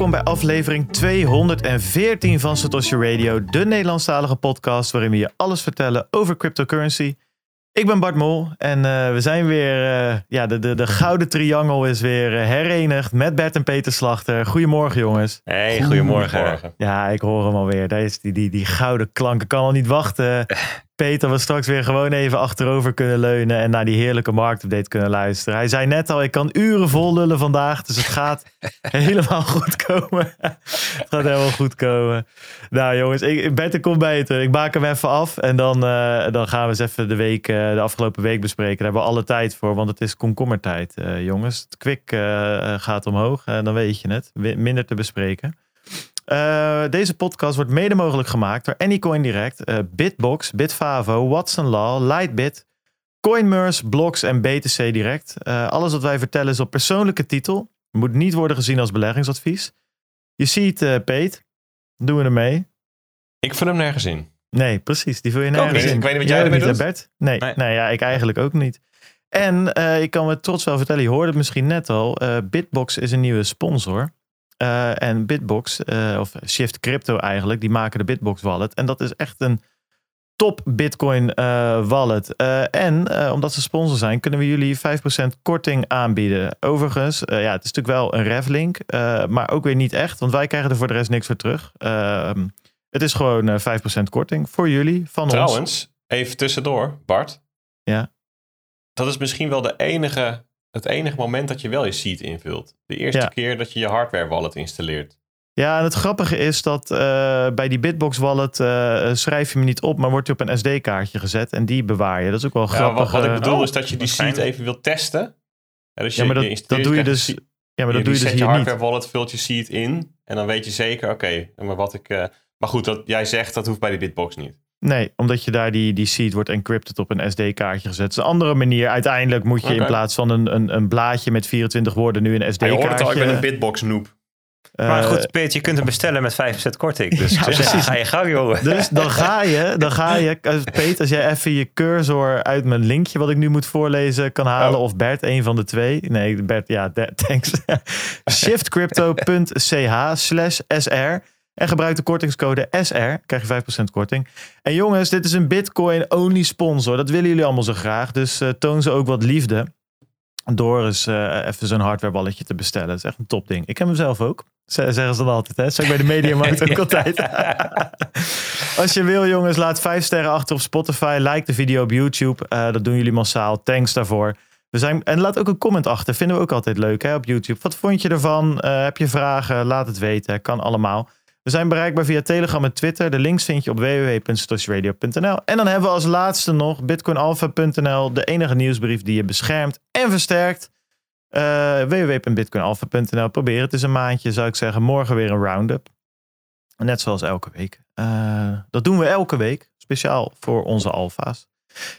welkom bij aflevering 214 van Satoshi Radio, de Nederlandstalige podcast waarin we je alles vertellen over cryptocurrency. Ik ben Bart Mol en uh, we zijn weer, uh, ja, de, de, de gouden triangel is weer uh, herenigd met Bert en Peter Slachter. Goedemorgen jongens. Hey, goedemorgen. goedemorgen. Ja, ik hoor hem alweer. Daar is die, die, die gouden klank. Ik kan al niet wachten. Peter we straks weer gewoon even achterover kunnen leunen en naar die heerlijke marktupdate kunnen luisteren. Hij zei net al, ik kan uren vol lullen vandaag, dus het gaat helemaal goed komen. het gaat helemaal goed komen. Nou jongens, ik, Bette komt beter. Ik maak hem even af en dan, uh, dan gaan we eens even de, week, uh, de afgelopen week bespreken. Daar hebben we alle tijd voor, want het is komkommertijd uh, jongens. Het kwik gaat omhoog, dan weet je het. Minder te bespreken. Uh, deze podcast wordt mede mogelijk gemaakt door Anycoin Direct, uh, Bitbox, Bitfavo, Watson Law, Lightbit, CoinMers, Blocks en BTC Direct. Uh, alles wat wij vertellen is op persoonlijke titel. Moet niet worden gezien als beleggingsadvies. Je ziet, Peet, doen we ermee? Ik vul hem nergens in. Nee, precies. Die vul je nergens in. Ik weet niet wat jij ermee doet. Bert? Nee, nee. nee, ja, ik eigenlijk ook niet. En ik kan me trots wel vertellen, je hoorde het misschien net al. Bitbox is een nieuwe sponsor. Uh, en Bitbox, uh, of Shift Crypto eigenlijk, die maken de Bitbox wallet. En dat is echt een top Bitcoin uh, wallet. en omdat ze sponsor zijn, kunnen we jullie 5% korting aanbieden. Overigens, ja, het is natuurlijk wel een reflink, maar ook weer niet echt, want wij krijgen er voor de rest niks voor terug. Ehm, het is gewoon 5% korting voor jullie, van Trouwens, ons. Trouwens, even tussendoor, Bart. Ja. Dat is misschien wel de enige het enige moment dat je wel je seed invult. De eerste Ja. keer dat je je hardware wallet installeert. Ja, en het grappige is dat eh, bij die Bitbox wallet eh, schrijf je me niet op, maar wordt je op een SD-kaartje gezet en die bewaar je. Dat is ook wel Ja, grappig. wat, wat ik eh. bedoel Oh, is dat je die seed even wilt testen. Ja, dus ja, maar je, dat, dat doe je dus. Ja, maar dat doe je dus reset je hier hardware niet. wallet, vult je seed in. En dan weet je zeker, oké, maar wat ik... eh, maar goed, dat jij zegt, dat hoeft bij die Bitbox niet. Nee, omdat je daar die, die seed wordt encrypted op een SD-kaartje gezet. Het is een andere manier. Uiteindelijk moet je in plaats van een, een, een blaadje met 24 woorden nu een Ja, je SD-kaartje. hoort het al, ik ben een Bitbox noob. Maar eh, goed, Peter, je kunt hem bestellen met 5% korting. Dus Ja, ga je gang, jongen. Dus dan ga je, dan ga je, eh, Peet, als jij even je cursor uit mijn linkje wat ik nu moet voorlezen kan halen, Oh. of Bert, een van de twee. Nee, Bert, ja, thanks. shiftcrypto.ch slash SR en gebruik de kortingscode SR, krijg je 5% korting. En jongens, dit is een Bitcoin-only sponsor. Dat willen jullie allemaal zo graag, dus eh, toon ze ook wat liefde door eens eh, even zo'n hardwareballetje te bestellen. Dat is echt een topding. Ik heb hem zelf ook. Ze- Zeggen ze dan altijd, hè? Zeg ik bij de Mediamarkt ook altijd. Als je wil, jongens, laat vijf sterren achter op Spotify. Like de video op YouTube. Eh, dat doen jullie massaal. Thanks daarvoor. We zijn, en laat ook een comment achter. Vinden we ook altijd leuk hè, op YouTube. Wat vond je ervan? Heb je vragen? Laat het weten. Kan allemaal. We zijn bereikbaar via Telegram en Twitter. De links vind je op www.stosradio.nl. En dan hebben we als laatste nog bitcoinalpha.nl. De enige nieuwsbrief die je beschermt en versterkt. Eh www.bitcoinalpha.nl. Probeer het eens een maandje, zou ik zeggen. Morgen weer een roundup. Net zoals elke week. Eh, dat doen we elke week. Speciaal voor onze alfa's.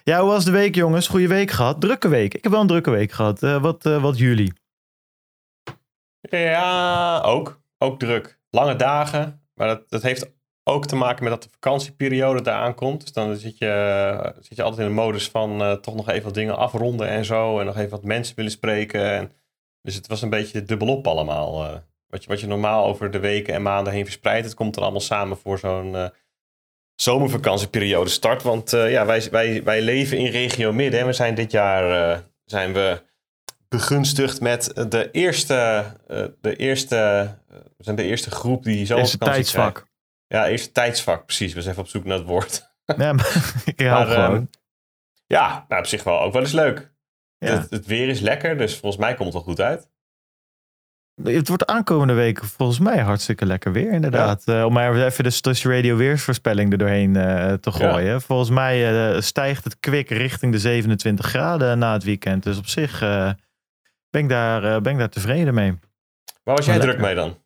Ja, hoe was de week, jongens? Goeie week gehad. Drukke week. Ik heb wel een drukke week gehad. Eh, wat, wat jullie? Ja, ook. Ook druk. Lange dagen. Maar dat, dat heeft ook te maken met dat de vakantieperiode daar aankomt. Dus dan zit je, zit je altijd in de modus van eh, toch nog even wat dingen afronden en zo. En nog even wat mensen willen spreken. En, dus het was een beetje dubbelop allemaal. eh. wat, je, wat je normaal over de weken en maanden heen verspreidt. Het komt er allemaal samen voor zo'n eh, zomervakantieperiode start. Want eh, ja, wij, wij, wij leven in regio midden. En we zijn dit jaar eh, zijn we begunstigd met de eerste, eh, de eerste, eh, we zijn de eerste groep die zo Eerste tijdsvak. Ja, eerste tijdsvak, precies. We zijn even op zoek naar het woord. Ja, maar ik Maar, ehm, gewoon. Ja, nou, op zich wel ook wel eens leuk. Ja. Het, het weer is lekker, dus volgens mij komt het wel goed uit. Het wordt aankomende week volgens mij hartstikke lekker weer, inderdaad. Eh, om maar even de Stush Radio weersvoorspelling er doorheen te gooien. Volgens mij stijgt het kwik richting de 27 graden na het weekend. Dus op zich ben, ik daar, eh, ben ik daar tevreden mee. Waar was jij druk lekker. mee dan?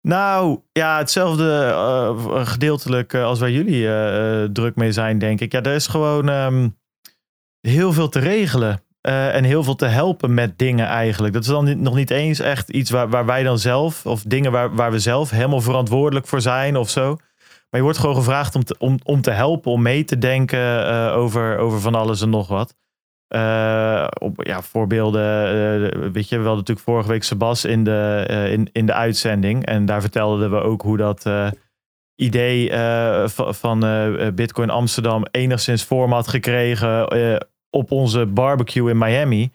Nou, ja, hetzelfde eh, gedeeltelijk eh, als waar jullie druk mee zijn, denk ik. Ja, er is gewoon ehm, heel veel te regelen. en heel veel te helpen met dingen eigenlijk. Dat is dan niet- nog niet eens echt iets waar, waar wij dan zelf, of dingen waar, waar we zelf helemaal verantwoordelijk voor zijn of zo. Maar je wordt gewoon gevraagd om te, om, om te helpen, om mee te denken over, over van alles en nog wat. Eh, op, ja, voorbeelden, eh, weet je, we hadden natuurlijk vorige week Sebas in de, eh, in, in de uitzending. En daar vertelden we ook hoe dat idee va- van Bitcoin Amsterdam enigszins vorm had gekregen op onze barbecue in Miami.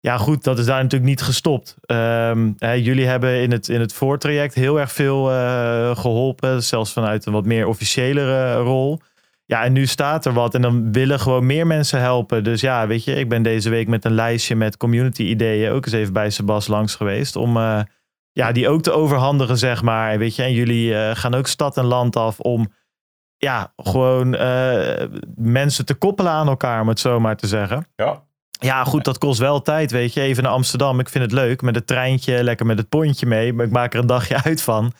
Ja, goed, dat is daar natuurlijk niet gestopt. Ehm, hè, jullie hebben in het, in het voortraject heel erg veel eh, geholpen, zelfs vanuit een wat meer officiëlere rol. Ja, en nu staat er wat en dan willen gewoon meer mensen helpen. Dus ja, weet je, ik ben deze week met een lijstje met community ideeën ook eens even bij Sebas langs geweest. Om eh, ja, die ook te overhandigen, zeg maar. Weet je, en jullie eh, gaan ook stad en land af om ja, gewoon eh, mensen te koppelen aan elkaar, om het zo maar te zeggen. Ja. Ja, goed, dat kost wel tijd, weet je. Even naar Amsterdam, ik vind het leuk. Met het treintje, lekker met het pontje mee. Maar ik maak er een dagje uit van.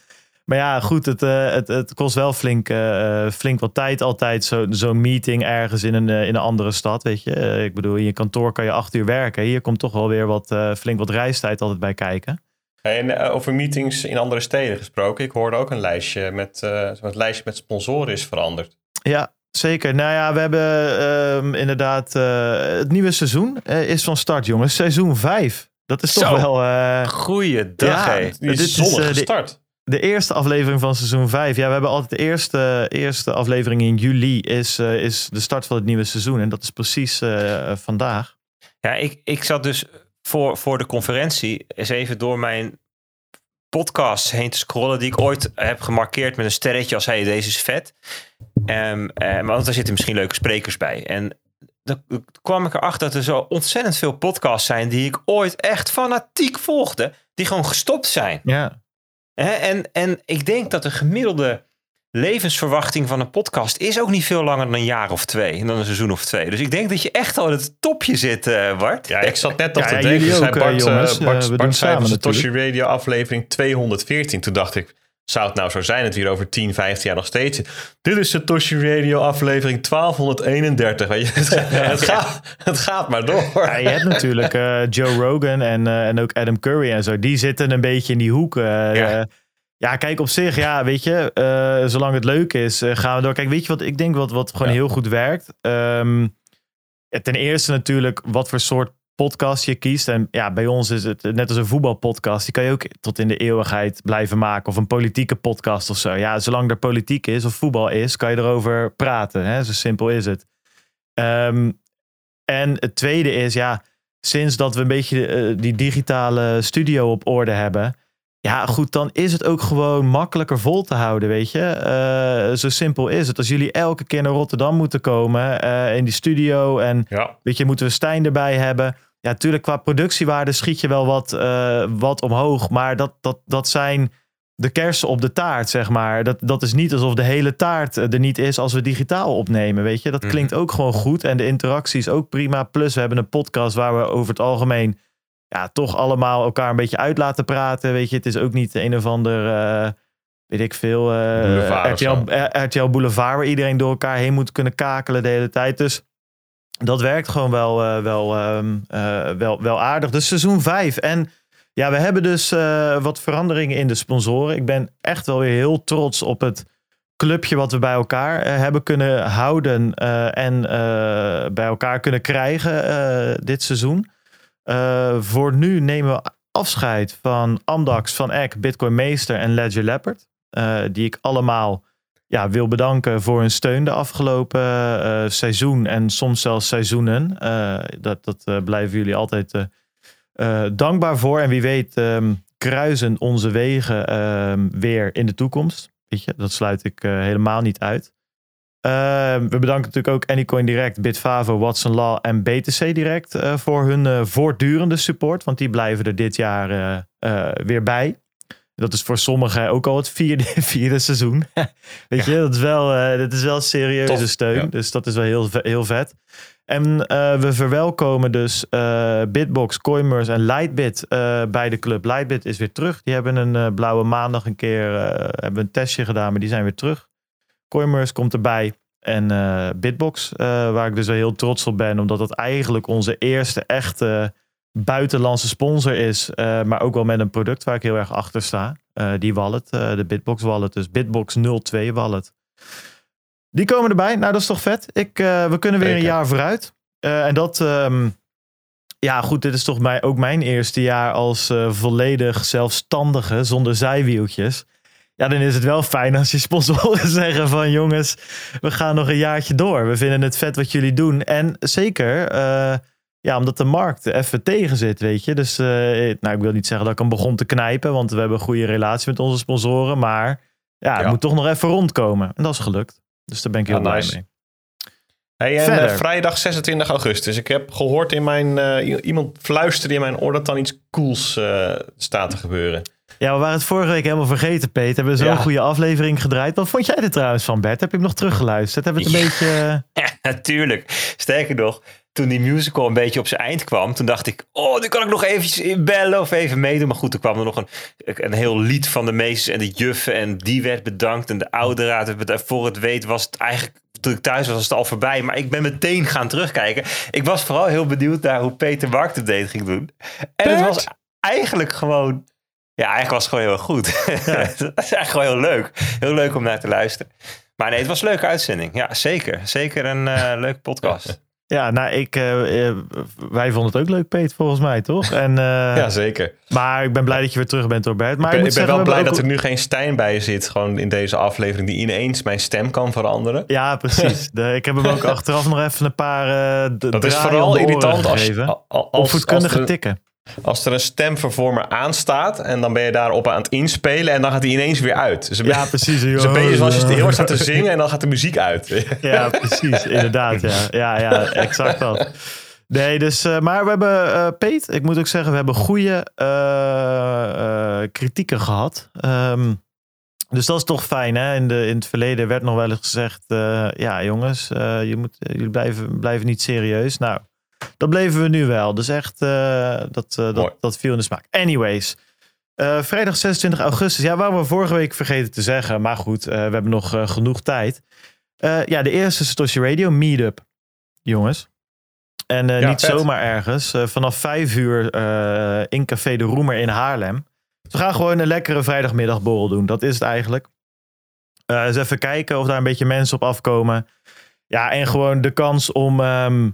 Maar ja, goed, het, eh, het, het kost wel flink, eh, flink wat tijd altijd. zo- Zo'n meeting ergens in een, eh, in een andere stad, weet je. Eh, ik bedoel, in je kantoor kan je acht uur werken. Hier komt toch wel weer wat, eh, flink wat reistijd altijd bij kijken. En eh, over meetings in andere steden gesproken. Ik hoorde ook een lijstje met, eh, het lijstje met sponsoren is veranderd. Ja, zeker. Nou ja, we hebben ehm, inderdaad... eh, het nieuwe seizoen eh, is van start, jongens. Seizoen 5. Dat is toch Zo. wel... eh, Goeiedag, Ja. Die Dit is zonnig eh, de- gestart. De eerste aflevering van seizoen 5. Ja, we hebben altijd de eerste, eerste aflevering in juli is, eh, is de start van het nieuwe seizoen. En dat is precies eh, vandaag. Ja, ik, ik zat dus voor, voor de conferentie eens even door mijn podcasts heen te scrollen die ik ooit heb gemarkeerd met een sterretje als hey, deze is vet. Maar want daar zitten misschien leuke sprekers bij. En dan kwam ik erachter dat er zo ontzettend veel podcasts zijn die ik ooit echt fanatiek volgde, die gewoon gestopt zijn. Ja, Hè, En, en ik denk dat de gemiddelde levensverwachting van een podcast is ook niet veel langer dan een jaar of twee. Dan een seizoen of twee. Dus ik denk dat je echt al in het topje zit, eh, Bart. Ja, ik zat net Ja, te ja, denken. jullie zei ook, Bart, eh, jongens. Eh, Bart, we doen Bart zei samen van Satoshi natuurlijk. Radio aflevering 214. Toen dacht ik, zou het nou zo zijn dat we hier over 10, 15 jaar nog steeds? Dit is Satoshi Radio aflevering 1231. Weet je, het, het, gaat, het gaat maar door. Ja, je hebt natuurlijk eh, Joe Rogan en, eh, en ook Adam Curry en zo. Die zitten een beetje in die hoek. eh, Ja. ja, kijk op zich, ja, weet je, zolang het leuk is, gaan we door. Kijk, weet je wat ik denk wat, wat gewoon Ja. heel goed werkt? Ehm, ten eerste natuurlijk wat voor soort podcast je kiest. En ja, bij ons is het net als een voetbalpodcast. Die kan je ook tot in de eeuwigheid blijven maken. Of een politieke podcast of zo. Ja, zolang er politiek is of voetbal is, kan je erover praten. Hè? Zo simpel is het. Ehm, en het tweede is, ja, sinds dat we een beetje eh, die digitale studio op orde hebben. Ja, goed, dan is het ook gewoon makkelijker vol te houden, weet je. Eh, zo simpel is het. Als jullie elke keer naar Rotterdam moeten komen eh, in die studio en Ja, Weet je, moeten we Stijn erbij hebben? Ja, natuurlijk, qua productiewaarde schiet je wel wat, eh, wat omhoog. Maar dat, dat, dat zijn de kersen op de taart, zeg maar. Dat, dat is niet alsof de hele taart eh, er niet is als we digitaal opnemen, weet je. Dat Mhm. klinkt ook gewoon goed. En de interactie is ook prima. Plus, we hebben een podcast waar we over het algemeen... Ja, toch allemaal elkaar een beetje uit laten praten. Weet je, het is ook niet een of ander... eh, weet ik veel... eh, Boulevard RTL, RTL Boulevard... waar iedereen door elkaar heen moet kunnen kakelen de hele tijd. Dus dat werkt gewoon wel, eh, wel, ehm, eh, wel, wel aardig. Dus seizoen 5. En ja, we hebben dus eh, wat veranderingen in de sponsoren. Ik ben echt wel weer heel trots op het clubje wat we bij elkaar hebben kunnen houden en bij elkaar kunnen krijgen dit seizoen. Voor nu nemen we afscheid van Amdax, Van Eck, Bitcoin Meester en Ledger Leopard. die ik allemaal ja, wil bedanken voor hun steun de afgelopen eh, seizoen en soms zelfs seizoenen. Eh, dat dat eh, blijven jullie altijd dankbaar voor. En wie weet ehm, kruisen onze wegen ehm, weer in de toekomst. Weet je, dat sluit ik helemaal niet uit. Eh, we bedanken natuurlijk ook Anycoin Direct, Bitfavo, Watson Law en BTC Direct voor hun voortdurende support. Want die blijven er dit jaar weer bij. Dat is voor sommigen ook al het vierde, vierde seizoen. Weet je, dat is wel, eh, dat is wel serieuze Tof, steun. ja. Dus dat is wel heel, heel vet. En eh, we verwelkomen dus eh, Bitbox, Coinmers en Lightbit bij de club. Lightbit is weer terug. Die hebben een blauwe maandag een keer hebben een testje gedaan, maar die zijn weer terug. Coinmers komt erbij. En Bitbox, waar ik dus wel heel trots op ben, omdat dat eigenlijk onze eerste echte buitenlandse sponsor is. eh, maar ook wel met een product waar ik heel erg achter sta. Eh, die wallet, eh, de Bitbox wallet. Dus Bitbox 02 wallet. Die komen erbij. Nou, dat is toch vet. Ik, we kunnen weer een jaar vooruit. En dat, ehm, ja goed, dit is toch mij, ook mijn eerste jaar als volledig zelfstandige, zonder zijwieltjes. Ja, dan is het wel fijn als je sponsoren zeggen van jongens, we gaan nog een jaartje door. We vinden het vet wat jullie doen. En zeker, ja, omdat de markt even tegen zit, weet je. Dus, eh, nou, ik wil niet zeggen dat ik hem begon te knijpen, want we hebben een goede relatie met onze sponsoren. Maar ja, het Ja. moet toch nog even rondkomen. En dat is gelukt. Dus daar ben ik heel Ja, blij nice. mee. Hey, en Verder. eh, vrijdag 26 augustus. Ik heb gehoord in mijn... eh, iemand fluisterde in mijn oor dat dan iets cools staat te gebeuren. Ja, we waren het vorige week helemaal vergeten, Peter. Hebben we zo'n Ja. goede aflevering gedraaid. Wat vond jij er trouwens van, Bert? Heb je hem nog teruggeluisterd? Hebben we het een beetje... Ja, natuurlijk. Sterker nog, toen die musical een beetje op zijn eind kwam, toen dacht ik, oh, nu kan ik nog eventjes inbellen of even meedoen. Maar goed, toen kwam er nog een, een heel lied van de meesters en de juffen en die werd bedankt en de oude raad werd bedankt. Voor het weet was het eigenlijk, toen ik thuis was, was het al voorbij. Maar ik ben meteen gaan terugkijken. Ik was vooral heel benieuwd naar hoe Peter Mark update ging doen. En het was eigenlijk gewoon, ja, eigenlijk was het gewoon heel goed. het is eigenlijk gewoon heel leuk. Heel leuk om naar te luisteren. Maar nee, het was een leuke uitzending. Ja, zeker. Zeker een eh, leuke podcast. Ja, nou, ik, eh, eh, wij vonden het ook leuk, Peter, volgens mij, toch? En, eh, ja, zeker. Maar ik ben blij dat je weer terug bent, hoor, Bert. Maar ik ben, moet ik ben zeggen, wel we blij dat er nu geen Stijn bij zit. Gewoon in deze aflevering. Die ineens mijn stem kan veranderen. Ja, precies. De, ik heb hem ook achteraf nog even een paar Dat is vooral irritant als, als, als, tikken. Als er een stemvervormer aanstaat. En dan ben je daarop aan het inspelen. En dan gaat hij ineens weer uit. Dus Ja, precies. dus een beetje zoals je heel hard staat te zingen. En dan gaat de muziek uit. Ja, precies. Inderdaad, ja. Ja, ja, exact dat. Nee, dus, eh, maar we hebben, eh Peet, ik moet ook zeggen, we hebben goede eh, kritieken gehad. Ehm, dus dat is toch fijn, hè? In, de, in het verleden werd nog wel eens gezegd, ja jongens, je moet, jullie blijven, blijven niet serieus. Nou, dat bleven we nu wel. Dus echt, eh, dat, eh, dat, dat viel in de smaak. Anyways, eh, vrijdag 26 augustus. Ja, waren we vorige week vergeten te zeggen. Maar goed, we hebben nog genoeg tijd. Ja, de eerste Satoshi Radio Meetup, jongens. En Ja, niet vet. zomaar ergens. Vanaf vijf uur in Café de Roemer in Haarlem. We gaan gewoon een lekkere vrijdagmiddagborrel doen. Dat is het eigenlijk. Eens even kijken of daar een beetje mensen op afkomen. Ja, en gewoon de kans om, ehm,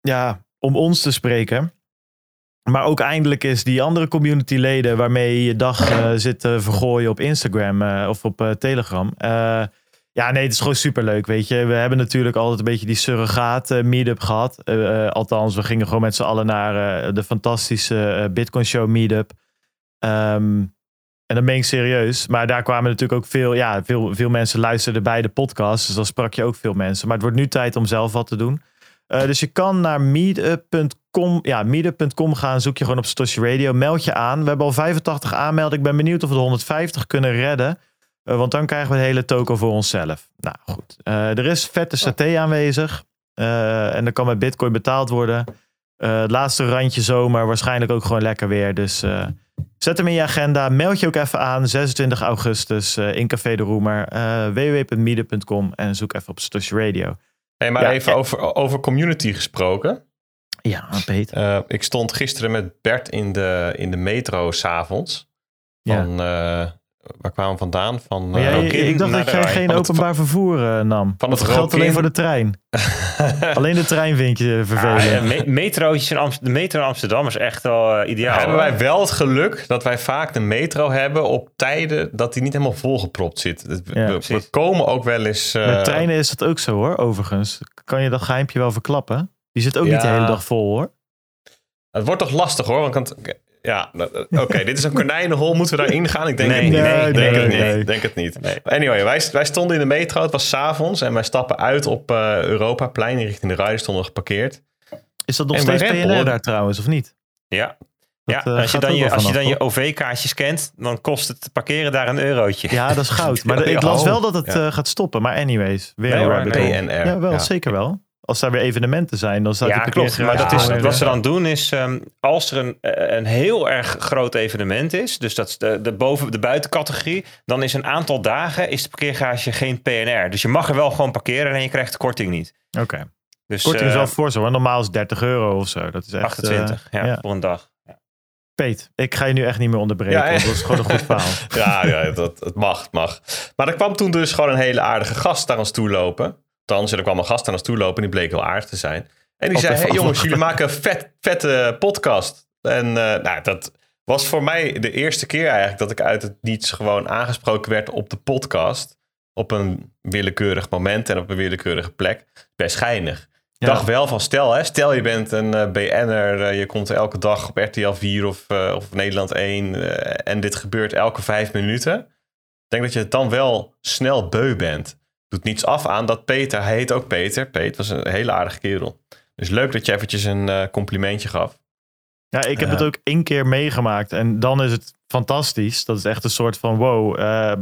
ja, om ons te spreken. Maar ook eindelijk is die andere communityleden waarmee je je dag eh, zit te vergooien op Instagram eh, of op eh, Telegram. Eh, ja, nee, het is gewoon superleuk, weet je. We hebben natuurlijk altijd een beetje die surrogaat meetup gehad. Eh, eh, althans, we gingen gewoon met z'n allen naar de fantastische Bitcoin Show meetup. Ehm, en dat meen ik serieus. Maar daar kwamen natuurlijk ook veel, ja, veel, veel mensen luisterden bij de podcast. Dus dan sprak je ook veel mensen. Maar het wordt nu tijd om zelf wat te doen. Eh, dus je kan naar meetup.com ja, meetup.com gaan. Zoek je gewoon op Satoshi Radio. Meld je aan. We hebben al 85 aanmeldingen. Ik ben benieuwd of we de 150 kunnen redden. Eh, want dan krijgen we de hele token voor onszelf. Nou goed. Eh, er is vette saté aanwezig. En er kan met bitcoin betaald worden. Het laatste randje zomer. Waarschijnlijk ook gewoon lekker weer. Dus zet hem in je agenda. Meld je ook even aan. 26 augustus in Café de Roemer. www.meetup.com. En zoek even op Satoshi Radio. Hey, maar Ja, even en- over, over community gesproken. Ja, Peter. Eh, ik stond gisteren met Bert in de, in de metro s'avonds. Ja. Van, eh, waar kwamen we vandaan? Van, eh, jij, ik dacht dat jij geen Van het- openbaar vervoer eh, nam. Van dat het geldt alleen voor de trein. Alleen de trein vind je vervelend. Ah, ja, me- metrootjes in Amst- de metro in Amsterdam is echt wel eh, ideaal. hebben wij wel het geluk dat wij vaak de metro hebben op tijden dat die niet helemaal volgepropt zit. Ja, we, we komen ook wel eens. eh, Met treinen is dat ook zo hoor, overigens. Kan je dat geheimpje wel verklappen? Die zit ook niet de hele dag vol hoor. Het wordt toch lastig hoor. Want ja, oké, dit is een konijnenhol. Moeten we daarin gaan? Ik denk Nee, het niet. nee, Ik nee, denk het nee. niet. Denk het niet. Anyway, wij, wij stonden in de metro. Het was s'avonds en wij stappen uit op eh Europaplein richting de Rijden stonden geparkeerd. Is dat nog En steeds PNR daar trouwens, of niet? Ja, Dat, ja eh, als je dan je, als je dan je? OV-kaartjes kent, dan kost het parkeren daar een eurotje. Ja, dat is goud. Maar ik las Oh, wel dat het ja. eh, gaat stoppen. Maar anyways, weer Nee, een. PNR. Ja, wel, Ja. zeker wel. Als daar weer evenementen zijn, dan staat Ja, die klopt. Maar dat is, wat ze dan doen is, ehm, als er een, eh, een heel erg groot evenement is, dus dat is de, de, boven, de buitencategorie, dan is een aantal dagen is de parkeergarage geen PNR. Dus je mag er wel gewoon parkeren en je krijgt de korting niet. Oké. Dus Korting is eh, wel voor zo. Normaal is het 30 euro of zo. Dat is echt, 28 eh, ja, voor een dag. Ja. Peet, ik ga je nu echt niet meer onderbreken. Ja, dat is gewoon een goed verhaal. Ja, ja dat, het mag, het mag. Maar er kwam toen dus gewoon een hele aardige gast naar ons toe lopen. Althans, er kwam een gast naar ons toe lopen en die bleek heel aardig te zijn. En die zei, hey jongens, jullie maken een vet, vette podcast. En eh, nou, dat was voor mij de eerste keer eigenlijk dat ik uit het niets gewoon aangesproken werd op de podcast. Op een willekeurig moment en op een willekeurige plek. Best. Ik Ja. dacht wel van, stel, hè, stel je bent een eh, BN'er, eh, je komt elke dag op RTL 4 of, of Nederland 1 eh, en dit gebeurt elke vijf minuten. Ik denk dat je het dan wel snel beu bent. Doet niets af aan dat Peter, hij heet ook Peter. Peter was een hele aardige kerel. Dus leuk dat je eventjes een eh, complimentje gaf. Ja, ik heb het ook één keer meegemaakt. En dan is het fantastisch. Dat is echt een soort van wow. eh,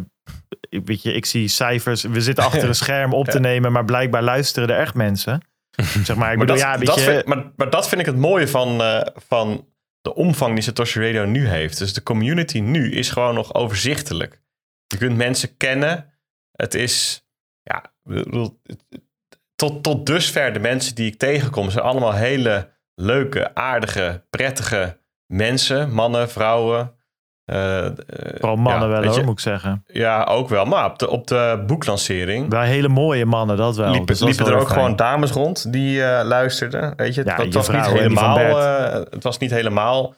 ik- weet je, ik zie cijfers. We zitten achter een scherm op te Ja. nemen. Maar blijkbaar luisteren er echt mensen. Zeg maar, ik Maar bedoel, dat, ja, vind, maar, maar dat vind ik het mooie van, eh, van de omvang die Satoshi Radio nu heeft. Dus de community nu is gewoon nog overzichtelijk. Je kunt mensen kennen. Het is, ja, tot, tot dusver de mensen die ik tegenkom zijn allemaal hele leuke, aardige, prettige mensen. Mannen, vrouwen. eh, eh, Vooral mannen ja, wel hoor, moet ik zeggen. Ja, ook wel. Maar op de, op de boeklancering Wel hele mooie mannen, dat wel. liepen, Dus dat er ook fijn. gewoon dames rond die eh, luisterden. Weet je, het, Ja, het je was niet vrouw, helemaal, het was niet helemaal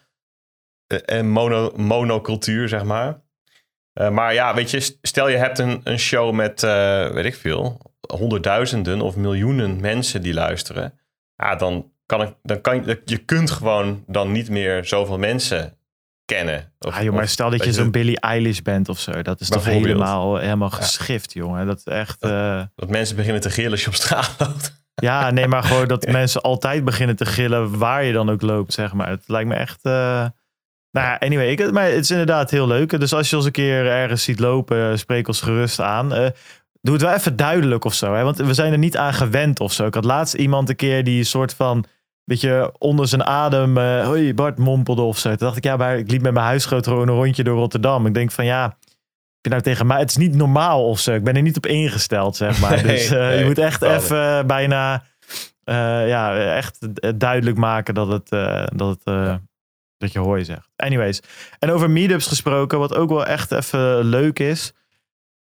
een mono, monocultuur, zeg maar. Eh, maar ja, weet je, stel je hebt een, een show met, eh, weet ik veel, honderdduizenden of miljoenen mensen die luisteren. Ja, dan kan ik, dan kan je, je kunt gewoon dan niet meer zoveel mensen kennen. Of, Ah, joh, maar of- stel dat je zo'n Billie Eilish bent of zo. Dat is toch helemaal, helemaal geschift, jongen. Dat echt... eh, Dat mensen beginnen te gillen als je op straat loopt. Ja, nee, maar gewoon dat mensen altijd beginnen te gillen waar je dan ook loopt, zeg maar. Het lijkt me echt... eh, Nou ja, anyway, ik, maar het is inderdaad heel leuk. Dus als je ons een keer ergens ziet lopen, spreek ons gerust aan. Eh, doe het wel even duidelijk of zo, hè? want we zijn er niet aan gewend of zo. Ik had laatst iemand een keer die een soort van... Weet je, onder zijn adem, eh hoi Bart, mompelde of zo. Toen dacht ik, ja, maar ik liep met mijn huisgenoot gewoon een rondje door Rotterdam. Ik denk van, ja, heb je nou tegen mij... Het is niet normaal of zo. Ik ben er niet op ingesteld, zeg maar. Nee, dus eh, je moet echt even bijna... ja, echt duidelijk maken dat het, dat het dat je hooi zegt. Anyways. En over meetups gesproken, wat ook wel echt even leuk is.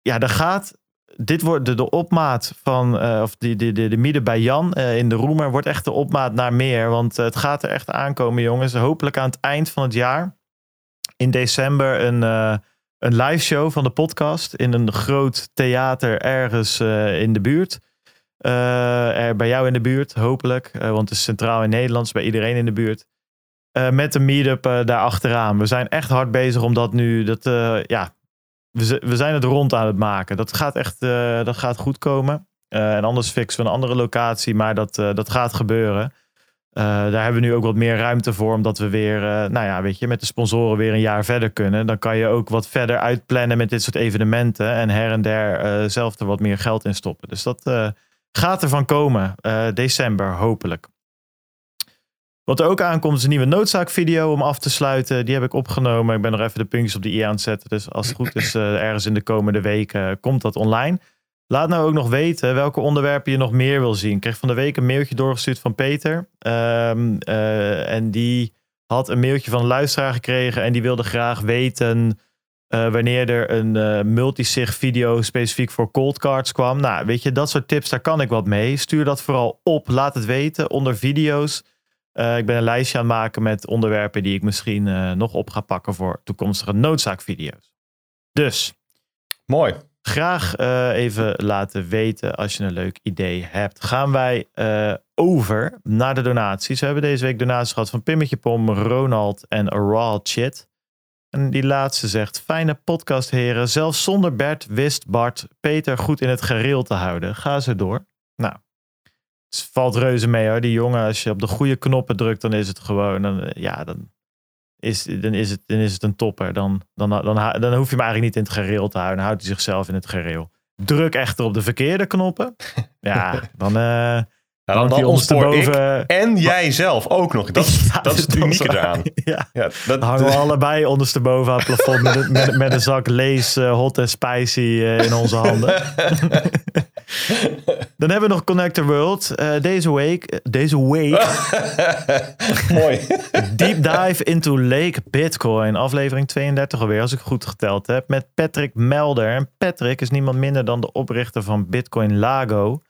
Ja, er gaat. Dit wordt de, de opmaat van. eh, of die, de, de, de meetup bij Jan eh, in de Roemer. wordt echt de opmaat naar meer. Want het gaat er echt aankomen, jongens. Hopelijk aan het eind van het jaar. In december een. eh, een live show van de podcast in een groot theater ergens in de buurt. Er bij jou in de buurt, hopelijk. Want het is centraal in Nederland, bij iedereen in de buurt. Eh, met een meetup eh daar achteraan. We zijn echt hard bezig om dat nu. Dat, eh, ja, we, we zijn het rond aan het maken. Dat gaat echt dat gaat goed komen. En anders fixen we een andere locatie, maar dat, dat gaat gebeuren. Daar hebben we nu ook wat meer ruimte voor, omdat we weer, nou ja, weet je, met de sponsoren weer een jaar verder kunnen. Dan kan je ook wat verder uitplannen met dit soort evenementen en her en der eh, zelf er wat meer geld in stoppen. Dus dat gaat ervan komen. December, hopelijk. Wat er ook aankomt is een nieuwe noodzaakvideo om af te sluiten. Die heb ik opgenomen. Ik ben nog even de puntjes op die i aan het zetten. Dus als het goed is, eh, ergens in de komende weken komt dat online. Laat nou ook nog weten welke onderwerpen je nog meer wil zien. Ik kreeg van de week een mailtje doorgestuurd van Peter. Ehm, eh, en die had een mailtje van een luisteraar gekregen. En die wilde graag weten eh, wanneer er een eh multisig video specifiek voor cold cards kwam. Nou, weet je, dat soort tips, daar kan ik wat mee. Stuur dat vooral op. Laat het weten onder video's. Eh, ik ben een lijstje aan het maken met onderwerpen die ik misschien eh, nog op ga pakken voor toekomstige noodzaakvideo's. Dus Mooi. graag eh, even laten weten als je een leuk idee hebt. Gaan wij over naar de donaties. We hebben deze week donaties gehad van Pimmetje Pom, Ronald en Raw Chit. En die laatste zegt, fijne podcast heren. Zelfs zonder Bert wist Bart Peter goed in het gereel te houden. Ga zo door. Nou, het valt reuze mee hoor. Die jongen, als je op de goede knoppen drukt, dan is het gewoon, dan, eh, ja, dan is, dan is, het, dan is het een topper. Dan, dan, dan, dan, dan hoef je hem eigenlijk niet in het gereel te houden. Dan houdt hij zichzelf in het gereel. Druk echter op de verkeerde knoppen. Ja, dan, eh Ja, dan, dan, ondersteboven. en jij zelf ook nog. Dat, is- Ja, dat is het unieke eraan. Ja, Ja, dat, hangen we allebei ondersteboven aan het plafond met, een- met, met een zak lees eh, hot en spicy in onze handen. Dan hebben we nog Connector World. Eh, deze week, deze week Mooi. Deep Dive into Lake Bitcoin. Aflevering 32 alweer, als ik goed geteld heb. Met Patrick Melder. En Patrick is niemand minder dan de oprichter van Bitcoin Lago.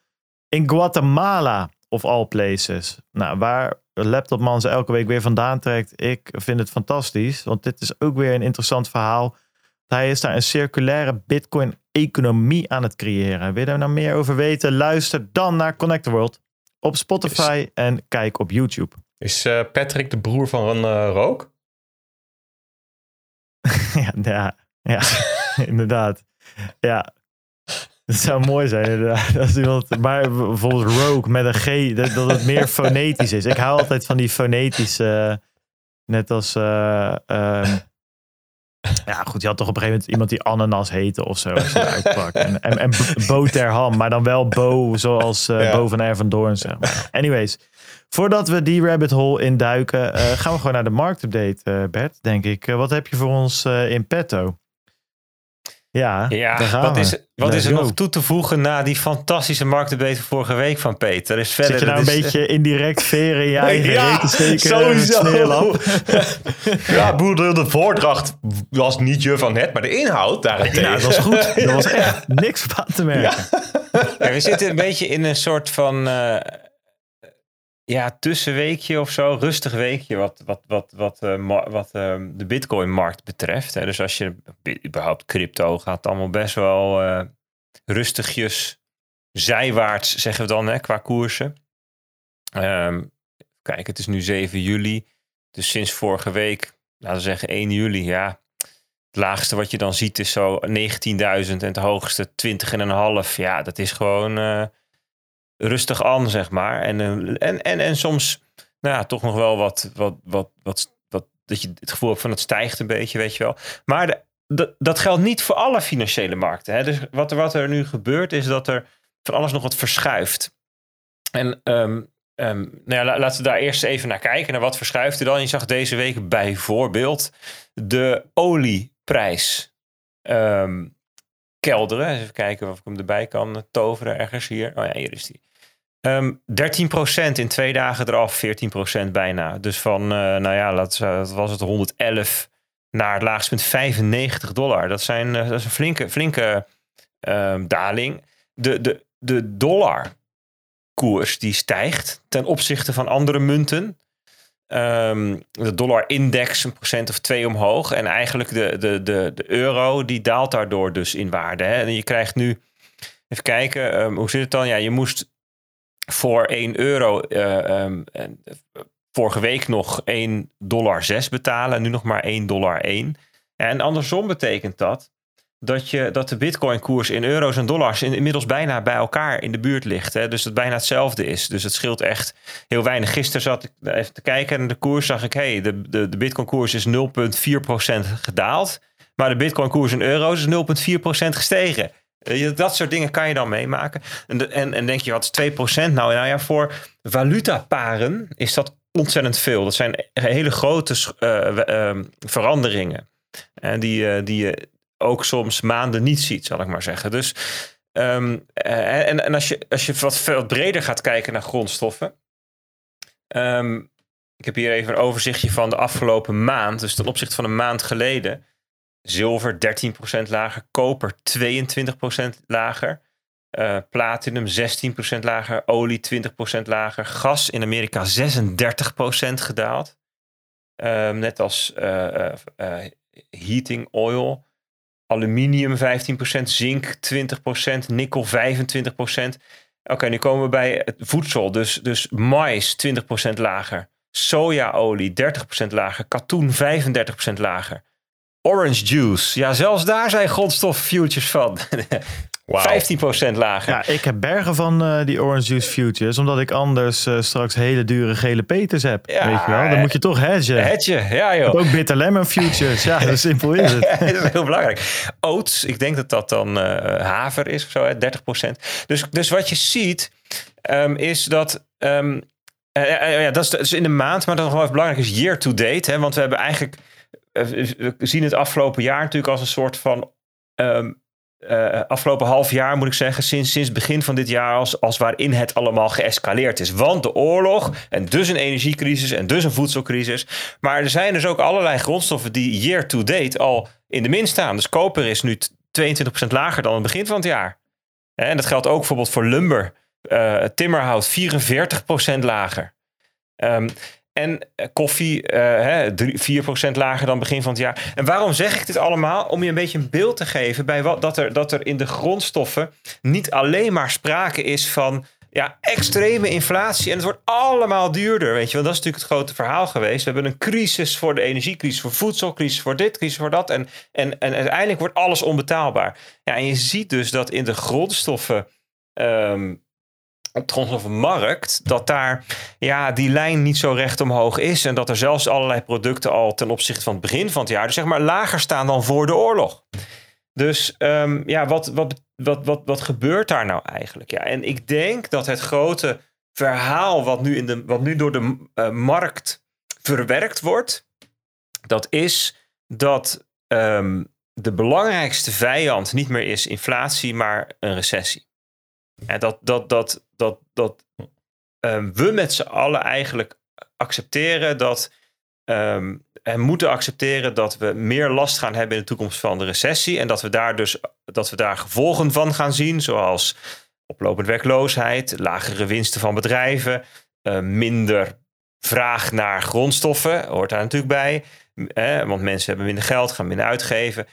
In Guatemala. of all places. Nou, waar Laptopman ze elke week weer vandaan trekt, ik vind het fantastisch. Want dit is ook weer een interessant verhaal. Hij is daar een circulaire Bitcoin-economie aan het creëren. Wil je daar nou meer over weten? Luister dan naar Connect the World op Spotify en kijk op YouTube. Is uh, Patrick de broer van uh, Rook? ja, ja, ja inderdaad. Ja, het zou mooi zijn, inderdaad. Als iemand, maar bijvoorbeeld Rogue met een G, dat, dat het meer fonetisch is. Ik hou altijd van die fonetische, net als... Uh, ja, goed, je had toch op een gegeven moment iemand die ananas heette of zo. Als. En, en, en Bo Terham, maar dan wel Bo zoals uh, ja. Bo van Ervendoorn, zeg maar. Anyways, voordat we die rabbit hole induiken, uh, gaan we gewoon naar de marktupdate, uh, Bert, denk ik. wat heb je voor ons in petto? Ja, ja wat, is, wat is er nog toe te voegen na die fantastische marktupdate vorige week van Peter? Is verder, Zit je nou een beetje indirect veren in je eigen ja, te steken? Sowieso. ja, de voordracht was niet je van net, maar de inhoud daarentegen. Ja, dat was goed. Er was echt niks van te merken. Ja. we zitten een beetje in een soort van... Uh, ja, tussenweekje of zo, rustig weekje wat, wat, wat, wat, uh, wat uh, de Bitcoin-markt betreft. Hè. Dus als je überhaupt crypto gaat, allemaal best wel uh, rustigjes zijwaarts, zeggen we dan, hè, qua koersen. Um, kijk, het is nu 7 juli. Dus sinds vorige week, laten we zeggen 1 juli, ja. Het laagste wat je dan ziet is zo 19.000 en het hoogste 20,5. Ja, dat is gewoon rustig aan, zeg maar. En, eh, en, en, en soms, nou ja, toch nog wel wat, wat, wat, wat, wat, dat je het gevoel hebt van het stijgt een beetje, weet je wel. Maar de, dat geldt niet voor alle financiële markten. Hè. Dus wat wat er nu gebeurt, is dat er van alles nog wat verschuift. En um, um, nou ja, laten we daar eerst even naar kijken. Naar wat verschuift er dan? Je zag deze week bijvoorbeeld de olieprijs um, kelderen. Even kijken of ik hem erbij kan toveren ergens hier. Oh ja, hier is die. Um, ehm, 13% in twee dagen eraf, 14% bijna. Dus van, uh, nou ja, dat, was het 111 naar het laagste punt 95 dollar. Dat, zijn, uh, dat is een flinke, flinke um, daling. De, de, de dollarkoers die stijgt ten opzichte van andere munten. Um, de dollar-index een procent of twee omhoog. En eigenlijk de, de, de, de euro die daalt daardoor dus in waarde. Hè? En je krijgt nu, even kijken, hoe zit het dan? Ja, je moest voor 1 euro uh, um, vorige week nog 1 dollar 6 betalen. En nu nog maar 1 dollar 1. En andersom betekent dat dat, je, dat de bitcoin koers in euro's en dollars inmiddels bijna bij elkaar in de buurt ligt. Hè? Dus het bijna hetzelfde is. Dus het scheelt echt heel weinig. Gisteren zat ik even te kijken naar de koers. Zag ik, hey, de, de, de bitcoin koers is 0,4% gedaald. Maar de bitcoin koers in euro's is 0,4% gestegen. Dat soort dingen kan je dan meemaken. En, en, en denk je, wat is 2%? Nou, nou ja, voor valutaparen is dat ontzettend veel. Dat zijn hele grote uh, uh, veranderingen. En die, uh, die je ook soms maanden niet ziet, zal ik maar zeggen. Dus, um, en, en als je, als je wat veel breder gaat kijken naar grondstoffen. Um, ik heb hier even een overzichtje van de afgelopen maand. Dus ten opzichte van een maand geleden Zilver 13% lager. Koper 22% lager. Uh, platinum 16% lager. Olie 20% lager. Gas in Amerika 36% gedaald. Uh, net als uh, heating oil. Aluminium 15%. Zink 20%. Nikkel 25%. Oké, nu komen we bij het voedsel. Dus, dus mais 20% lager. Sojaolie 30% lager. Katoen 35% lager. Orange juice. Ja, zelfs daar zijn grondstof futures van. Wow. 15% lager. Ja, ik heb bergen van uh, die Orange Juice Futures. Omdat ik anders uh, straks hele dure gele peters heb. Ja, weet je wel? Dan moet je toch hedgen. Hedgen, ja joh. Ook Bitter Lemon Futures. ja, zo simpel is het. dat is heel belangrijk. Oats, ik denk dat dat dan uh, haver is of zo, hè, 30%. Dus, dus wat je ziet um, is dat... Um, ja, dat is, dat is in de maand, maar dat nog wel even belangrijk is year to date. Hè, want we hebben eigenlijk eh, we zien het afgelopen jaar natuurlijk als een soort van. Um, uh, afgelopen half jaar moet ik zeggen, sinds, sinds begin van dit jaar, als, als waarin het allemaal geëscaleerd is. Want de oorlog en dus een energiecrisis en dus een voedselcrisis. Maar er zijn dus ook allerlei grondstoffen die year to date al in de min staan. Dus koper is nu 22% lager dan het begin van het jaar. En dat geldt ook bijvoorbeeld voor lumber. Eh, timmerhout 44% lager. Ehm, en eh, koffie eh, hè, drie- 4% lager dan begin van het jaar. En waarom zeg ik dit allemaal? Om je een beetje een beeld te geven bij wat, dat, er, dat er in de grondstoffen niet alleen maar sprake is van ja, extreme inflatie. En het wordt allemaal duurder. Weet je, want dat is natuurlijk het grote verhaal geweest. We hebben een crisis voor de energiecrisis, voor voedselcrisis, voor dit, crisis voor dat. En, en, en uiteindelijk wordt alles onbetaalbaar. Ja, en je ziet dus dat in de grondstoffen. ehm, grondstoffenmarkt, dat daar ja, die lijn niet zo recht omhoog is. En dat er zelfs allerlei producten al ten opzichte van het begin van het jaar, dus zeg maar lager staan dan voor de oorlog. Dus ehm, ja, wat, wat, wat, wat, wat gebeurt daar nou eigenlijk? Ja, en ik denk dat het grote verhaal wat nu, in de, wat nu door de eh, markt verwerkt wordt, dat is dat ehm, de belangrijkste vijand niet meer is inflatie, maar een recessie. En dat, dat, dat, dat, dat ehm, we met z'n allen eigenlijk accepteren dat ehm, en moeten accepteren dat we meer last gaan hebben in de toekomst van de recessie. En dat we daar dus dat we daar gevolgen van gaan zien, zoals oplopende werkloosheid, lagere winsten van bedrijven, eh, minder vraag naar grondstoffen, hoort daar natuurlijk bij. Want mensen hebben minder geld, gaan minder uitgeven.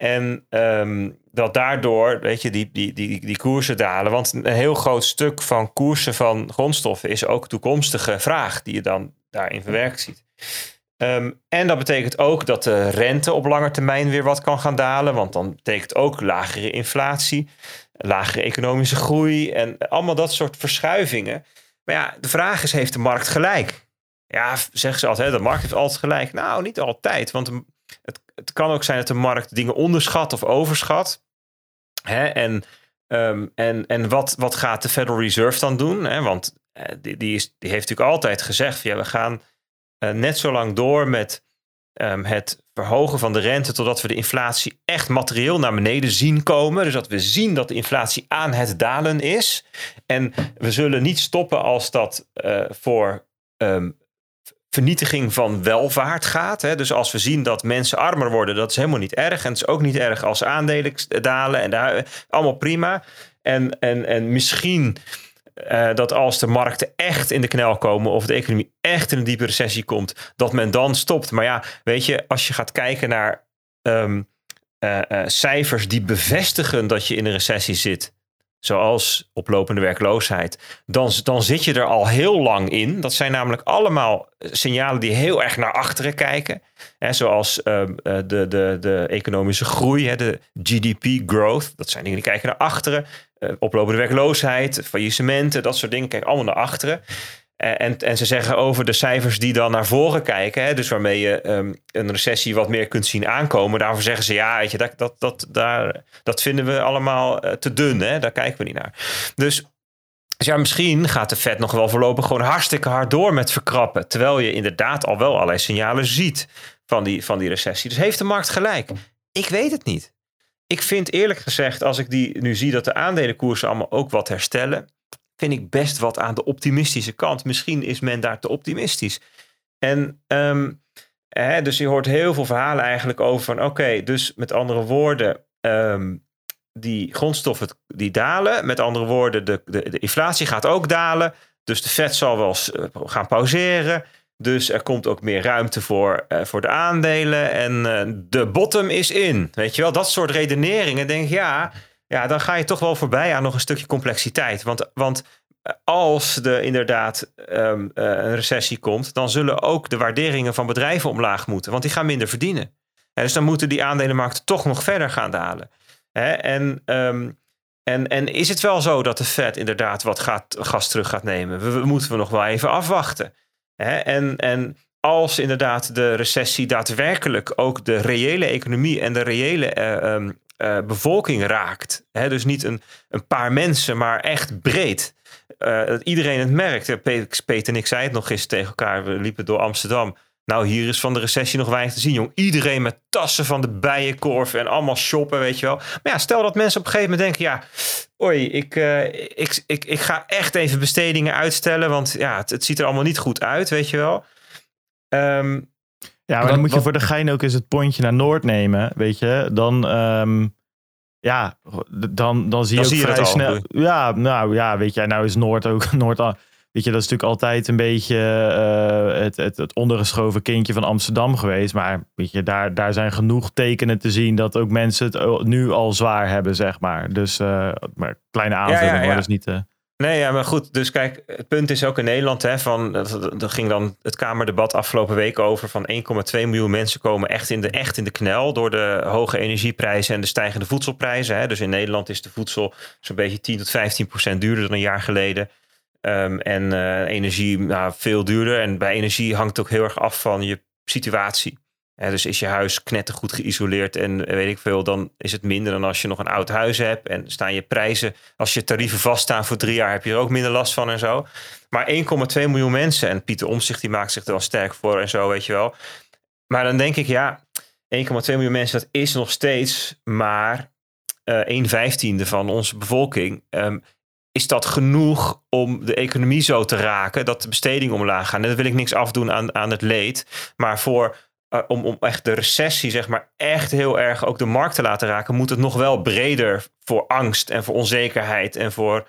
En ehm, dat daardoor, weet je, die, die, die, die koersen dalen. Want een heel groot stuk van koersen van grondstoffen is ook toekomstige vraag, die je dan daarin verwerkt ziet. Ehm, en dat betekent ook dat de rente op lange termijn weer wat kan gaan dalen. Want dan betekent ook lagere inflatie, lagere economische groei en allemaal dat soort verschuivingen. Maar ja, de vraag is, heeft de markt gelijk? Ja, zeggen ze altijd, de markt heeft altijd gelijk. Nou, niet altijd, want het, het kan ook zijn dat de markt dingen onderschat of overschat. Hè? En, ehm, en, en wat, wat gaat de Federal Reserve dan doen? Hè? Want eh, die, die, is, die heeft natuurlijk altijd gezegd, ja, we gaan uh, net zo lang door met um, het verhogen van de rente totdat we de inflatie echt materieel naar beneden zien komen. Dus dat we zien dat de inflatie aan het dalen is. En we zullen niet stoppen als dat uh, voor um, vernietiging van welvaart gaat. Hè. Dus als we zien dat mensen armer worden, dat is helemaal niet erg. En het is ook niet erg als aandelen dalen en daar, allemaal prima. En, en, en misschien uh, dat als de markten echt in de knel komen of de economie echt in een diepe recessie komt, dat men dan stopt. Maar ja, weet je, als je gaat kijken naar um, uh, uh, cijfers die bevestigen dat je in een recessie zit, zoals oplopende werkloosheid, dan, dan zit je er al heel lang in. Dat zijn namelijk allemaal signalen die heel erg naar achteren kijken. Hè, zoals uh, de, de, de economische groei, hè, de GDP growth. Dat zijn dingen die kijken naar achteren. Uh, oplopende werkloosheid, faillissementen, dat soort dingen kijken allemaal naar achteren. Uh, en, en ze zeggen over de cijfers die dan naar voren kijken, hè, dus waarmee je um, een recessie wat meer kunt zien aankomen, daarvoor zeggen ze ja, weet je, dat, dat, dat, daar, dat vinden we allemaal uh, te dun, hè, daar kijken we niet naar. Dus, dus ja, misschien gaat de Fed nog wel voorlopig gewoon hartstikke hard door met verkrappen, terwijl je inderdaad al wel allerlei signalen ziet van die, van die recessie. Dus heeft de markt gelijk? Ik weet het niet. Ik vind eerlijk gezegd, als ik die nu zie dat de aandelenkoersen allemaal ook wat herstellen, vind ik best wat aan de optimistische kant. Misschien is men daar te optimistisch. En um, hè, dus je hoort heel veel verhalen eigenlijk over van oké, dus met andere woorden, um, die grondstoffen die dalen. Met andere woorden, de, de, de inflatie gaat ook dalen. Dus de Fed zal wel gaan pauzeren. Dus er komt ook meer ruimte voor, uh, voor de aandelen. En uh, de bottom is in. Weet je wel, dat soort redeneringen. Denk ja, ja, dan ga je toch wel voorbij aan nog een stukje complexiteit. Want, want als er inderdaad um, uh, een recessie komt, dan zullen ook de waarderingen van bedrijven omlaag moeten. Want die gaan minder verdienen. En dus dan moeten die aandelenmarkten toch nog verder gaan dalen. Hè? En, um, en, en is het wel zo dat de Fed inderdaad wat gaat, gas terug gaat nemen? We, moeten we nog wel even afwachten. Hè? En, en als inderdaad de recessie daadwerkelijk ook de reële economie en de reële uh, uh, bevolking raakt. Dus niet een, een paar mensen, maar echt breed. Uh, dat iedereen het merkt. Peter en ik zei het nog gisteren tegen elkaar. We liepen door Amsterdam. Nou, hier is van de recessie nog weinig te zien, jong. Iedereen met tassen van de bijenkorf en allemaal shoppen, weet je wel. Maar ja, stel dat mensen op een gegeven moment denken... ja, oei, ik, ik, ik, ik ga echt even bestedingen uitstellen... want ja, het, het ziet er allemaal niet goed uit, weet je wel. Um, ja, maar dan moet je voor de gein ook eens het pontje naar Noord nemen, weet je. Dan, um, ja, dan, dan zie je Dan zie je vrij al, snel. bedoel Ja, nou ja, weet jij, nou is Noord ook Noord. al- Weet je, dat is natuurlijk altijd een beetje eh, het, het, het ondergeschoven kindje van Amsterdam geweest. Maar weet je, daar, daar zijn genoeg tekenen te zien dat ook mensen het al- nu al zwaar hebben, zeg maar. Dus, eh, maar kleine aanvulling, ja, hoor, ja. dus niet... eh, Nee, ja, maar goed. Dus kijk, het punt is ook in Nederland, hè, van, er ging dan het Kamerdebat afgelopen week over van 1,2 miljoen mensen komen echt in, de, echt in de knel door de hoge energieprijzen en de stijgende voedselprijzen. Hè. Dus in Nederland is de voedsel zo'n beetje 10 tot 15 procent duurder dan een jaar geleden. Ehm, en eh, energie nou, veel duurder. En bij energie hangt het ook heel erg af van je situatie. Dus is je huis knettergoed geïsoleerd en eh, weet ik veel, dan is het minder dan als je nog een oud huis hebt. En staan je prijzen, als je tarieven vaststaan voor drie jaar, heb je er ook minder last van en zo. Maar 1,2 miljoen mensen, en Pieter Omzicht die maakt zich er wel sterk voor en zo, weet je wel. Maar dan denk ik, ja, 1,2 miljoen mensen, dat is nog steeds maar eh 1 vijftiende van onze bevolking. Ehm, is dat genoeg om de economie zo te raken dat de bestedingen omlaag gaan? En dat wil ik niks afdoen aan, aan het leed. Maar voor, eh, om, om echt de recessie, zeg maar, echt heel erg ook de markt te laten raken, moet het nog wel breder voor angst en voor onzekerheid en voor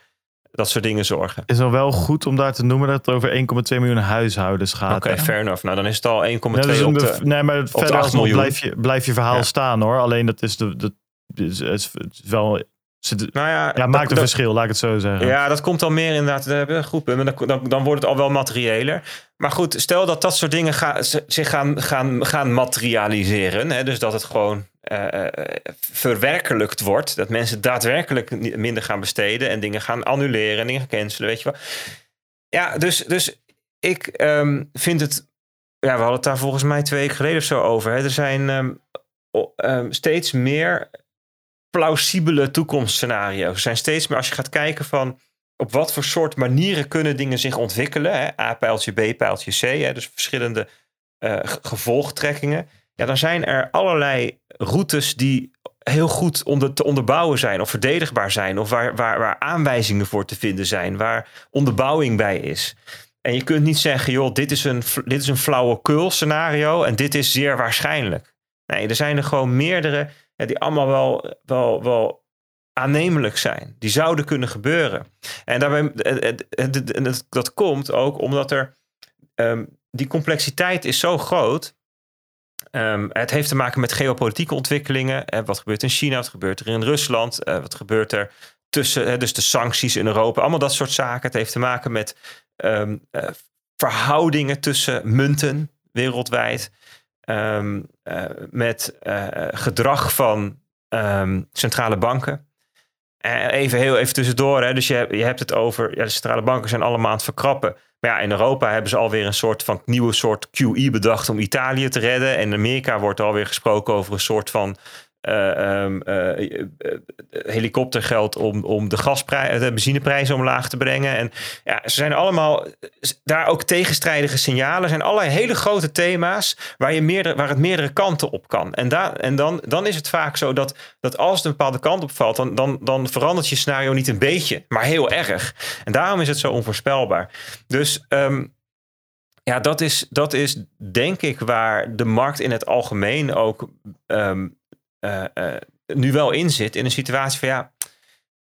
dat soort dingen zorgen. is al wel goed om daar te noemen dat het over 1,2 miljoen huishoudens gaat. Oké, fair enough. Nou, dan is het al 1,2 Nee, dat is op de... nee, maar verder 8 alsnog miljoen. blijf je, blijf je verhaal Ja. staan hoor. Alleen dat is de. de is, is, is wel. Zit- Nou ja, ja, dat- maakt een verschil, laat ik het zo zeggen. Ja, dat komt dan meer inderdaad. Daar hebben punt, maar dan, dan, dan wordt het al wel materiëler. Maar goed, stel dat dat soort dingen ga- zich gaan, gaan, gaan materialiseren. Hè, dus dat het gewoon eh, verwerkelijkt wordt. Dat mensen daadwerkelijk minder gaan besteden en dingen gaan annuleren en dingen gaan cancelen, weet je wel. Ja, dus, dus ik ehm, vind het. Ja, we hadden het daar volgens mij twee weken geleden of zo over. Hè. Er zijn ehm, ehm, steeds meer plausibele toekomstscenario's. Zijn steeds meer, als je gaat kijken van op wat voor soort manieren kunnen dingen zich ontwikkelen. Hè? A-pijltje, B-pijltje, C. Hè? Dus verschillende eh, ge- gevolgtrekkingen. Ja, dan zijn er allerlei routes die heel goed onder, te onderbouwen zijn of verdedigbaar zijn. Of waar, waar, waar aanwijzingen voor te vinden zijn. Waar onderbouwing bij is. En je kunt niet zeggen, joh, dit is een, dit is een flauwekul scenario en dit is zeer waarschijnlijk. Nee, er zijn er gewoon meerdere die allemaal wel, wel, wel aannemelijk zijn. Die zouden kunnen gebeuren. En daarbij, dat komt ook omdat er ehm, die complexiteit is zo groot. Ehm, het heeft te maken met geopolitieke ontwikkelingen. Eh, wat gebeurt in China? Wat gebeurt er in Rusland? Eh, wat gebeurt er tussen, eh, dus de sancties in Europa? Allemaal dat soort zaken. Het heeft te maken met ehm, eh, verhoudingen tussen munten wereldwijd. Ehm, eh, met eh, gedrag van ehm, centrale banken. Eh, even heel even tussendoor. Hè. Dus je, hebt- je hebt het over. Ja, de centrale banken zijn allemaal aan het verkrappen. Maar ja, in Europa hebben ze alweer een soort van nieuwe soort QE bedacht om Italië te redden. En in Amerika wordt alweer gesproken over een soort van. Eh, ehm, eh, eh, helikoptergeld om, om de, gasprijs, de benzineprijzen omlaag te brengen. En ja, ze zijn allemaal daar ook tegenstrijdige signalen. Er zijn allerlei hele grote thema's waar, je meerdere, waar het meerdere kanten op kan. En, daar, en dan, dan is het vaak zo dat, dat als het een bepaalde kant op valt, dan, dan, dan verandert je scenario niet een beetje, maar heel erg. En daarom is het zo onvoorspelbaar. Dus ehm, ja, dat is, dat is denk ik waar de markt in het algemeen ook ehm, eh, eh, nu wel in zit. In een situatie van ja,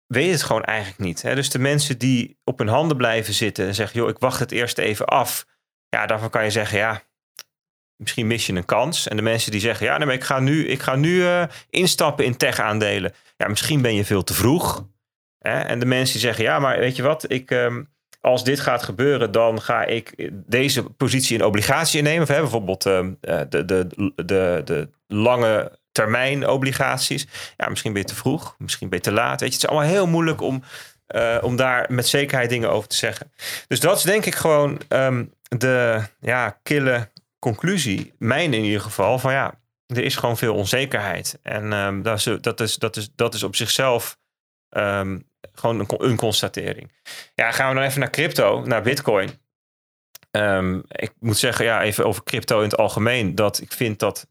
weet het gewoon eigenlijk niet. Hè? Dus de mensen die op hun handen blijven zitten en zeggen, joh, ik wacht het eerst even af. Ja, daarvan kan je zeggen, ja, misschien mis je een kans. En de mensen die zeggen, ja, nee, ik ga nu, ik ga nu eh, instappen in tech-aandelen. Ja, misschien ben je veel te vroeg. Hè? En de mensen die zeggen, ja, maar weet je wat, ik, ehm, als dit gaat gebeuren, dan ga ik deze positie in obligatie innemen. Of, hè, bijvoorbeeld ehm, eh, de, de, de, de lange termijn obligaties. Ja, misschien ben je te vroeg, misschien ben je te laat. Weet je, het is allemaal heel moeilijk om, eh, om daar met zekerheid dingen over te zeggen. Dus dat is denk ik gewoon ehm, de ja, kille conclusie. Mijn in ieder geval, van ja, er is gewoon veel onzekerheid. En ehm, dat, is, dat, is, dat, is, dat is op zichzelf ehm, gewoon een, een constatering. Ja, gaan we dan even naar crypto, naar bitcoin. Ik moet zeggen, ja, even over crypto in het algemeen, dat ik vind dat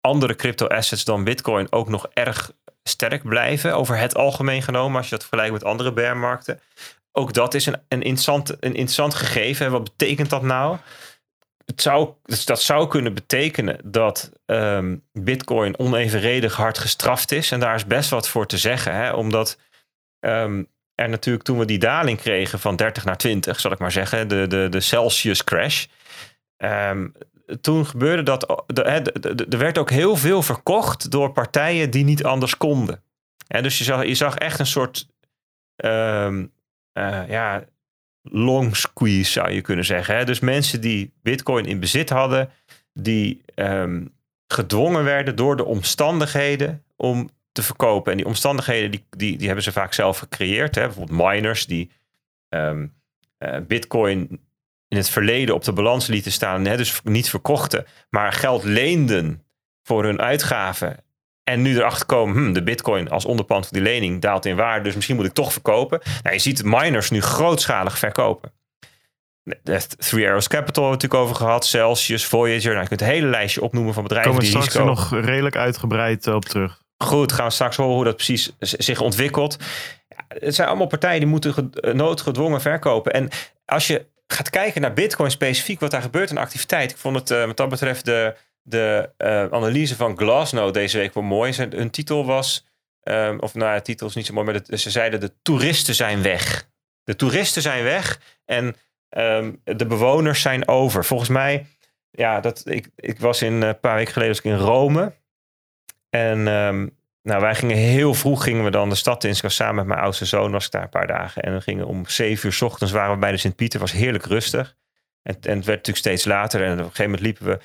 andere crypto assets dan bitcoin ook nog erg sterk blijven over het algemeen genomen, als je dat vergelijkt met andere bearmarkten. Ook dat is een, een, interessant, een gegeven. Wat betekent dat nou? het zou, dus dat zou kunnen betekenen dat ehm, Bitcoin onevenredig hard gestraft is. En daar is best wat voor te zeggen. Hè? Omdat ehm, er natuurlijk toen we die daling kregen van 30 naar 20, zal ik maar zeggen, de, de, de Celsius crash. Ehm, toen gebeurde dat. Er werd ook heel veel verkocht door partijen die niet anders konden. Hè, dus je zag, je zag echt een soort. ehm, eh, ja, long squeeze zou je kunnen zeggen. Hè? Dus mensen die Bitcoin in bezit hadden, die ehm, gedwongen werden door de omstandigheden om te verkopen. En die omstandigheden die, die, die hebben ze vaak zelf gecreëerd. Hè? Bijvoorbeeld miners die eh, Bitcoin in het verleden op de balans lieten staan, hè? dus niet verkochten, maar geld leenden voor hun uitgaven. En nu erachter komen, hm, de bitcoin als onderpand voor die lening daalt in waarde, dus misschien moet ik toch verkopen. Nou, je ziet miners nu grootschalig verkopen. De Three Arrows Capital hebben we het natuurlijk over gehad. Celsius, Voyager. Nou, je kunt een hele lijstje opnoemen van bedrijven Komen die straks risico... nog redelijk uitgebreid eh, op terug. Goed, gaan we straks horen hoe dat precies zich ontwikkelt. Ja, het zijn allemaal partijen die moeten eh, noodgedwongen verkopen. En als je gaat kijken naar Bitcoin specifiek, wat daar gebeurt aan activiteit. Ik vond het eh, wat dat betreft de, de eh, analyse van Glassnode deze week wel mooi. Zijn, hun titel was, ehm, of nou, de titel is niet zo mooi, maar ze zeiden de toeristen zijn weg. De toeristen zijn weg en ehm, de bewoners zijn over. Volgens mij, ja, dat, ik, ik was in, eh, een paar weken geleden in Rome. En ehm, nou, wij gingen heel vroeg gingen we dan de stad in. Samen met mijn oudste zoon, was ik daar een paar dagen. En we gingen om zeven uur 's ochtends waren we bij de Sint-Pieter. was heerlijk rustig. En, en het werd natuurlijk steeds later. En op een gegeven moment liepen we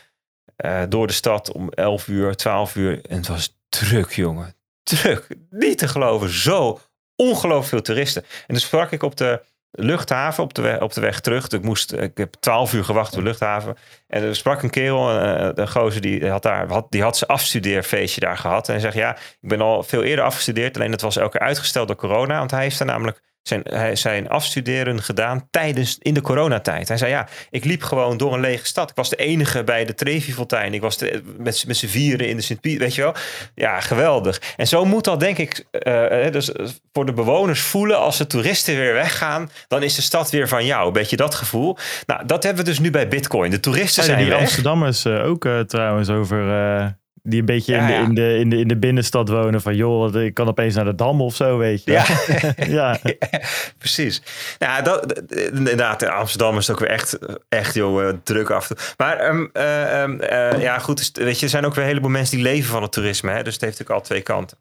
eh, door de stad om 11 uur, 12 uur. En het was druk, jongen. Druk. Niet te geloven. Zo ongelooflijk veel toeristen. En dus sprak ik op de luchthaven op de, weg, op de weg terug. Ik, moest, ik heb 12 uur gewacht op de luchthaven. En er sprak een kerel, eh, een gozer, die had, daar, had, die had zijn afstudeerfeestje daar gehad. En hij zegt, ja, ik ben al veel eerder afgestudeerd. Alleen dat was elke keer uitgesteld door corona. Want hij heeft daar namelijk zijn, hij, zijn afstuderen gedaan tijdens in de coronatijd. Hij zei, ja, ik liep gewoon door een lege stad. Ik was de enige bij de Trevi-fontein. Ik was de, met, met z'n vieren in de Sint-Piet, weet je wel. Ja, geweldig. En zo moet dat denk ik eh, dus voor de bewoners voelen... als de toeristen weer weggaan, dan is de stad weer van jou. Een beetje dat gevoel. Nou, dat hebben we dus nu bij Bitcoin. De toeristen Zeiden zijn die weg. Amsterdammers eh, ook eh, trouwens over... eh, die een beetje in, de, ja. in, de, in, de, in de binnenstad wonen. Van joh, ik kan opeens naar de Dam of zo, weet je. Ja. ja. Precies. Nou, dat, inderdaad, in Amsterdam is het ook weer echt, echt joh, eh, druk af. Maar ehm, eh, ja, goed, dus, weet je, er zijn ook weer een heleboel mensen die leven van het toerisme. Hè? Dus het heeft natuurlijk al twee kanten.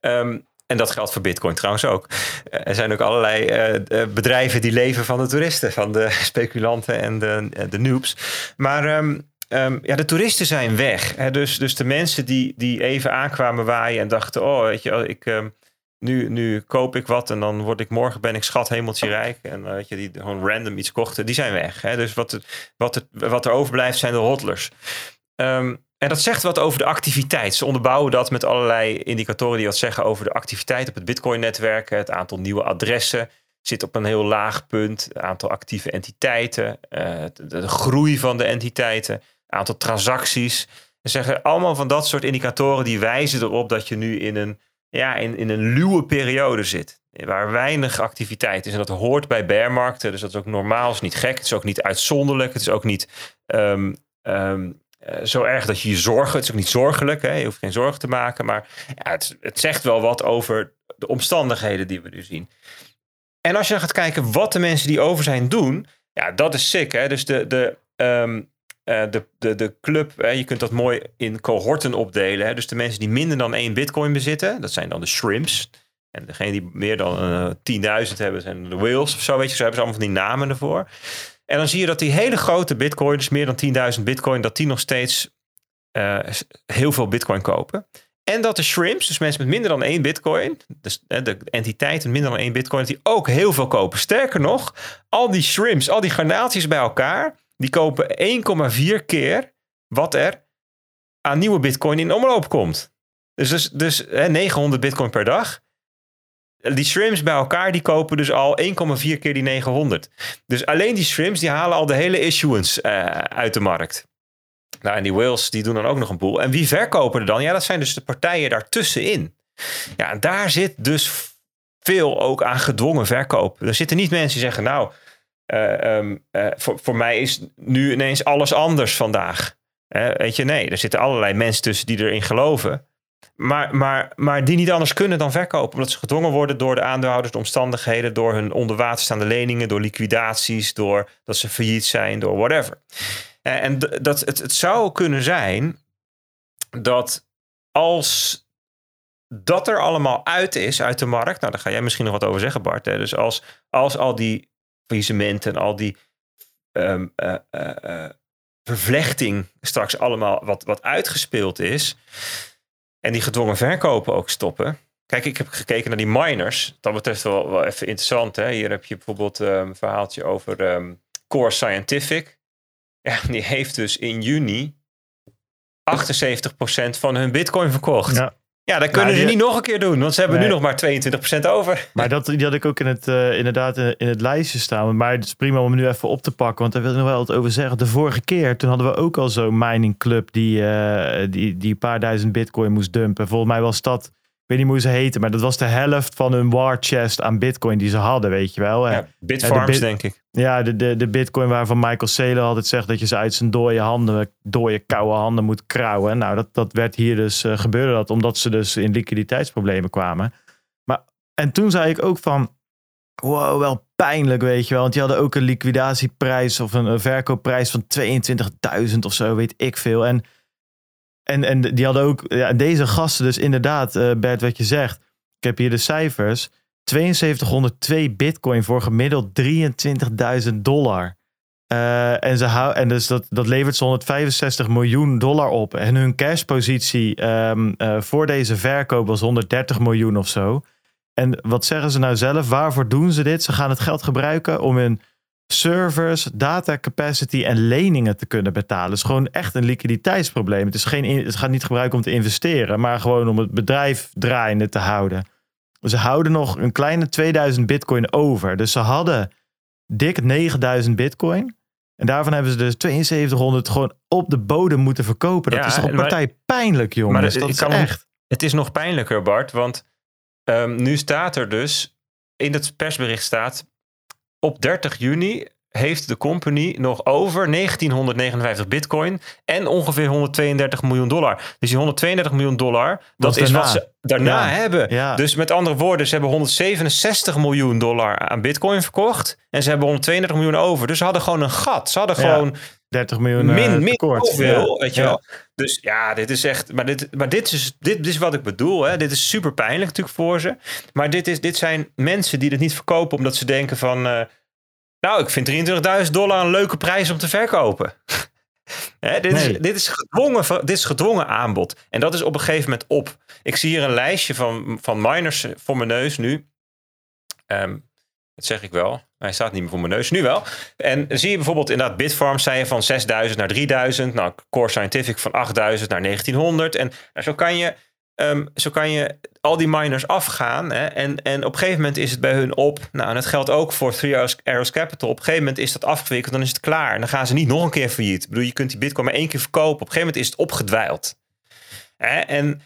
Ehm, en dat geldt voor Bitcoin trouwens ook. Er zijn ook allerlei bedrijven die leven van de toeristen, van de speculanten en de, de noobs. Maar ehm, ehm, ja, de toeristen zijn weg. Hè? Dus, dus de mensen die, die even aankwamen waaien en dachten: oh, weet je, ik. ehm, nu, nu koop ik wat en dan word ik morgen ben ik schat hemeltje rijk. En eh, weet je, die gewoon random iets kochten, die zijn weg. Hè? Dus wat, wat, het, wat er overblijft zijn de hodlers. Ehm, en dat zegt wat over de activiteit. Ze onderbouwen dat met allerlei indicatoren die wat zeggen over de activiteit op het Bitcoin-netwerk. Het aantal nieuwe adressen zit op een heel laag punt. Het aantal actieve entiteiten, eh, de, groei van de entiteiten, aantal transacties. Ze zeggen allemaal van dat soort indicatoren die wijzen erop dat je nu in een ja, in, in een luwe periode zit. Waar weinig activiteit is. En dat hoort bij bearmarkten. Dus dat is ook normaal. is niet gek. Het is ook niet uitzonderlijk. Het is ook niet ehm, ehm, eh, zo erg dat je je zorgen... Het is ook niet zorgelijk. Hè? Je hoeft geen zorgen te maken. Maar ja, het, het zegt wel wat over de omstandigheden die we nu zien. En als je dan gaat kijken wat de mensen die over zijn doen... Ja, dat is sick. Hè? Dus de... de ehm, eh, de, de, de club, hè, je kunt dat mooi in cohorten opdelen. Hè? Dus de mensen die minder dan één bitcoin bezitten, dat zijn dan de shrimps. En degene die meer dan eh 10.000 hebben, zijn de whales of zo. Weet je, zo hebben ze allemaal van die namen ervoor. En dan zie je dat die hele grote bitcoins, meer dan 10.000 bitcoin, dat die nog steeds eh, heel veel bitcoin kopen. En dat de shrimps, dus mensen met minder dan één bitcoin, dus eh, de entiteiten minder dan één bitcoin, die ook heel veel kopen. Sterker nog, al die shrimps, al die garnaaltjes bij elkaar, die kopen 1,4 keer wat er aan nieuwe bitcoin in omloop komt. Dus, dus, dus hè, 900 bitcoin per dag. Die shrimps bij elkaar, die kopen dus al 1,4 keer die 900. Dus alleen die shrimps, die halen al de hele issuance eh, uit de markt. Nou, en die whales, die doen dan ook nog een boel. En wie verkopen er dan? Ja, dat zijn dus de partijen daartussenin. Ja, en daar zit dus veel ook aan gedwongen verkoop. Er zitten niet mensen die zeggen, nou, eh, ehm, eh, voor, voor mij is nu ineens alles anders vandaag. Eh, weet je, nee, er zitten allerlei mensen tussen die erin geloven. Maar, maar, maar die niet anders kunnen dan verkopen. Omdat ze gedwongen worden door de aandeelhouders, de omstandigheden, door hun onder water staande leningen, door liquidaties, door dat ze failliet zijn, door whatever. En dat, het, het zou kunnen zijn dat als dat er allemaal uit is uit de markt, nou daar ga jij misschien nog wat over zeggen Bart. Hè? Dus als, als al die faillissementen en al die eh, vervlechting straks allemaal wat, wat uitgespeeld is en die gedwongen verkopen ook stoppen. Kijk, ik heb gekeken naar die miners. Dat betreft wel, wel even interessant. Hè? Hier heb je bijvoorbeeld ehm, een verhaaltje over ehm, Core Scientific. Ja, die heeft dus in juni 78% van hun bitcoin verkocht. Ja. Ja, dat kunnen die- ze niet nog een keer doen, want ze hebben Nee. nu nog maar 22% over. Maar dat, die had ik ook in het, eh, inderdaad in, in het lijstje staan. Maar het is prima om hem nu even op te pakken. Want daar wil ik nog wel wat over zeggen. De vorige keer, toen hadden we ook al zo'n mining club die, eh, die, die een paar duizend bitcoin moest dumpen. Volgens mij was dat, weet niet hoe ze heten. Maar dat was de helft van hun war chest aan bitcoin die ze hadden, weet je wel. Ja, Bitfarms, bit- denk ik. Ja, de, de, de bitcoin waarvan Michael Saylor altijd zegt dat je ze uit zijn dode handen, dode koude handen moet krauwen. Nou, dat, dat werd hier dus, eh, gebeurde dat omdat ze dus in liquiditeitsproblemen kwamen. Maar, en toen zei ik ook van, wow, wel pijnlijk, weet je wel. Want die hadden ook een liquidatieprijs of een, een verkoopprijs van 22.000 of zo, weet ik veel. En, en, en die hadden ook, ja, deze gasten dus inderdaad, eh, Bert, wat je zegt. Ik heb hier de cijfers. 7202 bitcoin voor gemiddeld 23.000 dollar. Eh, en ze en dus dat, dat levert ze 165 miljoen dollar op. En hun cashpositie eh, voor deze verkoop was 130 miljoen of zo. En wat zeggen ze nou zelf? Waarvoor doen ze dit? Ze gaan het geld gebruiken om hun servers, data capacity en leningen te kunnen betalen. Het is gewoon echt een liquiditeitsprobleem. Het, is geen, het gaat niet gebruiken om te investeren, maar gewoon om het bedrijf draaiende te houden. Ze houden nog een kleine 2000 bitcoin over. Dus ze hadden dik 9000 bitcoin. En daarvan hebben ze dus 7200 gewoon op de bodem moeten verkopen. Dat Ja, is toch een maar- partij pijnlijk, jongens. Maar dat is kan echt. Het is nog pijnlijker, Bart, want ehm, nu staat er dus, in het persbericht staat, op 30 juni heeft de company nog over 1959 bitcoin en ongeveer 132 miljoen dollar. Dus die 132 miljoen dollar, dat is is daarna. wat ze daarna Ja. hebben. Ja. Dus met andere woorden, ze hebben 167 miljoen dollar aan bitcoin verkocht en ze hebben 132 miljoen over. Dus ze hadden gewoon een gat. Ze hadden Ja. gewoon 30 miljoen eh, min, min zoveel, Ja. weet je wel. Dus ja, dit is echt... Maar dit, maar dit, is, dit, dit is wat ik bedoel. Hè. Dit is super pijnlijk natuurlijk voor ze. Maar dit, is, dit zijn mensen die het niet verkopen omdat ze denken van... eh, nou, ik vind 23.000 dollar een leuke prijs om te verkopen. Hè, dit, Nee. is, dit, is gedwongen, dit is gedwongen aanbod. En dat is op een gegeven moment op. Ik zie hier een lijstje van, van miners voor mijn neus nu. Ehm, dat zeg ik wel. Hij staat niet meer voor mijn neus. Nu wel. En zie je bijvoorbeeld inderdaad Bitfarms zei je van 6000 naar 3000. Nou, Core Scientific van 8000 naar 1900. En nou, zo, kan je, ehm, zo kan je al die miners afgaan. Hè? En, en op een gegeven moment is het bij hun op. Nou, en dat geldt ook voor Three Arrows- Capital. Op een gegeven moment is dat afgewikkeld. Dan is het klaar. En dan gaan ze niet nog een keer failliet. Ik bedoel, je kunt die bitcoin maar één keer verkopen. Op een gegeven moment is het opgedwijld. Hè? En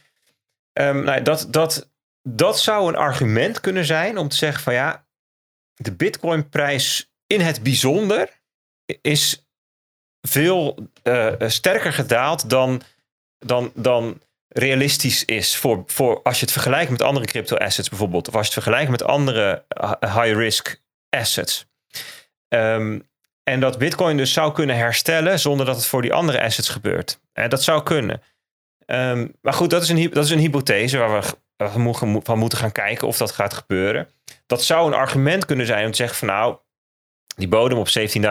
ehm, nou, dat, dat, dat zou een argument kunnen zijn om te zeggen van ja, de bitcoinprijs in het bijzonder is veel eh, sterker gedaald dan, dan, dan realistisch is voor, voor als je het vergelijkt met andere crypto assets bijvoorbeeld, of als je het vergelijkt met andere high risk assets. Ehm, en dat Bitcoin dus zou kunnen herstellen zonder dat het voor die andere assets gebeurt. En dat zou kunnen. Ehm, maar goed, dat is, een, dat is een hypothese waar we van moeten gaan kijken of dat gaat gebeuren. Dat zou een argument kunnen zijn om te zeggen van nou, die bodem op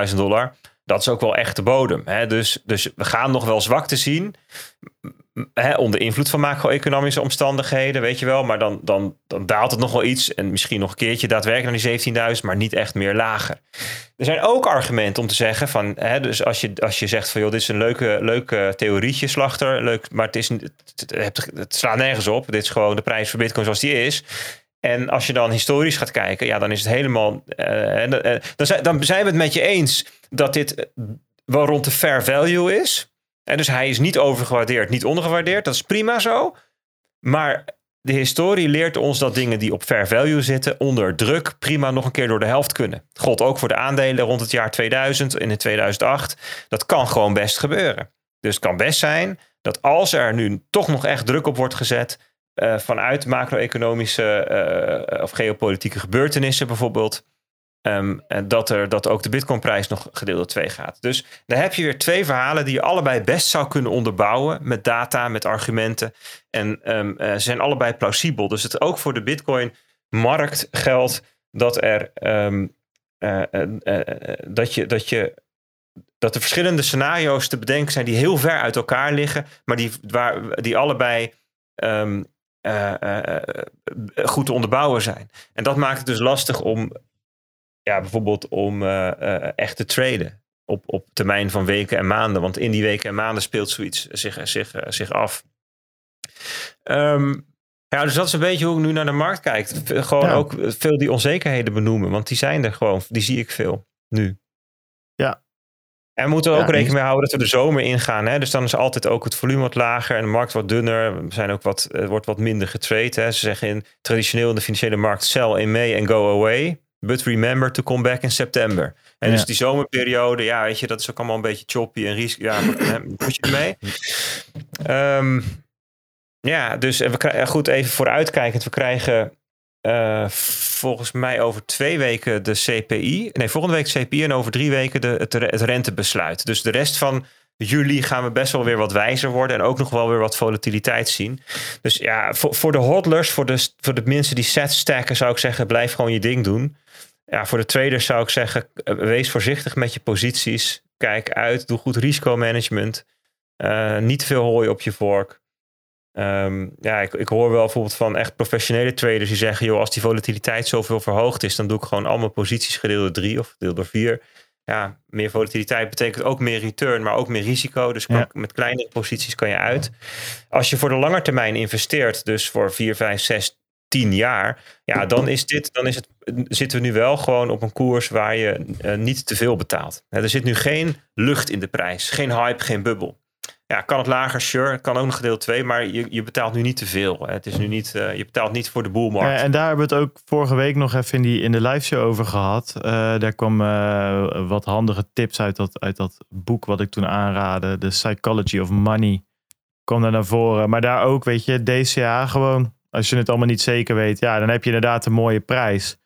17.000 dollar, dat is ook wel echt de bodem. Hè? Dus, dus we gaan nog wel zwakte zien. Hè, onder invloed van macro-economische omstandigheden, weet je wel. Maar dan, dan, daalt het nog wel iets. En misschien nog een keertje daadwerkelijk naar die 17.000, maar niet echt meer lager. Er zijn ook argumenten om te zeggen van, hè, dus als je, als je zegt van joh, dit is een leuke, leuke theorietje, slachter, leuk, maar het, is, het, slaat nergens op. Dit is gewoon de prijs voor Bitcoin zoals die is. En als je dan historisch gaat kijken, ja, dan is het helemaal. eh, eh, dan, zijn, dan zijn we het met je eens dat dit eh, wel rond de fair value is. En dus hij is niet overgewaardeerd, niet ondergewaardeerd. Dat is prima zo. Maar de historie leert ons dat dingen die op fair value zitten, onder druk prima nog een keer door de helft kunnen. Gold ook voor de aandelen rond het jaar 2000 en in 2008. Dat kan gewoon best gebeuren. Dus het kan best zijn dat als er nu toch nog echt druk op wordt gezet, uh, vanuit macro-economische uh, of geopolitieke gebeurtenissen bijvoorbeeld, um, dat, er, dat ook de Bitcoinprijs nog gedeeld door twee gaat. Dus dan heb je weer twee verhalen die je allebei best zou kunnen onderbouwen met data, met argumenten. En um, ze zijn allebei plausibel. Dus het ook voor de Bitcoin-markt geldt dat er um, dat je. Dat je dat er verschillende scenario's te bedenken zijn die heel ver uit elkaar liggen, maar die, waar, die allebei goed te onderbouwen zijn. En dat maakt het dus lastig om, ja, bijvoorbeeld om uh, echt te traden op, op termijn van weken en maanden. Want in die weken en maanden speelt zoiets zich, zich, zich af. Um, ja, dus dat is een beetje hoe ik nu naar de markt kijk. Gewoon ja. ook veel die onzekerheden benoemen, want die zijn er gewoon. Die zie ik veel nu. Ja, en we moeten er ook rekening mee houden dat we de zomer ingaan. Hè? Dus dan is altijd ook het volume wat lager en de markt wat dunner. We zijn ook wat, wordt wat minder getrade. Hè? Ze zeggen in, traditioneel in de financiële markt sell in May and go away. But remember to come back in september. En ja. dus die zomerperiode, ja, weet je, dat is ook allemaal een beetje choppy en risico. Ja, moet je ermee? Um, ja, dus en we krijgen, goed, even vooruitkijkend. We krijgen uh, volgens mij over twee weken de CPI. Nee, volgende week CPI en over drie weken de, het, het rentebesluit. Dus de rest van juli gaan we best wel weer wat wijzer worden. En ook nog wel weer wat volatiliteit zien. Dus ja, voor, voor de hodlers, voor de, voor de mensen die set stacken, zou ik zeggen: blijf gewoon je ding doen. Ja, voor de traders zou ik zeggen: wees voorzichtig met je posities. Kijk uit, doe goed risicomanagement. Uh, niet te veel hooi op je vork. Um, ja, ik, ik hoor wel bijvoorbeeld van echt professionele traders die zeggen: joh, als die volatiliteit zoveel verhoogd is, dan doe ik gewoon allemaal posities gedeeld door drie of gedeeld door vier. Ja, meer volatiliteit betekent ook meer return, maar ook meer risico. Dus ja. met kleinere posities kan je uit. Als je voor de lange termijn investeert, dus voor 4, 5, 6, 10 jaar, ja, dan is dit, dan is het, zitten we nu wel gewoon op een koers waar je uh, niet te veel betaalt. er zit nu geen lucht in de prijs, geen hype, geen bubbel. Ja, kan het lager? Sure. Kan ook nog gedeeld 2, maar je, je betaalt nu niet te veel. Het is nu niet, uh, je betaalt niet voor de boelmarkt. Ja, en daar hebben we het ook vorige week nog even in, die, in de live show over gehad. Uh, daar kwam uh, wat handige tips uit dat, uit dat boek wat ik toen aanraadde. The Psychology of Money. Kwam daar naar voren. Maar daar ook, weet je, DCA gewoon. Als je het allemaal niet zeker weet, ja, dan heb je inderdaad een mooie prijs.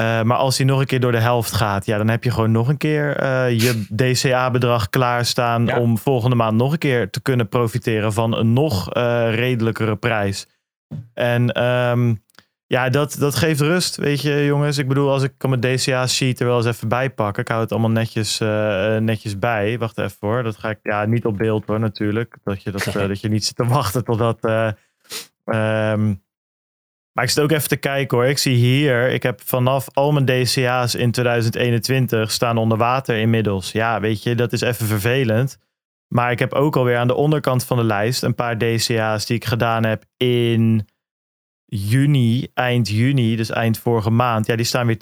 Uh, maar als hij nog een keer door de helft gaat, ja, dan heb je gewoon nog een keer uh, je DCA-bedrag klaarstaan ja. om volgende maand nog een keer te kunnen profiteren van een nog uh, redelijkere prijs. En um, ja, dat, dat geeft rust, weet je, jongens. Ik bedoel, als ik mijn DCA-sheet er wel eens even bij pak, ik hou het allemaal netjes, netjes bij. Wacht even hoor, dat ga ik ja, niet op beeld hoor, natuurlijk. Dat je, dat, dat je niet zit te wachten totdat. Um, maar ik zit ook even te kijken hoor. Ik zie hier, ik heb vanaf al mijn DCA's in 2021 staan onder water inmiddels. Ja, weet je, dat is even vervelend. Maar ik heb ook alweer aan de onderkant van de lijst een paar DCA's die ik gedaan heb in juni, eind juni, dus eind vorige maand. Ja, die staan weer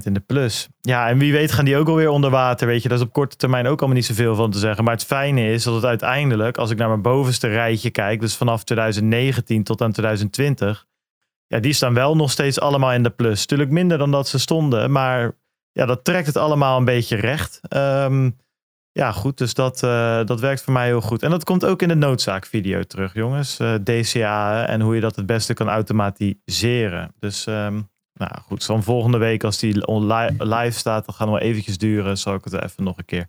10% in de plus. Ja, en wie weet gaan die ook alweer onder water. Weet je, dat is op korte termijn ook allemaal niet zoveel van te zeggen. Maar het fijne is dat het uiteindelijk, als ik naar mijn bovenste rijtje kijk, dus vanaf 2019 tot aan 2020 ja, die staan wel nog steeds allemaal in de plus. Tuurlijk minder dan dat ze stonden, maar ja, dat trekt het allemaal een beetje recht. Um, ja, goed, dus dat, uh, dat werkt voor mij heel goed. En dat komt ook in de noodzaakvideo terug, jongens. Uh, DCA en hoe je dat het beste kan automatiseren. Dus um, nou goed, dan volgende week als die live staat, dan gaan we eventjes duren. Zal ik het even nog een keer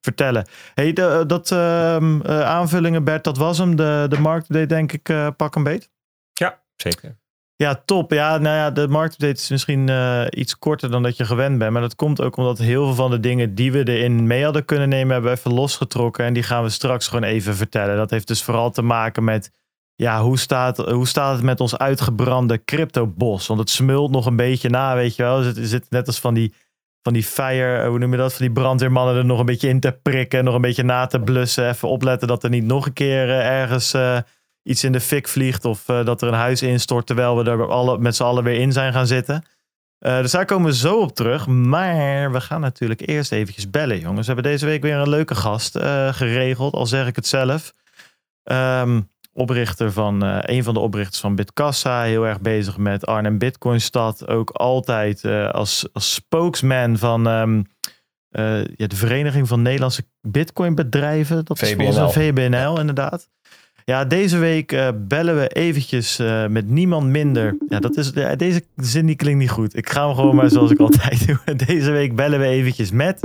vertellen. Hey, de, dat uh, aanvullingen Bert, dat was hem. De, de markt deed denk ik pak een beet. Ja, zeker. Ja, top. Ja, nou ja, de marktupdate is misschien uh, iets korter dan dat je gewend bent. Maar dat komt ook omdat heel veel van de dingen die we erin mee hadden kunnen nemen, hebben we even losgetrokken. En die gaan we straks gewoon even vertellen. Dat heeft dus vooral te maken met, ja, hoe staat, hoe staat het met ons uitgebrande cryptobos? Want het smult nog een beetje na, weet je wel. Het zit net als van die, van die fire, hoe noem je dat? Van die brandweermannen er nog een beetje in te prikken. Nog een beetje na te blussen. Even opletten dat er niet nog een keer uh, ergens... iets in de fik vliegt of uh, dat er een huis instort terwijl we er alle, met z'n allen weer in zijn gaan zitten. Uh, dus daar komen we zo op terug. Maar we gaan natuurlijk eerst eventjes bellen, jongens. We hebben deze week weer een leuke gast uh, geregeld, al zeg ik het zelf. Um, oprichter van, eh, een van de oprichters van Bitkassa. Heel erg bezig met Arnhem Bitcoinstad. Ook altijd eh, als, als spokesman van ehm, eh, ja, de Vereniging van Nederlandse Bitcoinbedrijven. Dat is volgens een VBNL inderdaad. Ja, deze week eh, bellen we eventjes eh, met niemand minder. Ja, dat is, deze zin die klinkt niet goed. Ik ga hem gewoon maar zoals ik altijd doe. Deze week bellen we eventjes met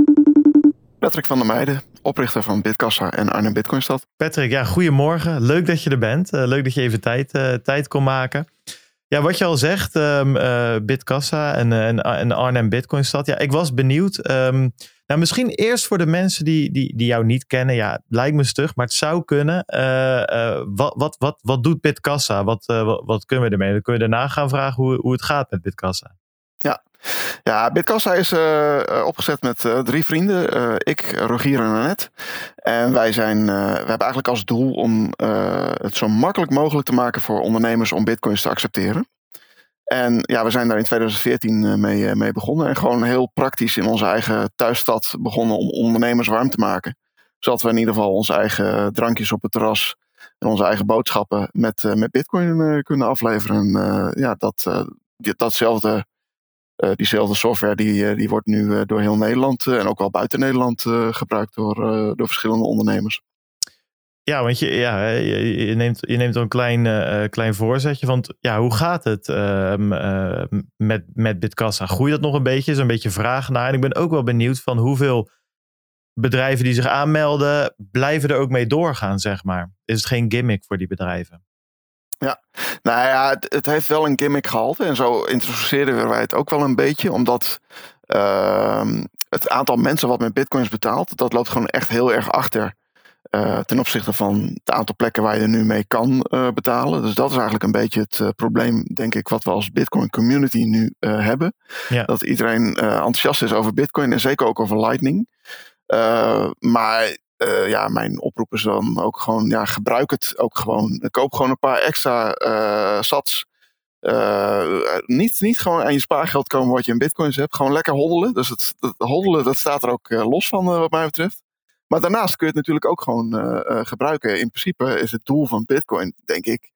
Patrick van der Meijden, oprichter van Bitkassa en Arnhem Bitcoinstad. Patrick. Ja, goedemorgen. Leuk dat je er bent. Eh, leuk dat je even tijd, tijd kon maken. Ja, wat je al zegt, ehm eh, Bitkassa en, eh, en, en Arnhem Bitcoinstad. Ja, ik was benieuwd. Ehm, nou, misschien eerst voor de mensen die, die, die jou niet kennen. Ja, lijkt me stug, maar het zou kunnen. Eh, eh, wat, wat, wat, wat doet Bitkassa? Wat, eh, wat, wat kunnen we ermee? Dan kun je daarna gaan vragen hoe, hoe het gaat met Bitkassa. Ja, Bitkassa is eh, eh, opgezet met eh, drie vrienden. Ik, Rogier en Annette. En wij, zijn, we hebben eigenlijk als doel om het zo makkelijk mogelijk te maken voor ondernemers om bitcoins te accepteren. En ja, we zijn daar in 2014 eh, mee, mee begonnen. En gewoon heel praktisch in onze eigen thuisstad begonnen om ondernemers warm te maken. Zodat we in ieder geval onze eigen drankjes op het terras en onze eigen boodschappen met, met bitcoin kunnen afleveren. En ja, dat, datzelfde eh, diezelfde software die, eh, die wordt nu eh, door heel Nederland en ook wel buiten Nederland gebruikt door, door verschillende ondernemers. Ja, want je, ja, je, neemt, je neemt een klein, klein voorzetje. Want ja, hoe gaat het ehm, eh, met, met Bitkassa? Groeit dat nog een beetje? Is een beetje vraag naar? En ik ben ook wel benieuwd van hoeveel bedrijven die zich aanmelden, blijven er ook mee doorgaan, zeg maar. Is het geen gimmick voor die bedrijven? Nou ja, het, het heeft wel een gimmick gehalte en zo introduceerden wij het ook wel een beetje, omdat ehm, het aantal mensen wat met bitcoins betaalt, dat loopt gewoon echt heel erg achter. eh, ten opzichte van het aantal plekken waar je er nu mee kan eh, betalen. Dus dat is eigenlijk een beetje het eh, probleem, denk ik, wat we als Bitcoin community nu hebben. Ja. Dat iedereen enthousiast is over Bitcoin en zeker ook over Lightning. Maar eh, ja, mijn oproep is dan ook gewoon, ja, gebruik het ook gewoon. Koop gewoon een paar extra eh sats. Eh, niet, niet gewoon aan je spaargeld komen wat je in bitcoins hebt. Gewoon lekker hoddelen. Dus het, het hoddelen, dat staat er ook los van wat mij betreft. Maar daarnaast kun je het natuurlijk ook gewoon gebruiken. In principe is het doel van bitcoin, denk ik,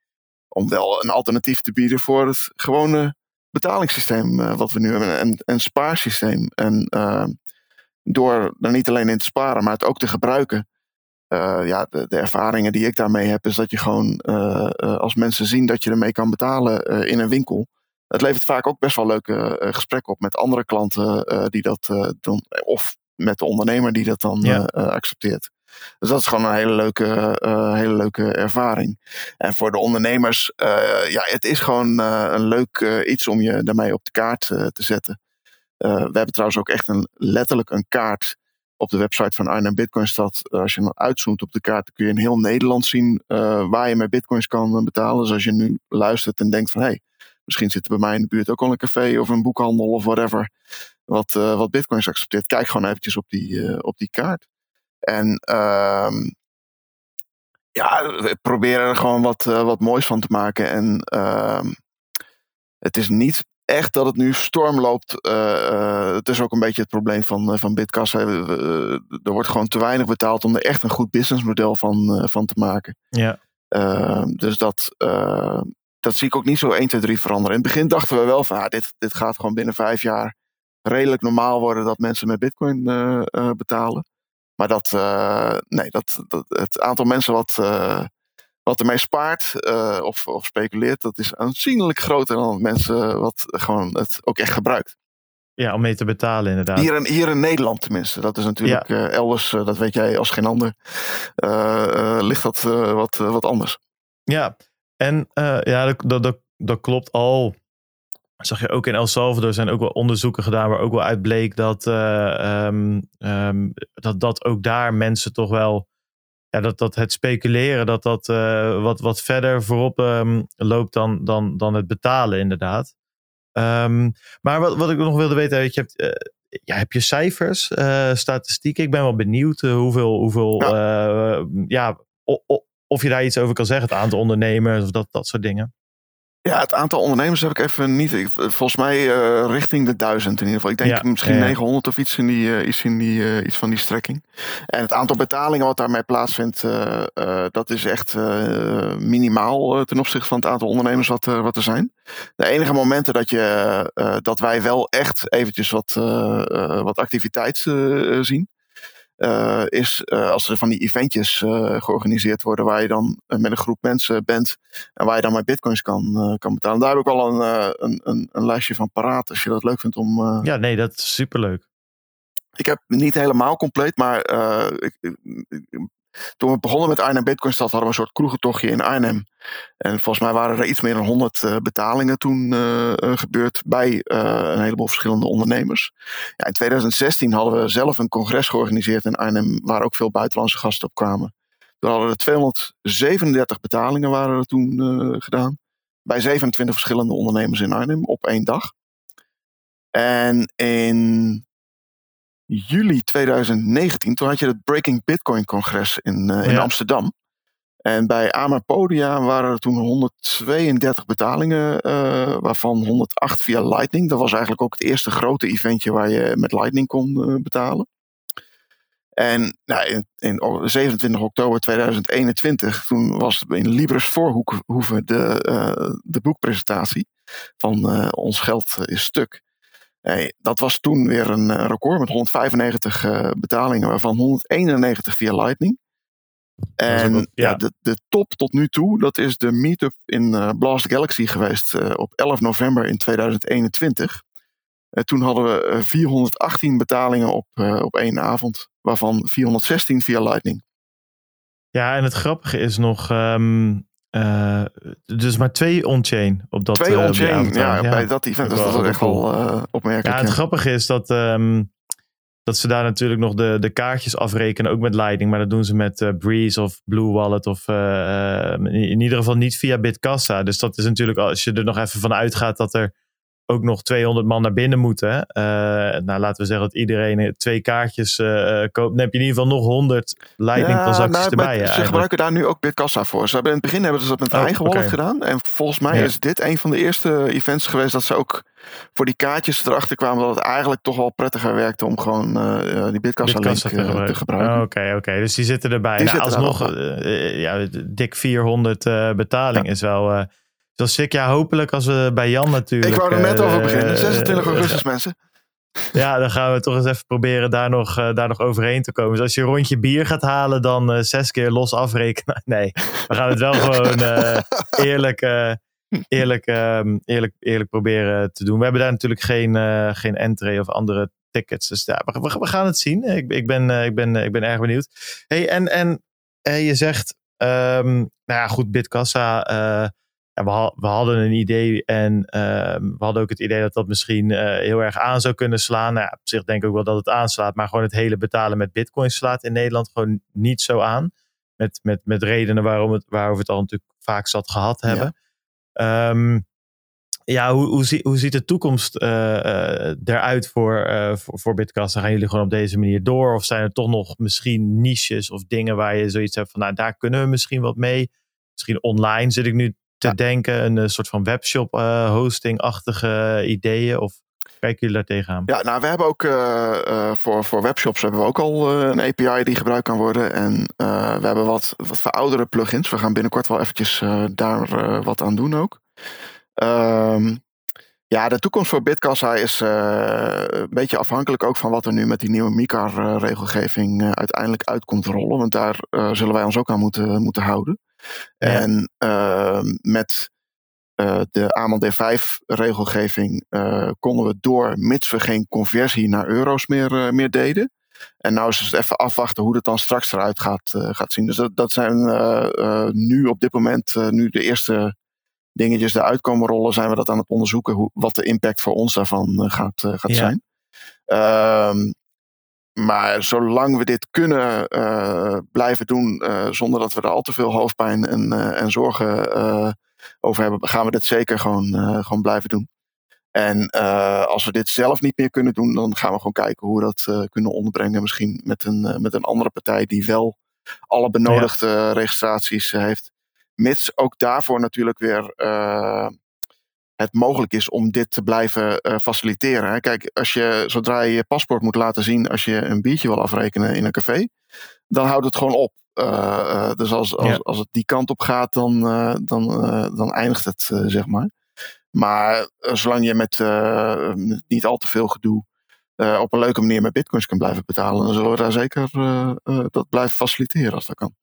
om wel een alternatief te bieden voor het gewone betalingssysteem wat we nu hebben. En een spaarsysteem. En door er niet alleen in te sparen, maar het ook te gebruiken. eh, ja, de, de ervaringen die ik daarmee heb, is dat je gewoon eh, eh, als mensen zien dat je ermee kan betalen in een winkel. Het levert vaak ook best wel leuke gesprekken op met andere klanten die dat doen. Of met de ondernemer die dat dan Ja. accepteert. Dus dat is gewoon een hele leuke, hele leuke ervaring. En voor de ondernemers, ja, het is gewoon een leuk iets om je daarmee op de kaart te zetten. Eh, we hebben trouwens ook echt een, letterlijk een kaart op de website van Arnhem Bitcoinstad. Eh, als je dan uitzoomt op de kaart, kun je in heel Nederland zien eh, waar je met bitcoins kan betalen. Dus als je nu luistert en denkt van hé, hey, misschien zit er bij mij in de buurt ook al een café of een boekhandel of whatever. Wat, wat bitcoins accepteert. Kijk gewoon eventjes op die, op die kaart. En ehm, ja, we proberen er gewoon wat, wat moois van te maken. En ehm, het is niet echt dat het nu storm loopt. Eh, eh, het is ook een beetje het probleem van, eh, van Bitkassa. Er wordt gewoon te weinig betaald om er echt een goed businessmodel van, van te maken. Ja, Ehm, dus dat, dat zie ik ook niet zo 1, 2, 3 veranderen. In het begin dachten we wel van ah, dit, dit gaat gewoon binnen vijf jaar redelijk normaal worden dat mensen met bitcoin betalen. Maar dat, nee, dat, dat, het aantal mensen wat, wat ermee spaart eh, of, of speculeert, dat is aanzienlijk groter dan mensen wat gewoon het ook echt gebruikt. ja om mee te betalen inderdaad. Hier in, hier in Nederland tenminste. Dat is natuurlijk eh, elders, eh, dat weet jij als geen ander, ligt dat wat, wat anders. Ja, en ja, dat, dat, dat, dat klopt al. Zag je ook in El Salvador zijn ook wel onderzoeken gedaan waar ook wel uit bleek dat, eh, ehm, ehm, dat, dat ook daar mensen toch wel, ja, dat, dat het speculeren, dat dat eh, wat, wat verder voorop ehm, loopt dan, dan, dan het betalen inderdaad. Ehm, maar wat, wat ik nog wilde weten, weet je, hebt, eh, ja, heb je cijfers, eh, statistieken? Ik ben wel benieuwd hoeveel, hoeveel ja. ja, o- o- of je daar iets over kan zeggen, het aantal ondernemers of dat, dat soort dingen. Ja, het aantal ondernemers heb ik even niet. ik- Volgens mij eh, richting de duizend in ieder geval. Ik denk Ja, misschien ja, ja. 900 of iets, in die, eh, iets, in die, eh, iets van die strekking. En het aantal betalingen wat daarmee plaatsvindt, eh, eh, dat is echt eh, minimaal eh, ten opzichte van het aantal ondernemers wat, er- wat er zijn. De enige momenten dat, je, eh, dat wij wel echt eventjes wat, eh, eh, wat activiteit eh, eh, zien. Eh, is eh, als er van die eventjes eh, georganiseerd worden waar je dan met een groep mensen bent en waar je dan met bitcoins kan, kan betalen. Daar heb ik wel een, een, een, een lijstje van paraat als je dat leuk vindt om. Ja, nee, dat is superleuk. Ik heb niet helemaal compleet, maar ik- toen we begonnen met Arnhem Bitcoin Stad hadden we een soort kroegentochtje in Arnhem. En volgens mij waren er iets meer dan 100 eh, betalingen toen eh, eh, gebeurd bij een heleboel verschillende ondernemers. Ja, in 2016 hadden we zelf een congres georganiseerd in Arnhem waar ook veel buitenlandse gasten op kwamen. Toen hadden er 237 betalingen waren er toen gedaan. Bij 27 verschillende ondernemers in Arnhem op één dag. En in juli 2019, toen had je het Breaking Bitcoin congres in, eh, in Ja. Amsterdam. En bij Amapodia waren er toen 132 betalingen, eh, waarvan 108 via Lightning. Dat was eigenlijk ook het eerste grote eventje waar je met Lightning kon eh, betalen. En nou, in, in o- 27 oktober 2021, toen was in Libres Voorhoeven de, de boekpresentatie van Ons Geld is Stuk. Nee, dat was toen weer een eh, record met 195 eh, betalingen, waarvan 191 via Lightning. ook En ja. ja. de, de top tot nu toe, dat is de meetup in eh, Blast Galaxy geweest op 11 november in 2021. Eh, toen hadden we eh, 418 betalingen op, op één avond, waarvan 416 via Lightning. Ja, en het grappige is nog, ehm, eh, dus maar twee on-chain op dat Twee eh, on-chain, ja, bij dat event. Dat is dat wel echt wel eh, opmerkelijk. Ja, het ja. grappige is dat, ehm, dat ze daar natuurlijk nog de, de kaartjes afrekenen, ook met Lightning. Maar dat doen ze met Breeze of Blue Wallet of eh, eh, in, in ieder geval niet via Bitkassa. Dus dat is natuurlijk, als je er nog even van uitgaat dat er ook nog 200 man naar binnen moeten. eh, nou, laten we zeggen dat iedereen eh, twee kaartjes eh, koopt. Dan heb je in ieder geval nog 100 Lightning transacties nou, erbij. ze gebruiken daar nu ook Bitkassa voor. Ze hebben in het begin hebben ze dat met een Oh, eigen wallet gedaan. En volgens mij Ja. is dit een van de eerste events geweest dat ze ook voor die kaartjes erachter kwamen dat het eigenlijk toch wel prettiger werkte om gewoon die Bitkassa te gebruiken. Oh, Oké, oké. Dus die zitten erbij. Die nou, zitten alsnog, nog ja, dik 400 eh, betaling is wel... eh is sick. Ja, hopelijk als we bij Jan natuurlijk... Ik wou er net eh, over beginnen. eh, 26 eh, augustus, mensen. Ja, dan gaan we toch eens even proberen daar nog, eh, daar nog overheen te komen. Dus als je een rondje bier gaat halen, dan eh, zes keer los afrekenen. Nee, we gaan het wel gewoon eh, eerlijk, eh, eerlijk, ehm, eerlijk, eerlijk proberen te doen. We hebben daar natuurlijk geen, eh, geen entree of andere tickets. Dus ja, we, we- we gaan het zien. Ik, ik, ben, eh, ik, ben, ik ben erg benieuwd. Hey, en, en eh, je zegt, ehm, nou ja, goed, Bitkassa. We, ha- we hadden een idee en ehm, we hadden ook het idee dat dat misschien eh, heel erg aan zou kunnen slaan. Nou, ja, op zich denk ik ook wel dat het aanslaat, maar gewoon het hele betalen met bitcoin slaat in Nederland gewoon niet zo aan. Met, met, met redenen waarom het, waarover we het al natuurlijk vaak zat gehad hebben. Ja, ja hoe, hoe, zie, hoe ziet de toekomst eh, eh, eruit voor, voor, voor? Gaan jullie gewoon op deze manier door? Of zijn er toch nog misschien niches of dingen waar je zoiets hebt van, nou daar kunnen we misschien wat mee? Misschien online zit ik nu te Ja. denken, een eh, soort van webshop eh, hosting-achtige ideeën? Of kijken jullie daar tegenaan? Ja, nou, we hebben ook eh, voor, voor webshops hebben we ook al een API die gebruikt kan worden. En we hebben wat, wat verouderde plugins. We gaan binnenkort wel eventjes daar wat aan doen ook. Ehm, ja, de toekomst voor Bitkassa is een beetje afhankelijk ook van wat er nu met die nieuwe MICAR-regelgeving uiteindelijk uit komt rollen. Want daar zullen wij ons ook aan moeten, moeten houden. En ehm, met eh, de AML D5-regelgeving eh, konden we door, mits we geen conversie naar euro's meer, eh, meer deden. En nou is het even afwachten hoe het dan straks eruit gaat, gaat zien. Dus dat, dat zijn nu op dit moment, nu de eerste dingetjes eruit komen rollen, zijn we dat aan het onderzoeken, hoe, wat de impact voor ons daarvan gaat, gaat Ja. zijn. Ehm, maar zolang we dit kunnen eh, blijven doen, eh, zonder dat we er al te veel hoofdpijn en, eh, en zorgen over hebben, gaan we dit zeker gewoon, gewoon blijven doen. En als we dit zelf niet meer kunnen doen, dan gaan we gewoon kijken hoe we dat kunnen onderbrengen. Misschien met een, met een andere partij die wel alle benodigde registraties heeft. Mits ook daarvoor natuurlijk weer het mogelijk is om dit te blijven eh, faciliteren. Kijk, als je, zodra je je paspoort moet laten zien als je een biertje wil afrekenen in een café, dan houdt het gewoon op. Uh, uh, dus als, als, Ja. als het die kant op gaat, dan, eh, dan, eh, dan eindigt het, eh, zeg maar. Maar eh, zolang je met, eh, met niet al te veel gedoe eh, op een leuke manier met bitcoins kan blijven betalen, dan zullen we daar zeker eh, eh, dat blijven faciliteren als dat kan.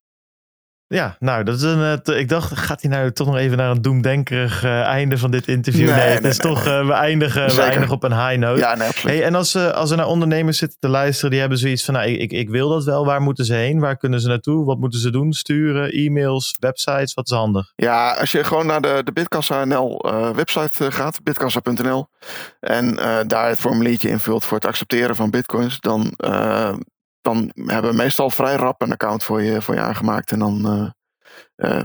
Ja, nou, dat is een. eh, ik dacht, gaat hij nou toch nog even naar een doemdenkerig eh, einde van dit interview? Nee, Nee, het nee, is nee, toch. eh, we, eindigen, we eindigen op een high note. Ja. Hey, en als, eh, als er naar ondernemers zitten te luisteren, die hebben zoiets van: nou, ik, ik, wil dat wel. Waar moeten ze heen? Waar kunnen ze naartoe? Wat moeten ze doen? Sturen, e-mails, websites? Wat is handig? Ja, als je gewoon naar de, de Bitkassa NL eh, website gaat, bitkassa.nl, en daar het formuliertje invult voor het accepteren van bitcoins, dan, dan hebben we meestal vrij rap een account voor je, voor je aangemaakt. En dan eh, eh,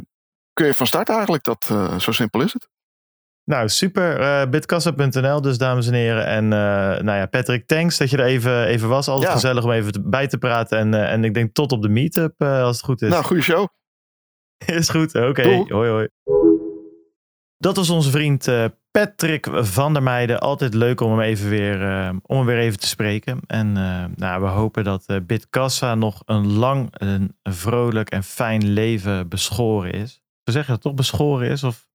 kun je van start eigenlijk. Dat, eh, zo simpel is het. Nou, super. bitkassa.nl, dus dames en heren. En nou ja, Patrick, thanks dat je er even, even was. Altijd Ja. gezellig om even te- bij te praten. En, en ik denk tot op de meetup, als het goed is. Nou, goede show. Is goed, oké. Hoi, hoi. Dat was onze vriend Patrick van der Meijden. Altijd leuk om hem even weer, eh, om hem weer even te spreken. En eh, nou, we hopen dat eh, Bitkassa nog een lang, een vrolijk en fijn leven beschoren is. We zeggen dat het toch beschoren is, of,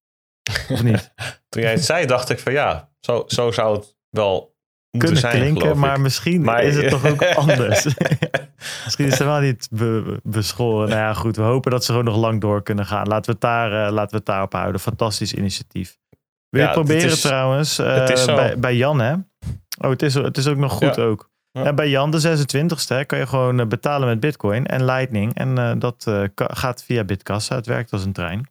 of niet? Toen jij het zei, dacht ik van ja, zo, zo zou het wel moeten Kunnen zijn, klinken, maar misschien Maar- is het toch ook anders. misschien is het wel niet be- beschoren. Nou ja, goed. We hopen dat ze gewoon nog lang door kunnen gaan. Laten we het, daar, eh, laten we het daarop houden. Fantastisch initiatief. Wil je Ja, proberen het is- trouwens? eh, het is zo. bij, bij Jan, hè? Oh, het is, het is ook nog goed Ja. ook. Ja. Bij Jan, de 26e, hè, kan je gewoon eh, betalen met Bitcoin en Lightning. En eh, dat eh, gaat via Bitkassa. Het werkt als een trein.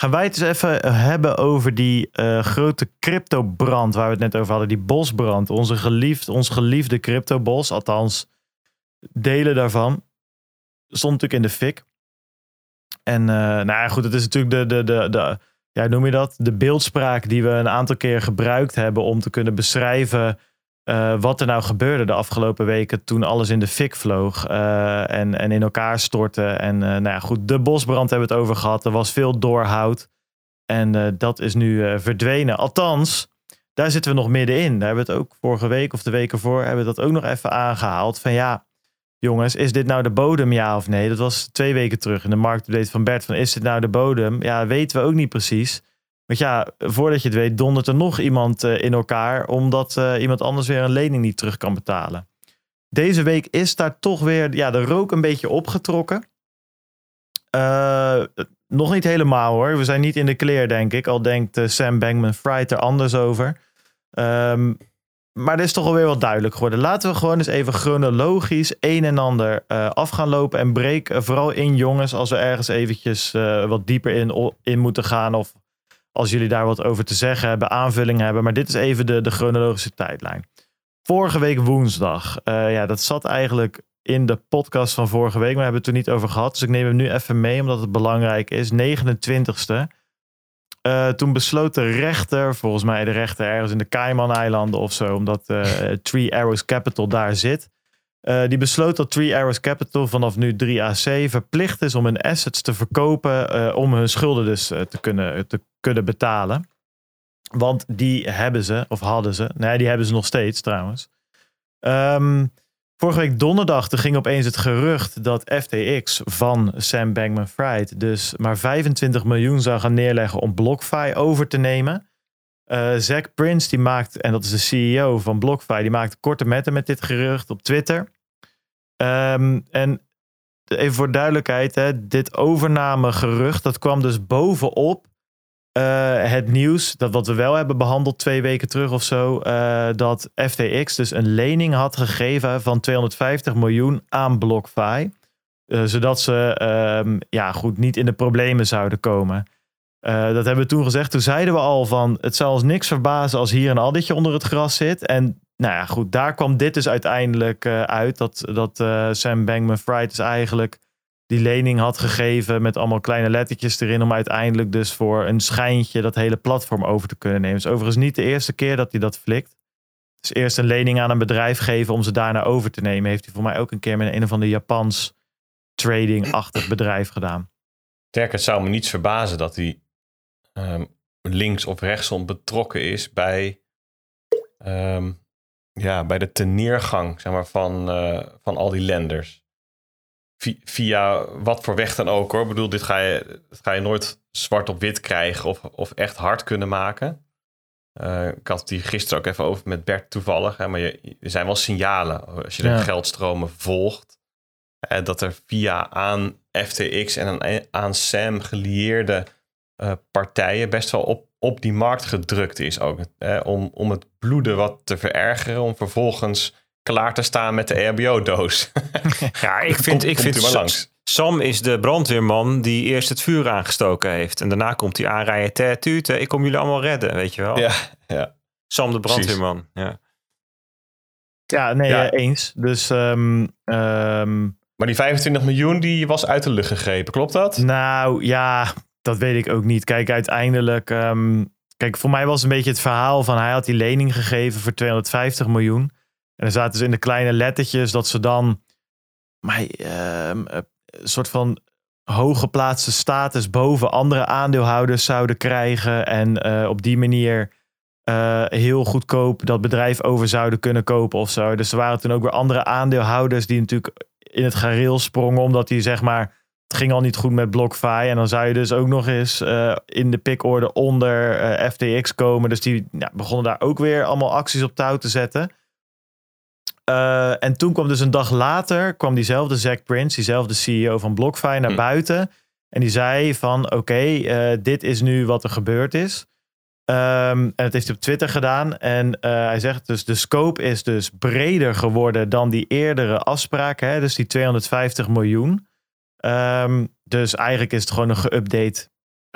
Gaan wij het eens even hebben over die eh, grote cryptobrand waar we het net over hadden. Die bosbrand. Onze geliefd, ons geliefde cryptobos. Althans, delen daarvan. Stond natuurlijk in de fik. En eh, nou ja, goed, het is natuurlijk de, de, de, de, ja, noem je dat? De beeldspraak die we een aantal keer gebruikt hebben om te kunnen beschrijven eh, wat er nou gebeurde de afgelopen weken toen alles in de fik vloog eh, en, en in elkaar stortte. En eh, nou ja, goed, de bosbrand hebben we het over gehad. Er was veel doorhout. En dat is nu verdwenen. Althans, daar zitten we nog middenin. Daar hebben we het ook vorige week of de week ervoor hebben we dat ook nog even aangehaald. Van ja, jongens, is dit nou de bodem, ja of nee? Dat was twee weken terug in de marktupdate van Bert. Van is dit nou de bodem? Ja, weten we ook niet precies. Want ja, voordat je het weet, dondert er nog iemand eh, in elkaar, omdat eh, iemand anders weer een lening niet terug kan betalen. Deze week is daar toch weer ja, de rook een beetje opgetrokken. Eh, nog niet helemaal hoor. We zijn niet in de kleer, denk ik. Al denkt Sam Bankman-Fried er anders over. Ehm, maar er is toch alweer wat duidelijk geworden. Laten we gewoon eens even chronologisch een en ander eh, af gaan lopen en breken. vooral in jongens, als we ergens eventjes eh, wat dieper in, in moeten gaan. Of als jullie daar wat over te zeggen hebben, aanvulling hebben. Maar dit is even de, de chronologische tijdlijn. Vorige week woensdag. eh, ja, dat zat eigenlijk in de podcast van vorige week. Maar we hebben het er niet over gehad. Dus ik neem hem nu even mee, omdat het belangrijk is. 29ste. Eh, toen besloot de rechter, volgens mij de rechter ergens in de Cayman-eilanden of zo, omdat eh, Three Arrows Capital daar zit. eh, die besloot dat Three Arrows Capital vanaf nu 3AC verplicht is om hun assets te verkopen om hun schulden dus te, kunnen, te kunnen betalen. Want die hebben ze, of hadden ze. Nee, die hebben ze nog steeds trouwens. Ehm, vorige week donderdag toen ging opeens het gerucht dat FTX van Sam Bankman-Fried dus maar 25 miljoen zou gaan neerleggen om BlockFi over te nemen. Eh Zack Prince, die maakt, en dat is de CEO van BlockFi, die maakt korte metten met dit gerucht op Twitter. Ehm, en even voor duidelijkheid, hè, dit overnamegerucht, dat kwam dus bovenop eh, het nieuws, dat wat we wel hebben behandeld twee weken terug of zo, eh, dat FTX dus een lening had gegeven van 250 miljoen aan BlockFi. eh, zodat ze ehm, ja, goed, niet in de problemen zouden komen. Dat hebben we toen gezegd. Toen zeiden we al van het zal ons niks verbazen als hier een addetje onder het gras zit. En nou ja, goed, daar kwam dit dus uiteindelijk uit. Dat, dat Sam Bankman-Fried dus eigenlijk die lening had gegeven met allemaal kleine lettertjes erin. Om uiteindelijk dus voor een schijntje dat hele platform over te kunnen nemen. Het is overigens niet de eerste keer dat hij dat flikt. Dus eerst een lening aan een bedrijf geven om ze daarna over te nemen. Heeft hij voor mij ook een keer met een of ander Japans trading-achtig bedrijf gedaan. Sterker, het zou me niets verbazen dat hij ehm, links of rechtsom betrokken is bij, ehm, ja, bij de teneergang zeg maar, van, eh, van al die lenders. Vi- via wat voor weg dan ook hoor. Ik bedoel, dit ga je, dit ga je nooit zwart op wit krijgen of, of echt hard kunnen maken. Eh, ik had die gisteren ook even over met Bert toevallig. Hè, maar je, er zijn wel signalen als je de geldstromen volgt. dat er via aan FTX en aan, aan Sam gelieerde eh, partijen best wel op, op die markt gedrukt is. Ook, eh, om, om het bloeden wat te verergeren. Om vervolgens klaar te staan met de EHBO-doos. Ja, ik vind, ik vind. Sam is de brandweerman die eerst het vuur aangestoken heeft. En daarna komt hij aanrijden. Tuut, tuut, ik kom jullie allemaal redden, weet je wel. ja, ja. Sam de brandweerman. Ja. Ja, nee, Ja. eh, eens. Dus ehm, ehm, Maar die 25 miljoen die was uit de lucht gegrepen, klopt dat? Nou ja, dat weet ik ook niet. Kijk, uiteindelijk. ehm, kijk, voor mij was een beetje het verhaal van hij had die lening gegeven voor 250 miljoen. En dan zaten ze in de kleine lettertjes dat ze dan. Maar ehm, eh, een soort van hooggeplaatste status boven andere aandeelhouders zouden krijgen. En eh, op die manier eh, heel goedkoop dat bedrijf over zouden kunnen kopen of zo. Dus er waren toen ook weer andere aandeelhouders die natuurlijk in het gareel sprongen. Omdat die zeg maar het ging al niet goed met BlockFi. En dan zou je dus ook nog eens in de pickorde onder FTX komen. Dus die ja, begonnen daar ook weer allemaal acties op touw te zetten. Eh, en toen kwam dus een dag later, kwam diezelfde Zack Prince, diezelfde CEO van BlockFi, naar Hm. buiten. En die zei van, oké, eh, dit is nu wat er gebeurd is. Ehm, en dat heeft hij op Twitter gedaan. En eh, hij zegt dus, de scope is dus breder geworden dan die eerdere afspraken. Hè? Dus die 250 miljoen. Ehm, dus eigenlijk is het gewoon een geüpdate,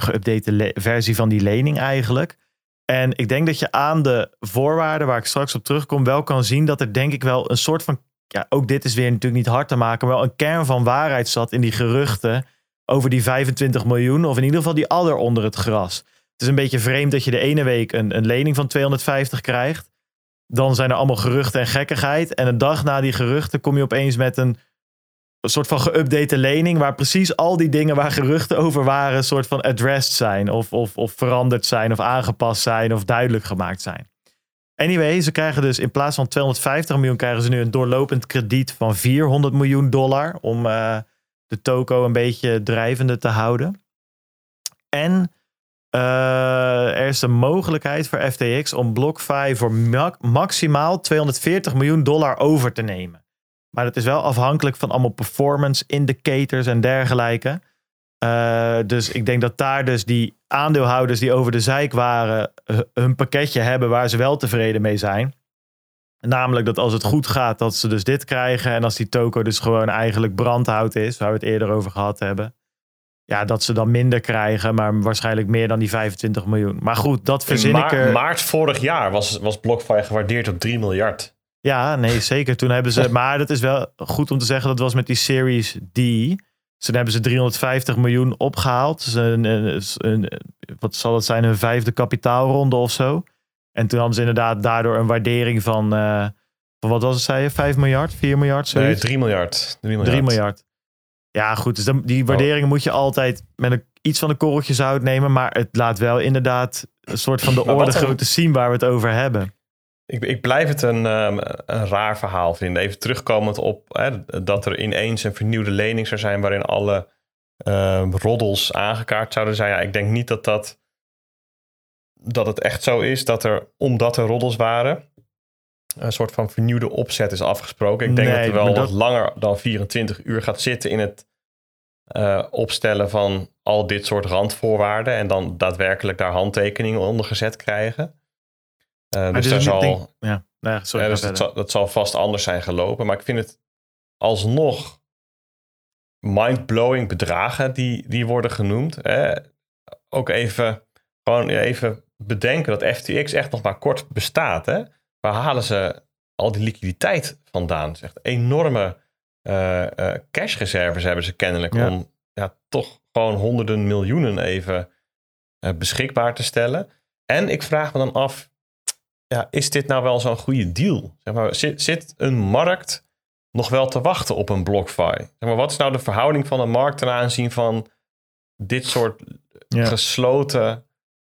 geüpdate versie van die lening eigenlijk. En ik denk dat je aan de voorwaarden waar ik straks op terugkom wel kan zien dat er denk ik wel een soort van, ja ook dit is weer natuurlijk niet hard te maken, maar wel een kern van waarheid zat in die geruchten over die 25 miljoen. Of in ieder geval die adder onder het gras. Het is een beetje vreemd dat je de ene week een, een lening van 250 krijgt. Dan zijn er allemaal geruchten en gekkigheid. En een dag na die geruchten kom je opeens met een, een soort van geüpdate lening. Waar precies al die dingen waar geruchten over waren, een soort van addressed zijn. Of, of, of veranderd zijn, of aangepast zijn, of duidelijk gemaakt zijn. Anyway, ze krijgen dus in plaats van 250 miljoen, krijgen ze nu een doorlopend krediet van 400 miljoen dollar. Om eh, de toko een beetje drijvende te houden. En eh, er is een mogelijkheid voor FTX om BlockFi voor ma- maximaal 240 miljoen dollar over te nemen. Maar dat is wel afhankelijk van allemaal performance indicators en dergelijke. Eh, dus ik denk dat daar dus die aandeelhouders die over de zeik waren, hu- hun pakketje hebben waar ze wel tevreden mee zijn. Namelijk dat als het goed gaat, dat ze dus dit krijgen. En als die toko dus gewoon eigenlijk brandhout is, waar we het eerder over gehad hebben. Ja, dat ze dan minder krijgen, maar waarschijnlijk meer dan die 25 miljoen. Maar goed, dat In verzin ik er. maart vorig jaar was, was BlockFi gewaardeerd op 3 miljard. Ja, nee, zeker. Toen hebben ze. Maar dat is wel goed om te zeggen. Dat was met die Series D. Dus toen hebben ze 350 miljoen opgehaald. Dus een, een, een- wat zal het zijn? Een vijfde kapitaalronde of zo. En toen hadden ze inderdaad daardoor een waardering van. eh, van wat was het, zei je? 5 miljard? 4 miljard? Nee, Zoiets? 3 miljard. 3 miljard. 3 miljard. Ja, goed. Dus dan, die waarderingen moet je altijd met een, iets van een korreltje zout nemen. Maar het laat wel inderdaad een soort van de orde grootte zien waar we het over hebben. Ik, ik blijf het een, ehm, een raar verhaal vinden. Even terugkomend op hè, dat er ineens een vernieuwde lening zou zijn waarin alle ehm, roddels aangekaart zouden zijn. Ja, ik denk niet dat, dat, dat het echt zo is dat er, omdat er roddels waren, een soort van vernieuwde opzet is afgesproken. Ik denk Nee, dat er wel wat langer dan 24 uur gaat zitten in het eh, opstellen van al dit soort randvoorwaarden en dan daadwerkelijk daar handtekeningen onder gezet krijgen. Eh, Maar dus zal, ding- Ja, nee, sorry. ja, dus dat, zal, dat zal vast anders zijn gelopen. Maar ik vind het alsnog mind-blowing bedragen die, die worden genoemd. Hè. Ook even, gewoon even bedenken dat FTX echt nog maar kort bestaat. Hè. Waar halen ze al die liquiditeit vandaan? Zeg, enorme eh, eh, cashreserves hebben ze kennelijk Ja. om ja, toch gewoon honderden miljoenen even beschikbaar te stellen. En ik vraag me dan af, ja, is dit nou wel zo'n goede deal? Zeg maar, zit, zit een markt nog wel te wachten op een BlockFi? Zeg maar, wat is nou de verhouding van de markt ten aanzien van dit soort Ja. gesloten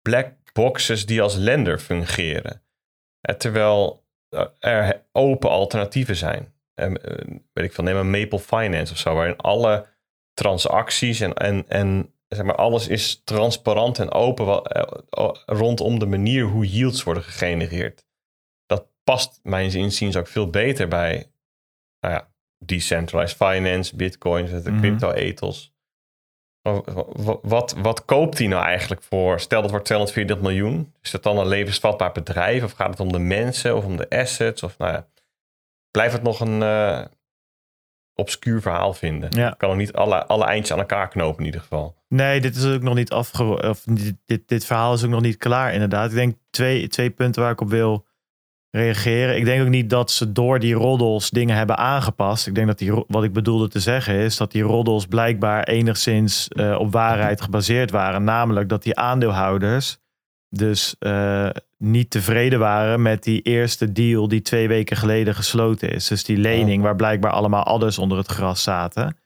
black boxes die als lender fungeren. Eh, terwijl eh, er open alternatieven zijn. En, eh, weet ik veel, neem een Maple Finance of zo, waarin alle transacties en, en, en zeg maar, alles is transparant en open eh, rondom de manier hoe yields worden gegenereerd. Dat past mijn inziens ook veel beter bij nou ja, decentralized finance, bitcoins, de Mhm. crypto-ethos. Wa- wa- Wat, wat koopt hij nou eigenlijk voor? Stel dat wordt 234 miljoen. Is dat dan een levensvatbaar bedrijf? Of gaat het om de mensen of om de assets? Of nou ja, blijft het nog een eh, obscuur verhaal vinden? Ja. Ik kan nog niet alle, alle eindjes aan elkaar knopen in ieder geval. Nee, dit is ook nog niet afgerond. Of dit, dit, dit verhaal is ook nog niet klaar, inderdaad. Ik denk twee, twee punten waar ik op wil reageren. Ik denk ook niet dat ze door die roddels dingen hebben aangepast. Ik denk dat die, wat ik bedoelde te zeggen is dat die roddels blijkbaar enigszins eh, op waarheid gebaseerd waren. Namelijk dat die aandeelhouders dus eh, niet tevreden waren met die eerste deal die twee weken geleden gesloten is. Dus die lening waar blijkbaar allemaal adders onder het gras zaten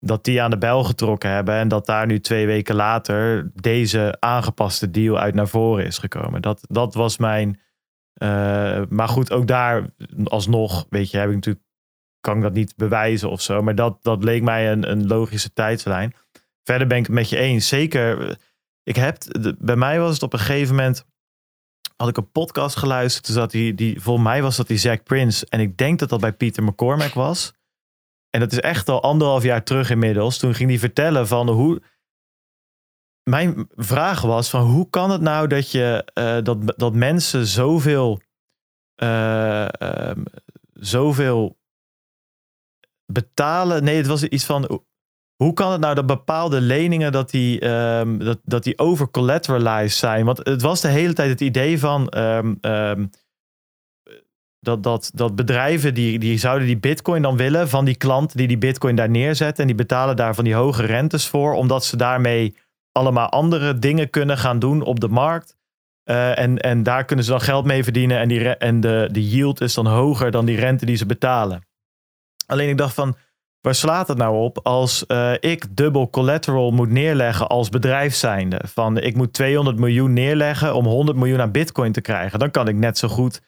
dat die aan de bel getrokken hebben en dat daar nu twee weken later deze aangepaste deal uit naar voren is gekomen. Dat, dat was mijn. eh, maar goed, ook daar alsnog, weet je, heb ik natuurlijk, kan ik dat niet bewijzen of zo. Maar dat, dat leek mij een, een logische tijdslijn. Verder ben ik het met je eens. Zeker, eh, ik heb, de- bij mij was het op een gegeven moment, had ik een podcast geluisterd. Toen zat die, die, volgens mij was dat die Zack Prince. En ik denk dat dat bij Peter McCormack was. En dat is echt al anderhalf jaar terug inmiddels. Toen ging hij vertellen van hoe. Mijn vraag was van hoe kan het nou dat je eh, dat, dat mensen zoveel, ehm, zoveel betalen? Nee, het was iets van hoe kan het nou dat bepaalde leningen dat die, ehm, dat, dat die overcollateralized zijn? Want het was de hele tijd het idee van ehm, ehm, dat, dat, dat bedrijven die, die zouden die bitcoin dan willen van die klant die die bitcoin daar neerzet. En die betalen daar van die hoge rentes voor, omdat ze daarmee allemaal andere dingen kunnen gaan doen op de markt. Eh, en, en daar kunnen ze dan geld mee verdienen. En, die, en de, de yield is dan hoger dan die rente die ze betalen. Alleen ik dacht van, waar slaat het nou op als eh, ik dubbel collateral moet neerleggen als bedrijf zijnde? Van ik moet 200 miljoen neerleggen om 100 miljoen aan bitcoin te krijgen. Dan kan ik net zo goed,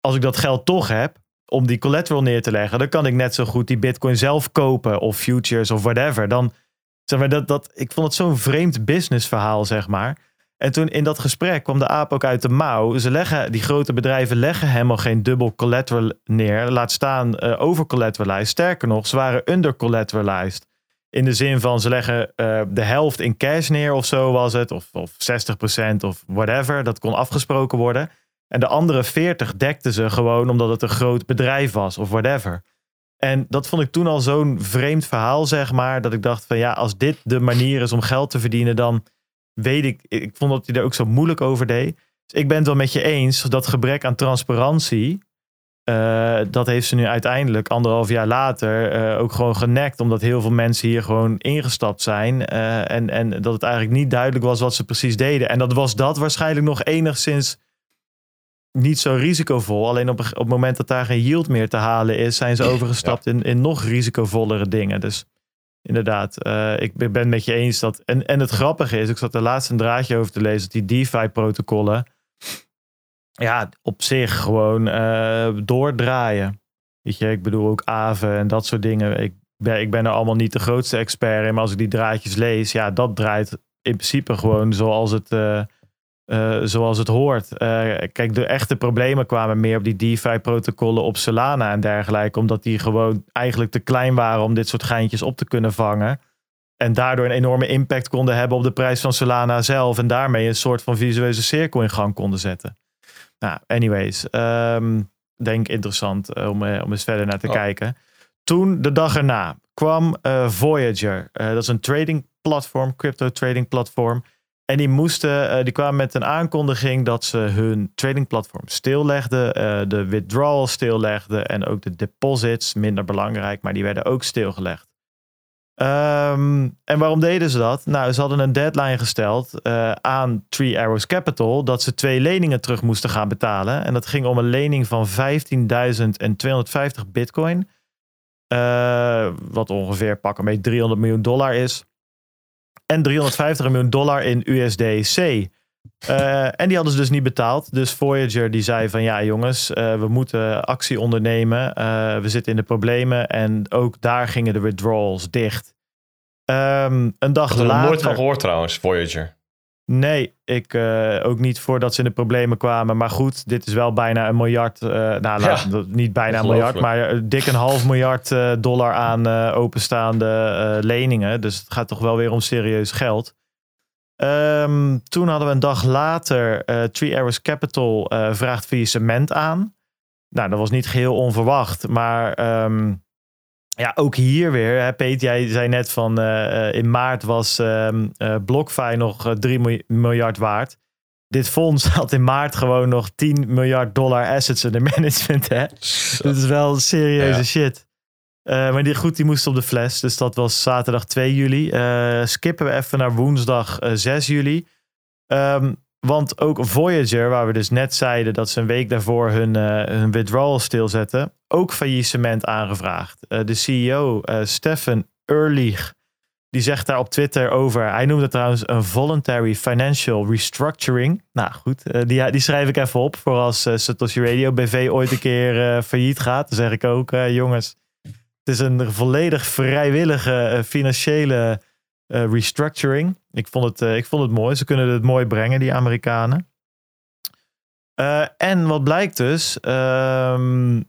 als ik dat geld toch heb, om die collateral neer te leggen, dan kan ik net zo goed die bitcoin zelf kopen of futures of whatever. Dan, zeg maar, dat, dat, ik vond het zo'n vreemd businessverhaal, zeg maar. En toen in dat gesprek kwam de aap ook uit de mouw. Ze leggen, die grote bedrijven leggen helemaal geen dubbel collateral neer. Laat staan uh, over collateralized. Sterker nog, ze waren under collateralized. In de zin van ze leggen uh, de helft in cash neer of zo was het. Of, of 60% of whatever. Dat kon afgesproken worden. En de andere 40 dekten ze gewoon omdat het een groot bedrijf was of whatever. En dat vond ik toen al zo'n vreemd verhaal, zeg maar. Dat ik dacht van ja, als dit de manier is om geld te verdienen, dan weet ik, ik vond dat hij er ook zo moeilijk over deed. Dus ik ben het wel met je eens, dat gebrek aan transparantie, uh, dat heeft ze nu uiteindelijk anderhalf jaar later uh, ook gewoon genekt. Omdat heel veel mensen hier gewoon ingestapt zijn. Uh, en, en dat het eigenlijk niet duidelijk was wat ze precies deden. En dat was dat waarschijnlijk nog enigszins niet zo risicovol. Alleen op, op het moment dat daar geen yield meer te halen is, zijn ze overgestapt ja. in, in nog risicovollere dingen. Dus inderdaad, uh, ik ben met je eens dat. En, en het grappige is, ik zat er laatst een draadje over te lezen, dat die DeFi-protocollen. Ja, op zich gewoon uh, doordraaien. Weet je, ik bedoel ook Aave en dat soort dingen. Ik ben, ik ben er allemaal niet de grootste expert in, maar als ik die draadjes lees, ja, dat draait in principe gewoon zoals het. Uh, uh, zoals het hoort. Uh, kijk, de echte problemen kwamen meer op die DeFi-protocollen op Solana en dergelijke, omdat die gewoon eigenlijk te klein waren om dit soort geintjes op te kunnen vangen. En daardoor een enorme impact konden hebben op de prijs van Solana zelf. En daarmee een soort van visueuze cirkel in gang konden zetten. Nou, anyways. Um, denk interessant uh, om, om eens verder naar te oh. kijken. Toen, de dag erna, kwam Voyager. dat is een trading platform, crypto trading platform. En die moesten, uh, die kwamen met een aankondiging dat ze hun tradingplatform stillegden, uh, de withdrawal stillegden en ook de deposits, minder belangrijk, maar die werden ook stilgelegd. Um, en waarom deden ze dat? Nou, ze hadden een deadline gesteld uh, aan Three Arrows Capital dat ze twee leningen terug moesten gaan betalen. En dat ging om een lening van 15.250 bitcoin, wat ongeveer pakken mee 300 miljoen dollar is en 350 miljoen dollar in USDC. Eh, en die hadden ze dus niet betaald. Dus Voyager die zei van ja jongens, eh, we moeten actie ondernemen. Eh, we zitten in de problemen. En ook daar gingen de withdrawals dicht. Ehm, een dag Ik heb er later... nooit van gehoord trouwens, Voyager. Nee, ik eh, ook niet voordat ze in de problemen kwamen. Maar goed, dit is wel bijna een miljard. eh, nou, laat- niet bijna een miljard, maar eh, dik een half miljard dollar aan openstaande leningen. Dus het gaat toch wel weer om serieus geld. Ehm, toen hadden we een dag later Three Arrows Capital vraagt faillissement aan. Nou, dat was niet geheel onverwacht, maar ehm, ja, ook hier weer. Hè, Peet, jij zei net van eh, eh, in maart was eh, BlockFi nog eh, 3 mil- miljard waard. Dit fonds had in maart gewoon nog 10 miljard dollar assets under management. Hè? Dit is wel serieuze Ja. shit. Maar die, goed, die moest op de fles. Dus dat was zaterdag 2 juli. Skippen we even naar woensdag eh, 6 juli. Ehm, want ook Voyager, waar we dus net zeiden dat ze een week daarvoor hun, hun withdrawal stilzetten, ook faillissement aangevraagd. Eh, de CEO, eh Stefan Ehrlich, die zegt daar op Twitter over. Hij noemde het trouwens een voluntary financial restructuring. Nou goed, eh, die, die schrijf ik even op voor als Satoshi Radio BV ooit een keer failliet gaat. Dan zeg ik ook, jongens, het is een volledig vrijwillige financiële restructuring. Ik vond, het, ik vond het mooi. Ze kunnen het mooi brengen, die Amerikanen. En wat blijkt dus, ehm, eh,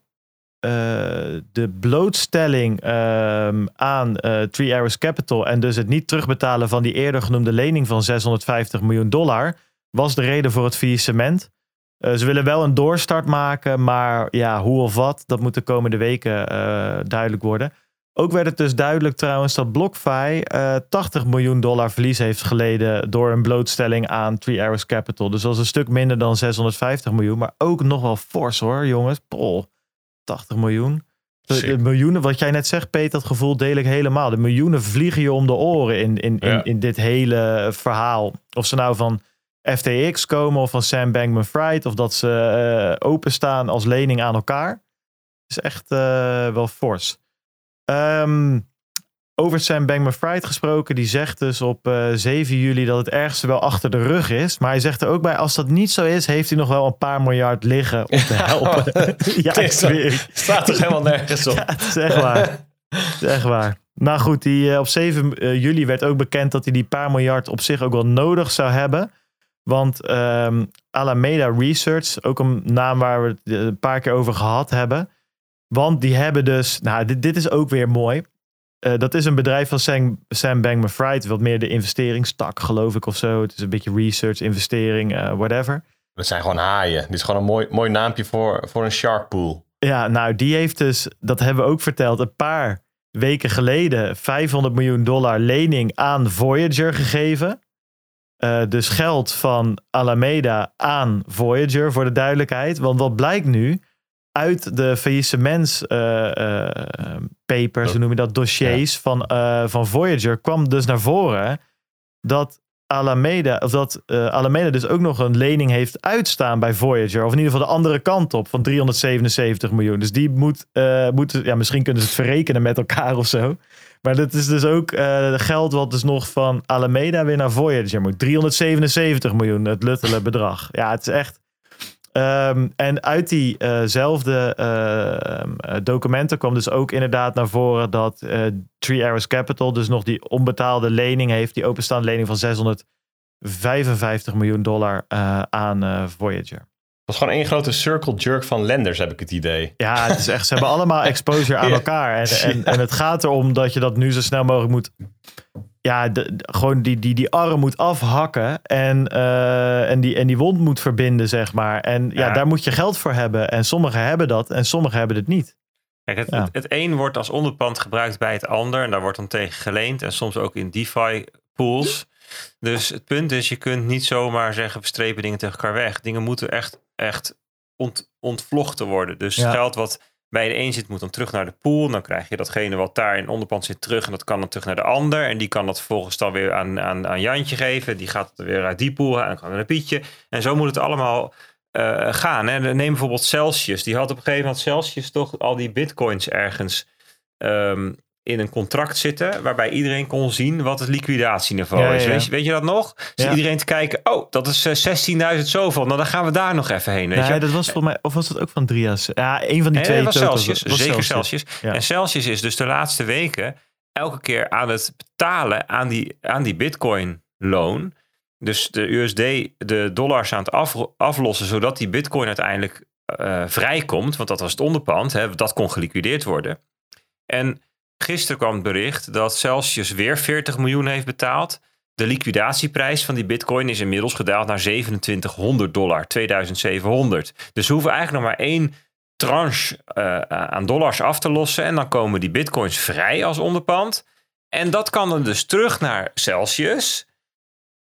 de blootstelling ehm, aan eh Three Arrows Capital en dus het niet terugbetalen van die eerder genoemde lening van 650 miljoen dollar was de reden voor het faillissement. Eh, ze willen wel een doorstart maken, maar ja, hoe of wat, dat moet de komende weken eh, duidelijk worden. Ook werd het dus duidelijk trouwens dat BlockFi eh 80 miljoen dollar verlies heeft geleden door een blootstelling aan Three Arrows Capital. Dus dat is een stuk minder dan 650 miljoen, maar ook nog wel fors hoor, jongens. Pol, 80 miljoen. De, de miljoenen, wat jij net zegt, Peter, dat gevoel deel ik helemaal. De miljoenen vliegen je om de oren in, in, in, Ja. in dit hele verhaal. Of ze nou van FTX komen of van Sam Bankman-Fried, of dat ze eh, openstaan als lening aan elkaar. is echt eh, wel fors. Ehm, over Sam Bankman-Fried gesproken, die zegt dus op eh, 7 juli dat het ergste wel achter de rug is. Maar hij zegt er ook bij, als dat niet zo is, heeft hij nog wel een paar miljard liggen om te helpen. ja, ik zweer. het. Staat toch helemaal nergens op. Ja, het is echt waar. Het is echt waar. Nou goed, die, eh, op 7 eh, juli werd ook bekend dat hij die paar miljard op zich ook wel nodig zou hebben. Want ehm, Alameda Research, ook een naam waar we het een paar keer over gehad hebben. Want die hebben dus, nou dit, dit is ook weer mooi. Eh, dat is een bedrijf van Sam, Sam Bankman-Fried, wat meer de investeringstak geloof ik of zo. Het is een beetje research, investering, eh, whatever. Dat zijn gewoon haaien. Dit is gewoon een mooi, mooi naampje voor, voor een shark pool. Ja, nou, die heeft dus, dat hebben we ook verteld, een paar weken geleden 500 miljoen dollar lening aan Voyager gegeven. Eh, dus geld van Alameda aan Voyager, voor de duidelijkheid. Want wat blijkt nu? Uit de faillissements eh, eh, papers, hoe noem je dat, dossiers van, eh, van Voyager, kwam dus naar voren dat Alameda, of dat Alameda dus ook nog een lening heeft uitstaan bij Voyager. Of in ieder geval de andere kant op van 377 miljoen. Dus die moet, moeten, ja, misschien kunnen ze het verrekenen met elkaar of zo. Maar dat is dus ook geld wat dus nog van Alameda weer naar Voyager moet. 377 miljoen, het luttele bedrag. Ja, het is echt. Ehm, en uit diezelfde documenten kwam dus ook inderdaad naar voren dat eh, Three Arrows Capital dus nog die onbetaalde lening heeft, die openstaande lening van 655 miljoen dollar eh, aan eh, Voyager. Het was gewoon één grote circle jerk van lenders, heb ik het idee. Ja, het is echt, ze hebben allemaal exposure aan elkaar. En, en, en het gaat erom dat je dat nu zo snel mogelijk moet. Ja, de, de- gewoon die, die, die arm moet afhakken. En, eh, en, die, en die wond moet verbinden, zeg maar. En ja, Ja. daar moet je geld voor hebben. En sommigen hebben dat en sommigen hebben het niet. Kijk, het, Ja. het, het een wordt als onderpand gebruikt bij het ander. En daar wordt dan tegen geleend. En soms ook in DeFi pools. Dus het punt is, je kunt niet zomaar zeggen, we strepen dingen tegen elkaar weg. Dingen moeten echt, echt ont, ontvlochten worden. Dus Ja. geld wat bij de een zit, moet dan terug naar de pool. Dan krijg je datgene wat daar in onderpand zit terug. En dat kan dan terug naar de ander. En die kan dat vervolgens dan weer aan, aan, aan Jantje geven. Die gaat weer uit die pool en dan kan naar Pietje. En zo moet het allemaal eh, gaan. Hè. Neem bijvoorbeeld Celsius. Die had op een gegeven moment Celsius toch al die bitcoins ergens ehm, in een contract zitten waarbij iedereen kon zien wat het liquidatieniveau Ja, is. ja. Weet, je, weet je dat nog? Dus Ja. iedereen te kijken, oh, dat is eh, 16.000 zoveel. Nou, dan gaan we daar nog even heen. Weet Nee, je? dat was volgens mij, of was dat ook van Drias? Ja, een van die Nee, twee. dat was. Celsius. Was zeker Celsius. En Celsius is dus de laatste weken elke keer aan het betalen aan die, aan die bitcoin loon. Dus de USD, de dollars aan het af, aflossen, zodat die bitcoin uiteindelijk eh, vrijkomt. Want dat was het onderpand. Hè, dat kon geliquideerd worden. En gisteren kwam het bericht dat Celsius weer 40 miljoen heeft betaald. De liquidatieprijs van die bitcoin is inmiddels gedaald naar 2700 dollar, 2700. Dus we hoeven eigenlijk nog maar één tranche eh, aan dollars af te lossen. En dan komen die bitcoins vrij als onderpand. En dat kan dan dus terug naar Celsius.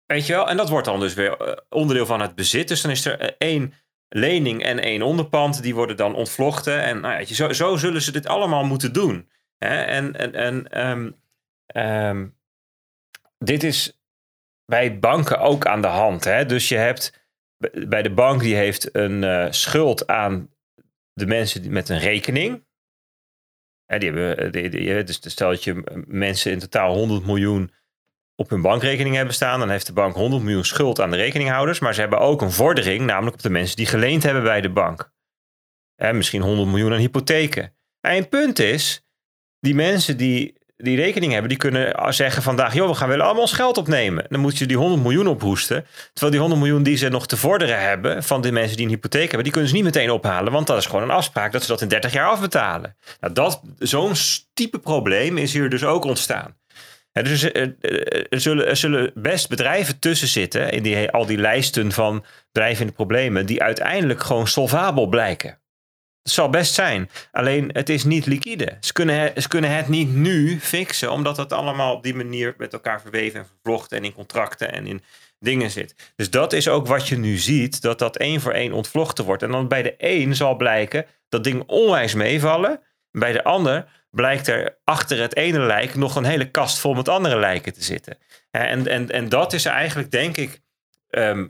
Weet je wel? En dat wordt dan dus weer eh, onderdeel van het bezit. Dus dan is er eh, één lening en één onderpand. Die worden dan ontvlochten. En nou ja, zo, zo zullen ze dit allemaal moeten doen. Hè? En, en, en ehm, ehm, dit is bij banken ook aan de hand. Hè? Dus je hebt bij de bank die heeft een eh, schuld aan de mensen met een rekening. Hè, die hebben, eh, die, die- dus stel dat je mensen in totaal 100 miljoen op hun bankrekening hebben staan. Dan heeft de bank 100 miljoen schuld aan de rekeninghouders. Maar ze hebben ook een vordering, namelijk op de mensen die geleend hebben bij de bank. Misschien 100 miljoen aan hypotheken. En een punt is, die mensen die die rekening hebben, die kunnen zeggen vandaag, joh, we gaan willen allemaal ons geld opnemen. Dan moet je die 100 miljoen ophoesten. Terwijl die 100 miljoen die ze nog te vorderen hebben van de mensen die een hypotheek hebben, die kunnen ze niet meteen ophalen, want dat is gewoon een afspraak dat ze dat in 30 jaar afbetalen. Nou, dat, zo'n type probleem is hier dus ook ontstaan. Dus er zullen, er zullen best bedrijven tussen zitten in die, al die lijsten van bedrijven in de problemen, die uiteindelijk gewoon solvabel blijken. Het zal best zijn. Alleen het is niet liquide. Ze kunnen, het, ze kunnen het niet nu fixen, omdat het allemaal op die manier met elkaar verweven en vervlochten en in contracten en in dingen zit. Dus dat is ook wat je nu ziet, dat dat één voor één ontvlochten wordt. En dan bij de een zal blijken dat dingen onwijs meevallen. Bij de ander blijkt er achter het ene lijk nog een hele kast vol met andere lijken te zitten. En, en, en dat is eigenlijk, denk ik, ehm,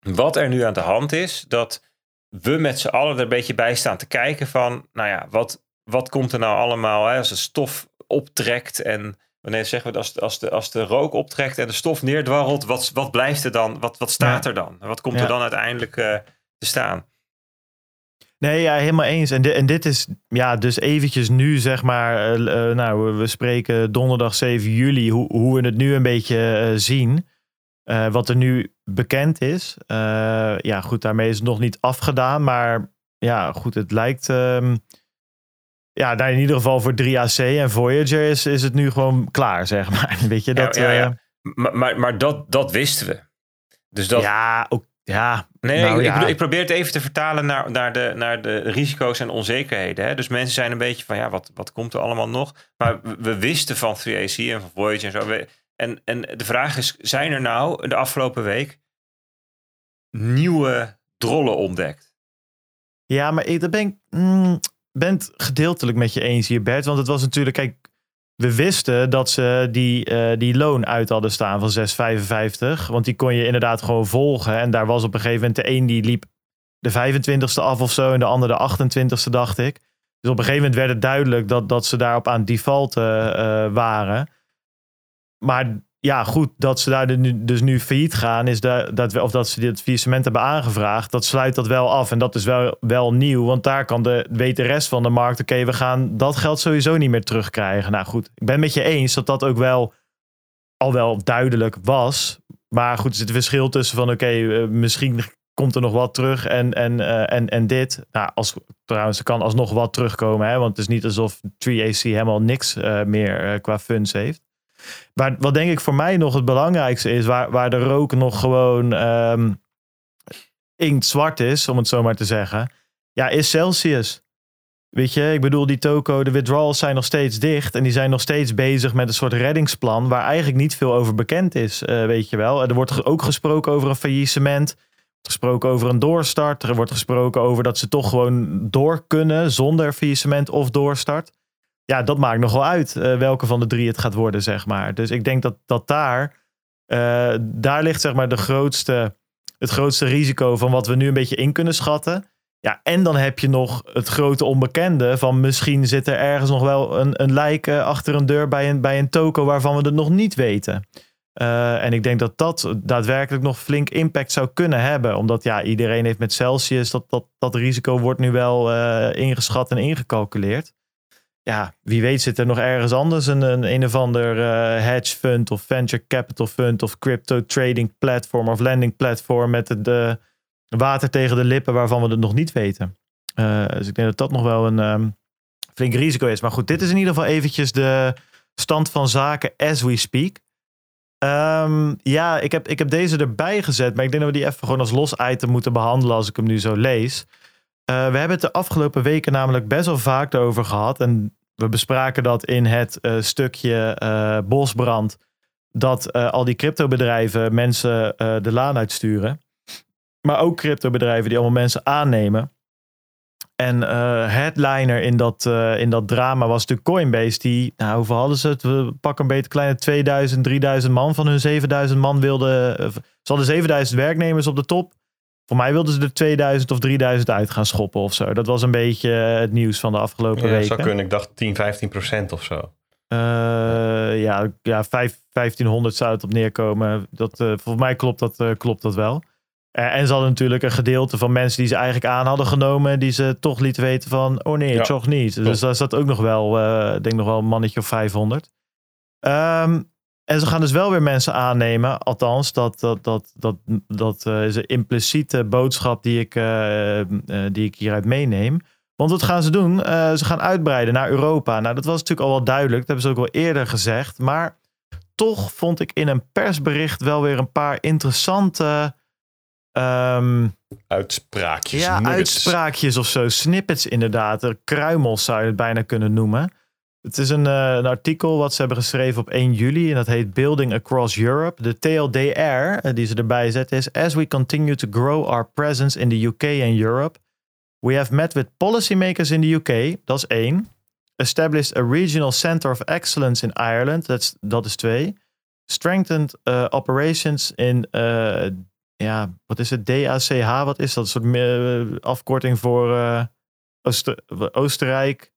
wat er nu aan de hand is. Dat we met z'n allen er een beetje bij staan te kijken van, nou ja, wat, wat komt er nou allemaal hè, als de stof optrekt en wanneer zeggen we dat als, de- als, de, als de rook optrekt en de stof neerdwarrelt, wat, wat blijft er dan? Wat, wat staat Ja. er dan? Wat komt Ja. er dan uiteindelijk eh, te staan? Nee, ja, helemaal eens. En, di- en dit is ja, dus eventjes nu, zeg maar. eh, eh, nou, we spreken donderdag 7 juli, hoe, hoe we het nu een beetje zien. Eh, wat er nu bekend is. Eh, ja, goed, daarmee is het nog niet afgedaan. Maar ja, goed, het lijkt. ehm, ja, nou, in ieder geval voor 3AC en Voyager is, is het nu gewoon klaar, zeg maar. Weet je, dat. ja, ja. eh, Maar, maar, maar dat, dat wisten we. Dus dat, ja, ook, ja, Nee, Nou, ik, ik ja. bedoel, ik probeer het even te vertalen naar, naar, de, naar de risico's en onzekerheden. Hè? Dus mensen zijn een beetje van, ja, wat, wat komt er allemaal nog? Maar we, we wisten van 3AC en van Voyager en zo. We- En, en de vraag is, zijn er nou de afgelopen week nieuwe drollen ontdekt? Ja, maar ik ben, mm, ben het gedeeltelijk met je eens hier, Bert. Want het was natuurlijk, kijk, we wisten dat ze die, eh, die loon uit hadden staan van 6,55. Want die kon je inderdaad gewoon volgen. En daar was op een gegeven moment de een die liep de 25ste af of zo. En de ander de 28ste, dacht ik. Dus op een gegeven moment werd het duidelijk dat, dat ze daarop aan default eh, waren. Maar ja, goed, dat ze daar dus nu failliet gaan, is dat, of dat ze dit faillissement hebben aangevraagd, dat sluit dat wel af. En dat is wel, wel nieuw, want daar kan de, weet de rest van de markt, oké, we gaan dat geld sowieso niet meer terugkrijgen. Nou goed, ik ben met je eens dat dat ook wel al wel duidelijk was. Maar goed, er een verschil tussen van, oké, eh, misschien komt er nog wat terug en, en, eh, en, en dit. Nou, als, trouwens, er kan alsnog wat terugkomen, hè, want het is niet alsof 3AC helemaal niks eh, meer qua funds heeft. Maar wat denk ik voor mij nog het belangrijkste is, waar, waar de rook nog gewoon ehm inktzwart is, om het zo maar te zeggen, ja, is Celsius. Weet je, ik bedoel, die toko, de withdrawals zijn nog steeds dicht en die zijn nog steeds bezig met een soort reddingsplan waar eigenlijk niet veel over bekend is, eh, weet je wel. Er wordt ook gesproken over een faillissement, gesproken over een doorstart, er wordt gesproken over dat ze toch gewoon door kunnen zonder faillissement of doorstart ja, dat maakt nog wel uit eh, welke van de drie het gaat worden, zeg maar. Dus ik denk dat, dat daar, eh, daar ligt zeg maar de grootste, het grootste risico van wat we nu een beetje in kunnen schatten. Ja, en dan heb je nog het grote onbekende van misschien zit er ergens nog wel een, een lijk eh, achter een deur bij een, bij een toko waarvan we het nog niet weten. En ik denk dat dat daadwerkelijk nog flink impact zou kunnen hebben. Omdat ja, iedereen heeft met Celsius, dat, dat, dat risico wordt nu wel uh, ingeschat en ingecalculeerd. Ja, wie weet zit er nog ergens anders een, een, een of ander uh, hedge fund of venture capital fund of crypto trading platform of lending platform met de, water tegen de lippen waarvan we het nog niet weten. dus ik denk dat dat nog wel een um, flink risico is. Maar goed, dit is in ieder geval eventjes de stand van zaken as we speak. Um, ja, ik heb, ik heb deze erbij gezet, maar ik denk dat we die even gewoon als los item moeten behandelen als ik hem nu zo lees. Uh, we hebben het de afgelopen weken namelijk best wel vaak over gehad. En we bespraken dat in het uh, stukje uh, bosbrand. Dat al die cryptobedrijven mensen de laan uitsturen. Maar ook cryptobedrijven die allemaal mensen aannemen. En headliner in dat, in dat drama was natuurlijk Coinbase. Die, nou, hoeveel hadden ze het? We pakken een beetje kleine 2000, 3000 man van hun 7000 man wilden. Ze hadden 7000 werknemers op de top. Voor mij wilden ze er 2000 of 3000 uit gaan schoppen of zo. Dat was een beetje het nieuws van de afgelopen ja, weken. zou kunnen. Ik dacht 10, 15 procent of zo. ja, ja 5, 1500 zou het op neerkomen. Dat, volgens mij klopt dat, klopt dat wel. Uh, en ze hadden natuurlijk een gedeelte van mensen die ze eigenlijk aan hadden genomen, die ze toch lieten weten van, oh nee, ja. toch niet. Dus daar zat ook nog wel, uh, ik denk nog wel een mannetje of 500. Um, en ze gaan dus wel weer mensen aannemen. Althans, dat, dat, dat, dat, dat uh, is een impliciete boodschap die ik, die ik hieruit meeneem. Want wat gaan ze doen? ze gaan uitbreiden naar Europa. Nou, dat was natuurlijk al wel duidelijk. Dat hebben ze ook al eerder gezegd. Maar toch vond ik in een persbericht wel weer een paar interessante Um, uitspraakjes. Ja, nuggets. uitspraakjes of zo. Snippets inderdaad. Kruimels zou je het bijna kunnen noemen. Het is een, uh, een, artikel wat ze hebben geschreven op 1 juli. En dat heet Building Across Europe. De TLDR uh, die ze erbij zetten is... As we continue to grow our presence in the UK and Europe... We have met with policymakers in the UK. Dat is één. Established a regional center of excellence in Ireland. Dat, is twee. Strengthened uh, operations in ja, wat is het? DACH, wat is dat? Een soort afkorting voor Ooster Oostenrijk.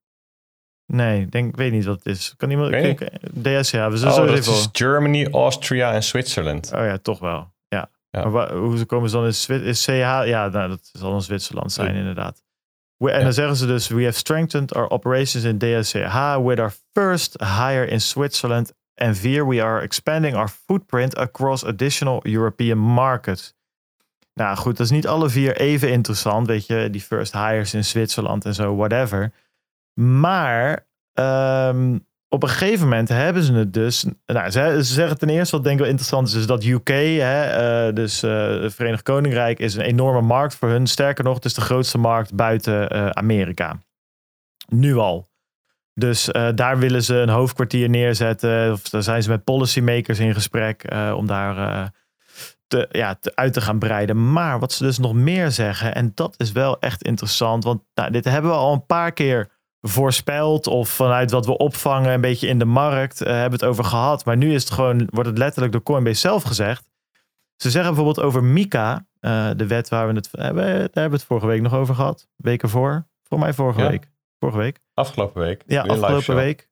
Nee, denk, ik weet niet wat het is. Kan iemand kijken? DACH, we zullen oh, zo dat even. is Germany, Austria en Zwitserland. Oh ja, toch wel. Ja. Ja. Maar waar, hoe komen ze dan in Zwit is CH? Ja, nou, dat zal in Zwitserland zijn, Ja. inderdaad. We, en Ja. dan zeggen ze dus: We have strengthened our operations in DACH with our first hire in Switzerland. And here we are expanding our footprint across additional European markets. Nou goed, dat is niet alle vier even interessant. Weet je, die first hires in Zwitserland en zo, whatever. Maar ehm, op een gegeven moment hebben ze het dus. Nou, ze, ze zeggen ten eerste wat denk ik wel interessant is, dat UK, hè, eh, dus eh, het Verenigd Koninkrijk, is een enorme markt voor hun. Sterker nog, het is de grootste markt buiten eh, Amerika. Nu al. Dus daar willen ze een hoofdkwartier neerzetten. Of daar zijn ze met policymakers in gesprek om daar te, ja, uit te gaan breiden. Maar wat ze dus nog meer zeggen, en dat is wel echt interessant. Want nou, dit hebben we al een paar keer voorspeld. Of vanuit wat we opvangen, een beetje in de markt, eh, hebben het over gehad. Maar nu is het gewoon, wordt het letterlijk door Coinbase zelf gezegd. Ze zeggen bijvoorbeeld over Mika, eh, de wet waar we het hebben, daar hebben we het vorige week nog over gehad. Weken voor. Voor mij vorige Ja. week. Vorige week. Afgelopen week. Ja, afgelopen week.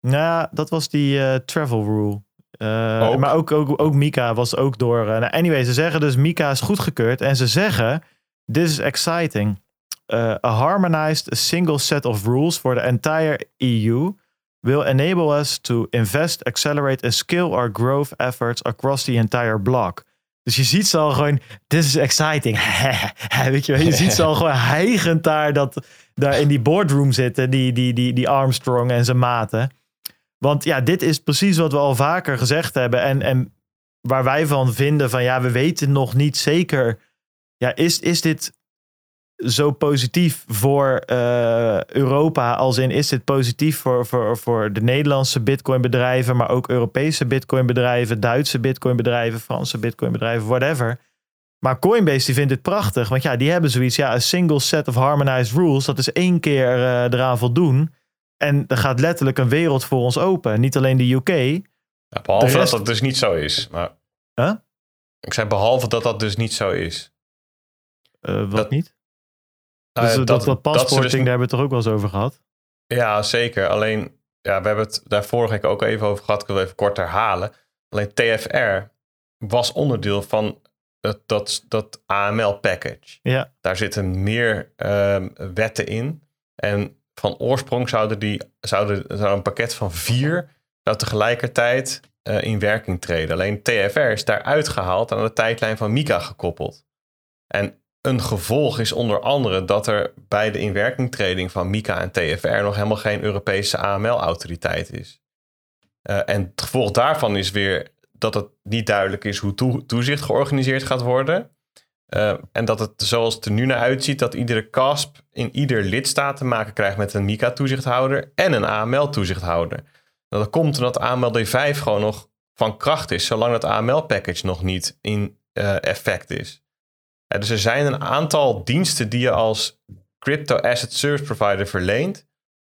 Nou, dat was die eh, travel rule. Eh, Ook? Maar ook, ook, ook Mika was ook door. eh, nou, anyway, ze zeggen dus Mika is goedgekeurd. En ze zeggen: This is exciting. Uh, a harmonized single set of rules for the entire EU will enable us to invest, accelerate and scale our growth efforts across the entire block. Dus je ziet ze al gewoon, this is exciting. Weet je, wel, je ziet ze al gewoon hijgend daar, dat, daar in die boardroom zitten, die, die, die, die Armstrong en zijn maten. Want ja, dit is precies wat we al vaker gezegd hebben. En, en waar wij van vinden van ja, we weten nog niet zeker. Ja, is, is dit zo positief voor eh, Europa? Als in, is dit positief voor, voor, voor de Nederlandse bitcoinbedrijven, maar ook Europese bitcoinbedrijven, Duitse bitcoinbedrijven, Franse bitcoinbedrijven, whatever. Maar Coinbase die vindt dit prachtig, want ja, die hebben zoiets, ja, een single set of harmonized rules, dat is één keer eh, eraan voldoen. En er gaat letterlijk een wereld voor ons open. Niet alleen de UK. Ja, behalve De rest- dat dat dus niet zo is. Maar Huh? ik zei behalve dat dat dus niet zo is. Eh, wat Dat- niet? Dus eh, dat, dat, dat paspoorting, dus- daar hebben we het toch ook wel eens over gehad? Ja, zeker. Alleen, ja, we hebben het daar vorige week ook even over gehad. Ik wil even kort herhalen. Alleen TFR was onderdeel van dat, dat, dat AML-package. Ja. Daar zitten meer ehm, wetten in. En van oorsprong zouden die, zouden, zou een pakket van vier zou tegelijkertijd eh, in werking treden. Alleen TFR is daar uitgehaald aan de tijdlijn van Mika gekoppeld. En een gevolg is onder andere dat er bij de inwerkingtreding van Mika en TFR nog helemaal geen Europese AML-autoriteit is. Eh, en het gevolg daarvan is weer dat het niet duidelijk is hoe toe- toezicht georganiseerd gaat worden. Eh, en dat het zoals het er nu naar uitziet, dat iedere CASP in ieder lidstaat te maken krijgt met een MICA-toezichthouder en een AML-toezichthouder. Nou, Dat komt omdat AML D5 gewoon nog van kracht is, zolang het AML-package nog niet in eh, effect is. Eh, dus er zijn een aantal diensten die je als crypto asset service provider verleent,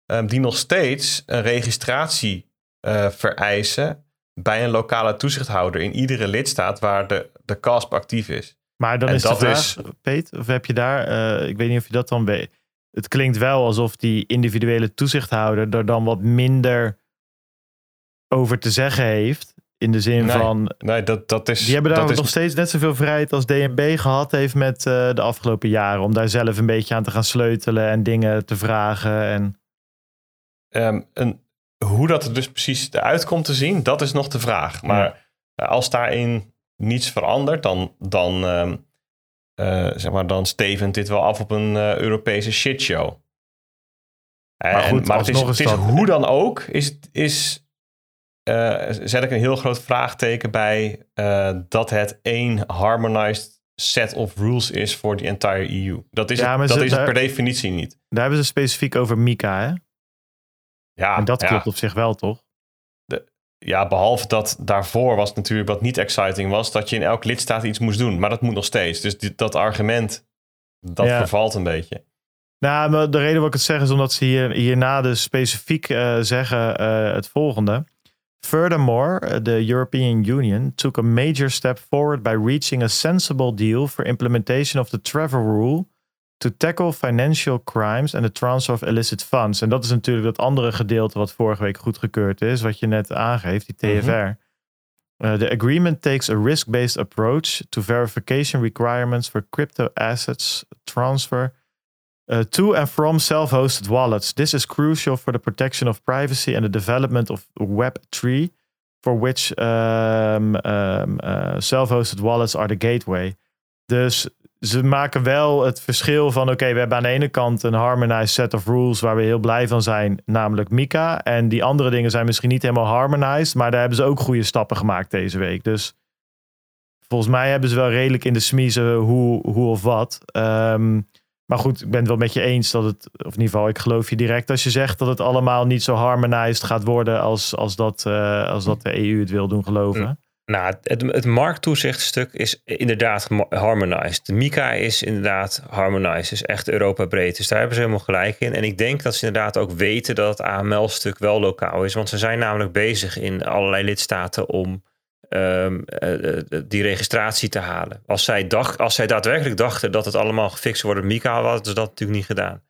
eh, die nog steeds een registratie eh, vereisen bij een lokale toezichthouder in iedere lidstaat waar de, de CASP actief is. Maar dan En is de dat vraag, is- Peet, of heb je daar, eh, ik weet niet of je dat dan weet. Het klinkt wel alsof die individuele toezichthouder er dan wat minder over te zeggen heeft. In de zin Nee, van, Nee, dat, dat is. die hebben daar is nog steeds net zoveel vrijheid als DNB gehad heeft met eh, de afgelopen jaren. Om daar zelf een beetje aan te gaan sleutelen en dingen te vragen. En, een, hoe dat er dus precies eruit komt te zien, dat is nog de vraag. Maar eh, als daarin niets verandert, dan, dan, ehm, eh, zeg maar, dan stevend dit wel af op een Europese shitshow. En, Maar goed, maar het is, het is hoe dan ook, is, is, eh, zet ik een heel groot vraagteken bij eh, dat het één harmonized set of rules is voor die entire EU. Dat is, Ja, het, dat ze- is het per definitie niet. daar hebben ze specifiek over Mika. Hè? Ja, En dat ja. klopt op zich wel, toch? Ja, behalve dat daarvoor was natuurlijk wat niet exciting was, dat je in elk lidstaat iets moest doen. Maar dat moet nog steeds. Dus dit, dat argument, dat Ja. vervalt een beetje. Nou, de reden waarom ik het zeg is omdat ze hier, hierna dus specifiek eh, zeggen het volgende. Furthermore, uh, the European Union took a major step forward by reaching a sensible deal for implementation of the travel rule to tackle financial crimes and the transfer of illicit funds. En dat is natuurlijk dat andere gedeelte wat vorige week goedgekeurd is, wat je net aangeeft, die TFR. Uh, the agreement takes a risk-based approach to verification requirements for crypto assets transfer uh, to and from self-hosted wallets. This is crucial for the protection of privacy and the development of Web3, for which um, um, uh, self-hosted wallets are the gateway. Dus ze maken wel het verschil van: oké, we hebben aan de ene kant een harmonized set of rules waar we heel blij van zijn, namelijk Mika. En die andere dingen zijn misschien niet helemaal harmonized, maar daar hebben ze ook goede stappen gemaakt deze week. Dus volgens mij hebben ze wel redelijk in de smiezen hoe, hoe of wat. Ehm, maar goed, ik ben het wel met je eens dat het, of in ieder geval, ik geloof je direct als je zegt dat het allemaal niet zo harmonized gaat worden als, als, dat, eh, als dat de EU het wil doen geloven. Nou, het, het markttoezichtstuk is inderdaad harmonized. De Mika is inderdaad harmonized, is echt Europa breed. Dus daar hebben ze helemaal gelijk in. En ik denk dat ze inderdaad ook weten dat het AML-stuk wel lokaal is. Want ze zijn namelijk bezig in allerlei lidstaten om ehm, eh, eh, die registratie te halen. Als zij, dacht, als zij daadwerkelijk dachten dat het allemaal gefixt wordt op Mika, hadden ze dat natuurlijk niet gedaan.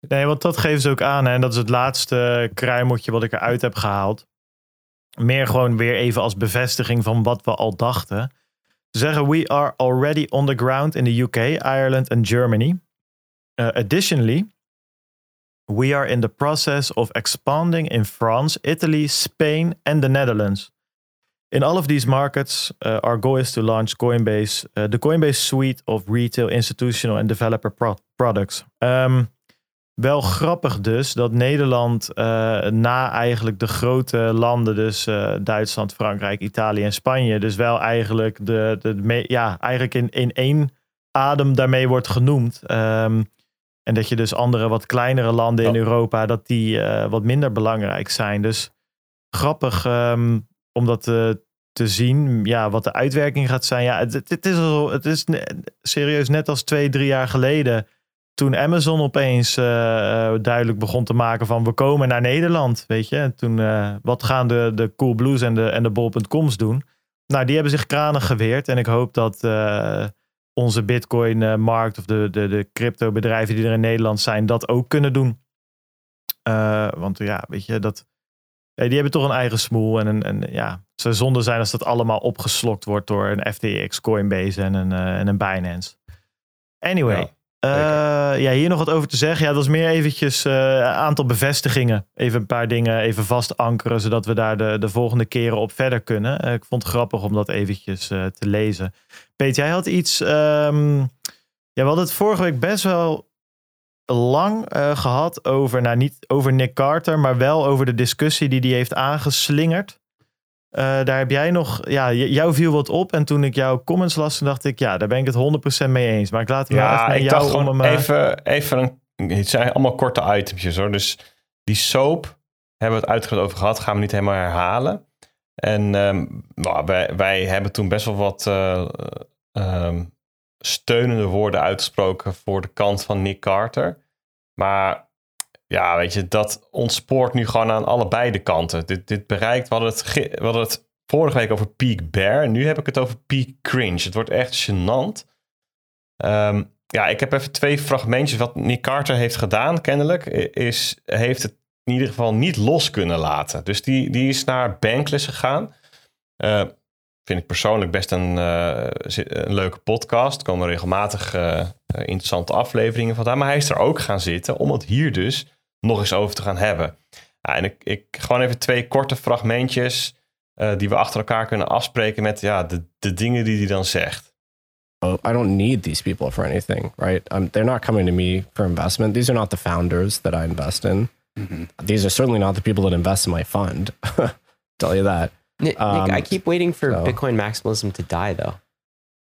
Nee, want dat geven ze ook aan. Hè? En dat is het laatste kruimeltje wat ik eruit heb gehaald. Meer gewoon weer even als bevestiging van wat we al dachten. Ze zeggen, we are already on the ground in the UK, Ireland and Germany. Uh, additionally, we are in the process of expanding in France, Italy, Spain and the Netherlands. In all of these markets, uh, our goal is to launch Coinbase, uh, the Coinbase suite of retail, institutional and developer pro- products. Ehm, wel grappig dus dat Nederland eh, na eigenlijk de grote landen, dus eh, Duitsland, Frankrijk, Italië en Spanje, dus wel eigenlijk de, de, me- ja, eigenlijk in, in één adem daarmee wordt genoemd. Ehm, en dat je dus andere wat kleinere landen in. Europa, dat die eh, wat minder belangrijk zijn. Dus grappig ehm, om dat eh, te zien, ja, wat de uitwerking gaat zijn. Ja, het, het, is, het is serieus net als twee, drie jaar geleden toen Amazon opeens eh, eh, duidelijk begon te maken van we komen naar Nederland, weet je. En toen, wat gaan de, de Coolblues en de, en de Bol.coms doen? Nou, die hebben zich kranig geweerd. En ik hoop dat onze Bitcoin-markt of de, de, de crypto-bedrijven die er in Nederland zijn, dat ook kunnen doen. Want ja, weet je, dat, ja, die hebben toch een eigen smoel. En, een, en ja, het zou zonde zijn als dat allemaal opgeslokt wordt door een FTX, Coinbase en een, eh, en een Binance. Anyway. Ja, eh, ja, hier nog wat over te zeggen. Ja, dat is meer eventjes eh, een aantal bevestigingen. Even een paar dingen even vast ankeren, zodat we daar de, de volgende keren op verder kunnen. Eh, ik vond het grappig om dat eventjes eh, te lezen. Peet, jij had iets... ehm, ja, we hadden het vorige week best wel lang eh, gehad over, nou niet over Nick Carter, maar wel over de discussie die hij heeft aangeslingerd. Eh, daar heb jij nog, ja, jou viel wat op. En toen ik jouw comments las, dacht ik, ja, daar ben ik het 100% mee eens. Maar ik laat hem nou Ja, even aan ik jou dacht om gewoon hem... eh, even, even een, het zijn allemaal korte itempjes hoor. Dus die soap hebben we het uitgebreid over gehad, gaan we niet helemaal herhalen. En ehm, nou, wij, wij hebben toen best wel wat eh, ehm, steunende woorden uitgesproken voor de kant van Nick Carter. Maar ja, weet je, dat ontspoort nu gewoon aan allebei de kanten. Dit, dit bereikt, hadden, het, we het vorige week over peak bear. Nu heb ik het over peak cringe. Het wordt echt gênant. Ehm, ja, ik heb even twee fragmentjes. Wat Nick Carter heeft gedaan, kennelijk, is heeft het in ieder geval niet los kunnen laten. Dus die, die is naar Bankless gegaan. Eh, vind ik persoonlijk best een, eh, een leuke podcast. Er komen regelmatig eh, eh, interessante afleveringen vandaan. Maar hij is er ook gaan zitten om het hier dus nog eens over te gaan hebben. Ja, en ik, ik gewoon even twee korte fragmentjes eh, die we achter elkaar kunnen afspreken met ja, de, de dingen die hij dan zegt. oh, I don't need these people for anything, right? Um, they're not coming to me for investment. These are not the founders that I invest in. These are certainly not the people that invest in my fund. Tell you that. Nick, Um, Nick, I keep waiting for so- Bitcoin maximalism to die, though.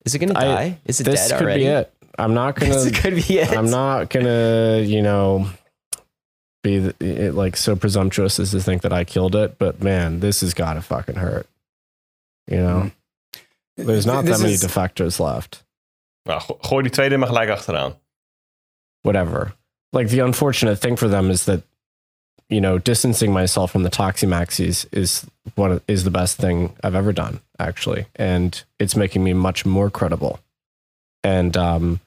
Is it going to die? Is it This dead could already? be it. I'm not gonna. this could be it. I'm not gonna, you know, be the, it, like so presumptuous as to think that I killed it. But man, this has got to fucking hurt. You know, there's not This that many is- defectors left. Nou, go- gooi die tweede maar gelijk achteraan. Whatever. Like the unfortunate thing for them is that, you know, distancing myself from the Toximaxis is one of, is the best thing I've ever done, actually, and it's making me much more credible, and um,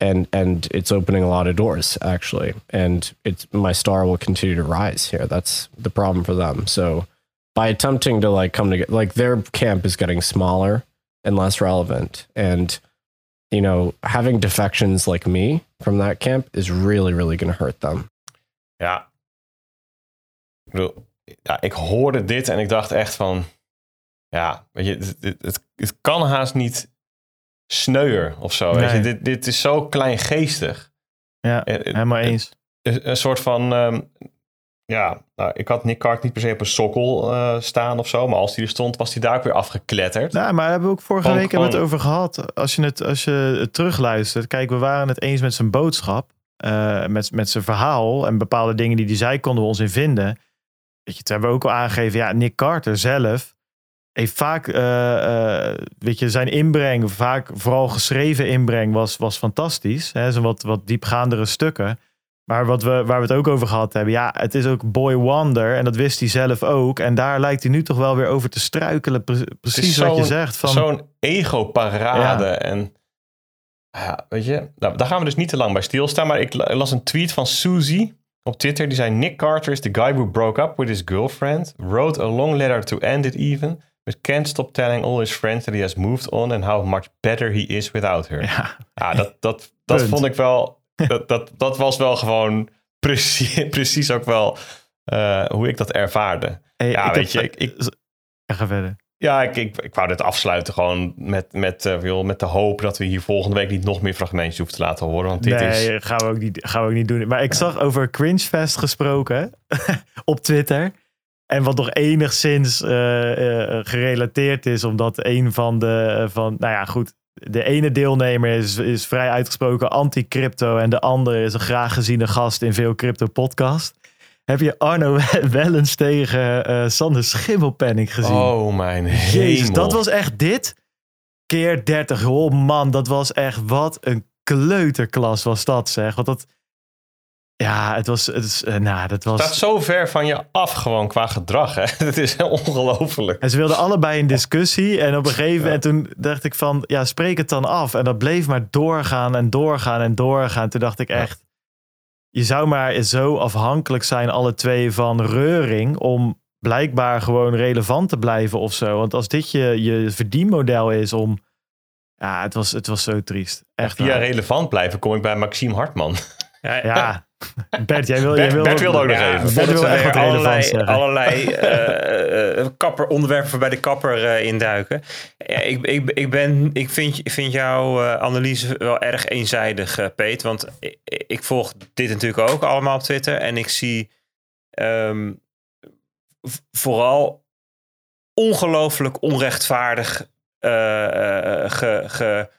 and and it's opening a lot of doors actually, and it's my star will continue to rise here. That's the problem for them. So by attempting to like come together, like their camp is getting smaller and less relevant, and you know, having defections like me from that camp is really, really going to hurt them. Ja. Ik bedoel, ja, ik hoorde dit en ik dacht echt van... Ja, weet je, het, het, het, het kan haast niet sneuier of zo. Weet je? Dit, dit is zo kleingeestig. ja, Eh, eh, helemaal eens. Een, een soort van... ehm, ja, nou, ik had Nick Cart niet per se op een sokkel eh, staan of zo. Maar als hij er stond, was hij daar ook weer afgekletterd. Nou, maar daar hebben we ook vorige week hebben we het over gehad. Als je het, als je het terugluistert. Kijk, we waren het eens met zijn boodschap. eh, met, met zijn verhaal. En bepaalde dingen die hij zei, konden we ons in vinden. Weet je, het hebben we ook al aangegeven. Ja, Nick Carter zelf heeft vaak, eh, eh, weet je, zijn inbreng, vaak vooral geschreven inbreng, was, was fantastisch. Hè, zijn wat, wat diepgaandere stukken. Maar wat we, waar we het ook over gehad hebben, ja, het is ook Boy Wonder. En dat wist hij zelf ook. En daar lijkt hij nu toch wel weer over te struikelen. Pre- Precies wat je zegt. Van, Zo'n ego-parade. Ja. En ja, weet je, nou, daar gaan we dus niet te lang bij stilstaan. Maar ik la- las een tweet van Suzy op Twitter. Die zei: Nick Carter is the guy who broke up with his girlfriend. Wrote a long letter to end it even. But can't stop telling all his friends that he has moved on and how much better he is without her. ja, Ja, dat, dat, dat Punt. vond ik wel. Dat, dat, dat was wel gewoon precies, precies ook wel eh, hoe ik dat ervaarde. Hey, Ja, ik weet heb- je, ik, ik, ga verder. Ja, ik, ik, ik wou dit afsluiten gewoon met, met, joh, met de hoop dat we hier volgende week niet nog meer fragmentjes hoeven te laten horen. Want dit nee, is. gaan, we ook niet, gaan we ook niet doen. Maar ik zag over Cringefest gesproken op Twitter. En wat nog enigszins eh, gerelateerd is, omdat een van de, van, nou ja, goed. De ene deelnemer is, is vrij uitgesproken anti-crypto en de andere is een graag geziene gast in veel crypto-podcast. Heb je Arno Wellens tegen eh Sander Schimmelpenning gezien? Oh, mijn Jezus, hemel. dat was echt dit keer 30. Oh man, dat was echt wat een kleuterklas was dat zeg. Want dat, Ja, het was, het is, eh, nou, dat staat was... zo ver van je af gewoon qua gedrag. Hè? Het is ongelooflijk. En ze wilden allebei een discussie. En op een gegeven moment toen dacht ik van, ja, spreek het dan af. En dat bleef maar doorgaan en doorgaan en doorgaan. Toen dacht ik echt, je zou maar zo afhankelijk zijn, alle twee, van reuring. Om blijkbaar gewoon relevant te blijven of zo. Want als dit je, je verdienmodel is om... Ja, het was, het was zo triest. Echt Via waar. relevant blijven kom ik bij Maxime Hartman. Ja, Ja, Bert, jij wil... Bert- jij wil Bert wilde ook nog Ja, even. Bert wil echt wat allerlei, allerlei eh, eh, kapper, onderwerpen bij de kapper eh, induiken. Ja, ik, ik, ik, ben, ik vind, ik vind jouw analyse wel erg eenzijdig, eh, Peet. Want ik, ik volg dit natuurlijk ook allemaal op Twitter. En ik zie ehm, vooral ongelooflijk onrechtvaardig eh, eh, ge, ge,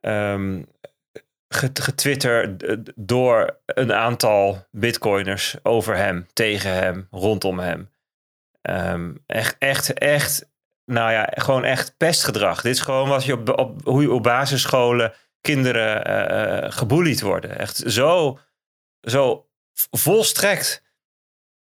ehm, ge- getwitter d- door een aantal bitcoiners over hem, tegen hem, rondom hem. Ehm, echt, echt, echt, nou ja, gewoon echt pestgedrag. Dit is gewoon wat je op, op, hoe je op basisscholen kinderen eh, eh, geboelied worden. Echt zo, zo volstrekt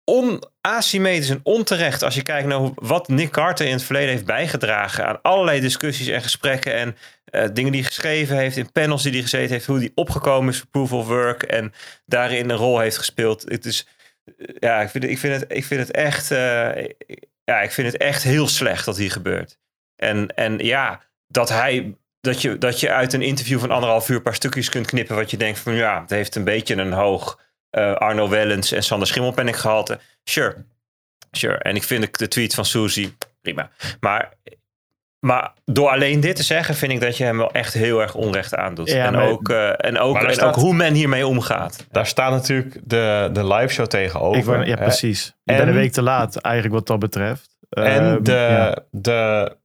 onasymmetrisch en onterecht als je kijkt naar wat Nick Carter in het verleden heeft bijgedragen aan allerlei discussies en gesprekken en eh, dingen die hij geschreven heeft, in panels die hij gezeten heeft, hoe hij opgekomen is voor Proof of Work en daarin een rol heeft gespeeld. Het is, eh, ja, ik vind, ik vind, het, ik vind het echt, eh, ja, ik vind het echt heel slecht dat hier gebeurt. En, en ja, dat hij, dat je, dat je uit een interview van anderhalf uur paar stukjes kunt knippen wat je denkt van ja, het heeft een beetje een hoog eh, Arno Wellens en Sander Schimmelpenninck gehalte. Sure. Sure. En ik vind de, tweet van Suzy prima. Maar, maar door alleen dit te zeggen, vind ik dat je hem wel echt heel erg onrecht aandoet. Ja, en, maar- ook, eh, en, ook, en staat- ook hoe men hiermee omgaat. Daar staat natuurlijk de, de live show tegenover. Ik wou, ja, precies. Ik en- ben een week te laat, eigenlijk wat dat betreft. En Ehm, de, ja. de,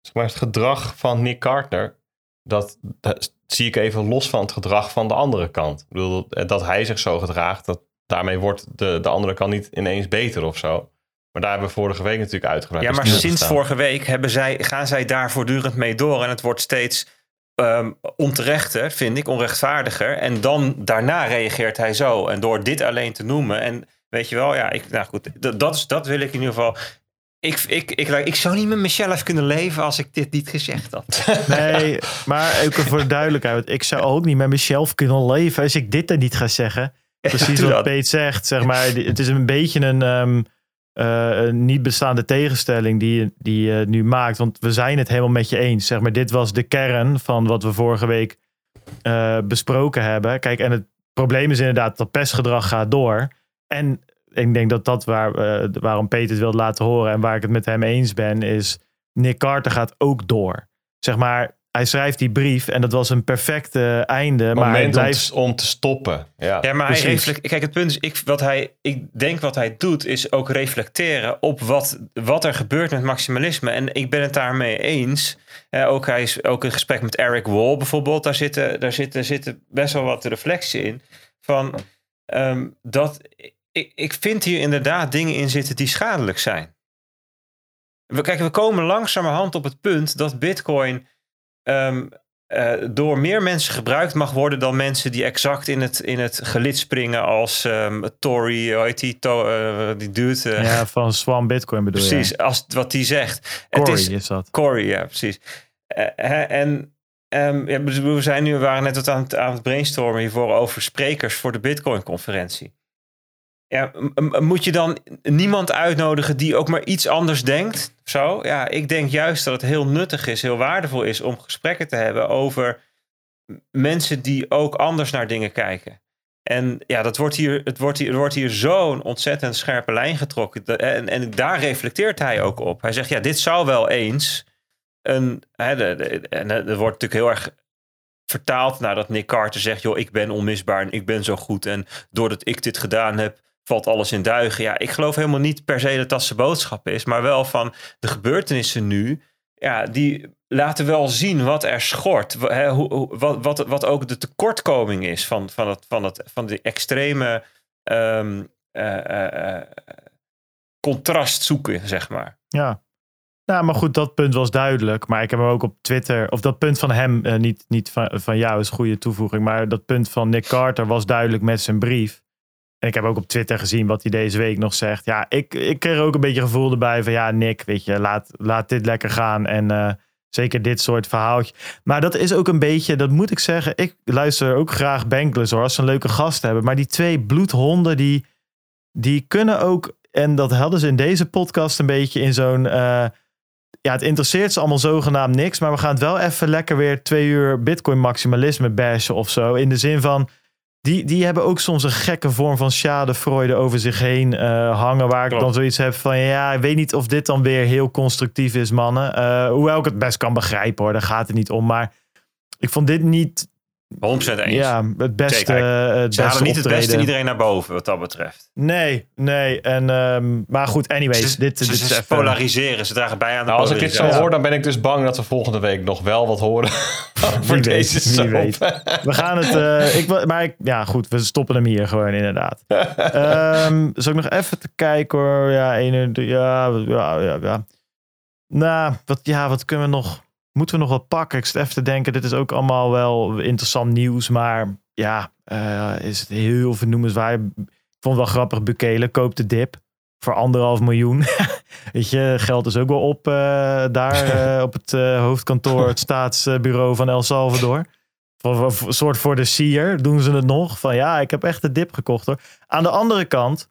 zeg maar, het gedrag van Nick Carter, dat, dat zie ik even los van het gedrag van de andere kant. Ik bedoel, dat hij zich zo gedraagt, dat, daarmee wordt de, de andere kant niet ineens beter of zo. Maar daar hebben we vorige week natuurlijk uitgebreid Ja, maar sinds vorige week hebben zij, gaan zij daar voortdurend mee door. En het wordt steeds ehm, onterechter, vind ik, onrechtvaardiger. En dan daarna reageert hij zo. En door dit alleen te noemen. En weet je wel, ja, ik, nou goed, dat, dat, is, dat wil ik in ieder geval. Ik, ik, ik, ik, zou niet met mezelf kunnen leven als ik dit niet gezegd had. Nee, maar ook voor de duidelijkheid. Ik zou ook niet met mezelf kunnen leven als ik dit dan niet ga zeggen. Precies wat. Peet zegt. Zeg maar, het is een beetje een, ehm, eh, een niet bestaande tegenstelling die, je- die je nu maakt. Want we zijn het helemaal met je eens. Zeg maar, dit was de kern van wat we vorige week eh, besproken hebben. Kijk, en het probleem is inderdaad dat pestgedrag gaat door. En ik denk dat dat waar, eh, waarom Peter het wil laten horen en waar ik het met hem eens ben, is Nick Carter gaat ook door. Zeg maar, hij schrijft die brief en dat was een perfecte einde. Maar hij om, blijft. te, om te stoppen. Ja. Ja, maar hij reflect, kijk, het punt is, ik, wat hij, ik denk wat hij doet, is ook reflecteren op wat, wat er gebeurt met maximalisme. En ik ben het daarmee eens. Eh, ook hij is ook een gesprek met Eric Wall bijvoorbeeld. Daar zitten, daar zitten, zitten best wel wat reflectie in. Van ehm, dat ik, ik vind hier inderdaad dingen in zitten die schadelijk zijn. We, kijk, we komen langzamerhand op het punt dat Bitcoin ehm, eh, door meer mensen gebruikt mag worden dan mensen die exact in het, in het gelid springen als ehm Tory, hoe heet die, to, eh, die dude. eh, Ja, van Swan Bitcoin bedoel precies, je. als wat die zegt. Corey het is, is dat. Corey, ja, precies. Eh, en ehm, ja, we we zijn nu, we waren net wat aan het, aan het brainstormen hiervoor over sprekers voor de Bitcoin-conferentie. Ja, moet je dan niemand uitnodigen die ook maar iets anders denkt? Zo? Ja, ik denk juist dat het heel nuttig is, heel waardevol is om gesprekken te hebben over mensen die ook anders naar dingen kijken. En ja, dat wordt hier, het wordt hier, er wordt hier zo'n ontzettend scherpe lijn getrokken. Dat- En, en daar reflecteert hij ook op. Hij zegt, ja, dit zou wel eens een... Hè, de, en er wordt natuurlijk heel erg vertaald nadat Nick Carter zegt... joh, ik ben onmisbaar en ik ben zo goed. En doordat ik dit gedaan heb, valt alles in duigen. Ja, ik geloof helemaal niet per se dat dat zijn boodschap is. Maar wel van de gebeurtenissen nu... Ja, die laten wel zien wat er schort. Hè, hoe, wat, wat, wat ook de tekortkoming is van, van, het, van, het, van die extreme ehm, eh, eh, eh, contrast zoeken, zeg maar. Ja. Nou, maar goed, dat punt was duidelijk. Maar ik heb hem ook op Twitter, of dat punt van hem, niet, niet van, van jou is goede toevoeging, maar dat punt van Nick Carter was duidelijk met zijn brief. En ik heb ook op Twitter gezien wat hij deze week nog zegt. Ja, ik, ik kreeg ook een beetje gevoel erbij van ja, Nick, weet je, laat, laat dit lekker gaan. En eh, zeker dit soort verhaaltje. Maar dat is ook een beetje, dat moet ik zeggen. Ik luister ook graag Bankless hoor, als ze een leuke gast hebben. Maar die twee bloedhonden, die, die kunnen ook, en dat hadden ze in deze podcast een beetje in zo'n... eh, ja, het interesseert ze allemaal zogenaamd niks. Maar we gaan het wel even lekker weer twee uur Bitcoin maximalisme bashen of zo. In de zin van, die, die hebben ook soms een gekke vorm van schadefreude over zich heen eh, hangen. Waar ik dan zoiets heb van, ja, ik weet niet of dit dan weer heel constructief is, mannen. Eh, hoewel ik het best kan begrijpen hoor, daar gaat het niet om. Maar ik vond dit niet 100% eens. ja, het beste, eh, het Ze beste halen niet het beste iedereen naar boven, wat dat betreft. Nee, nee. En, ehm, maar goed, anyways. Ze, dit, ze, dit ze is even- polariseren, ze dragen bij aan de Nou, als ik dit zo hoor, dan ben ik dus bang dat we volgende week nog wel wat horen voor weet, deze wie weet. We gaan het. eh, ik, wil- maar ik, ja, goed, we stoppen hem hier gewoon inderdaad. Ehm zal ik nog even te kijken hoor. Ja, één uur- ja, ja, ja, ja. Nou, wat, ja, wat kunnen we nog? Moeten we nog wat pakken? Ik zit even te denken. Dit is ook allemaal wel interessant nieuws, maar ja, eh, is het heel vernoemenswaardig. Ik vond het wel grappig. Bukele koopt de dip voor anderhalf miljoen. Weet je, geld is ook wel op eh, daar eh, op het hoofdkantoor, het staatsbureau van El Salvador. Voor- voor- soort voor de sier doen ze het nog. Van ja, ik heb echt de dip gekocht hoor. Aan de andere kant,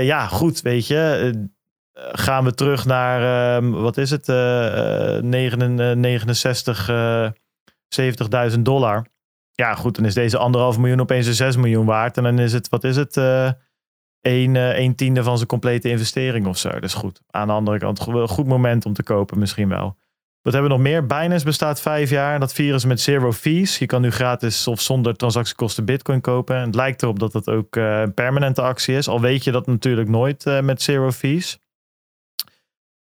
ja, goed, weet je. Eh, gaan we terug naar, ehm, wat is het? eh, eh, 9 69, eh, 70.000 dollar. Ja, goed, dan is deze anderhalf miljoen opeens een 6 miljoen waard. En dan is het, wat is het? eh een, eh, een tiende van zijn complete investering of zo. Is goed. Aan de andere kant, een goed moment om te kopen misschien wel. Wat hebben we nog meer? Binance bestaat vijf jaar. Dat ze met zero fees. Je kan nu gratis of zonder transactiekosten bitcoin kopen. En het lijkt erop dat dat ook eh, een permanente actie is. Al weet je dat natuurlijk nooit eh, met zero fees.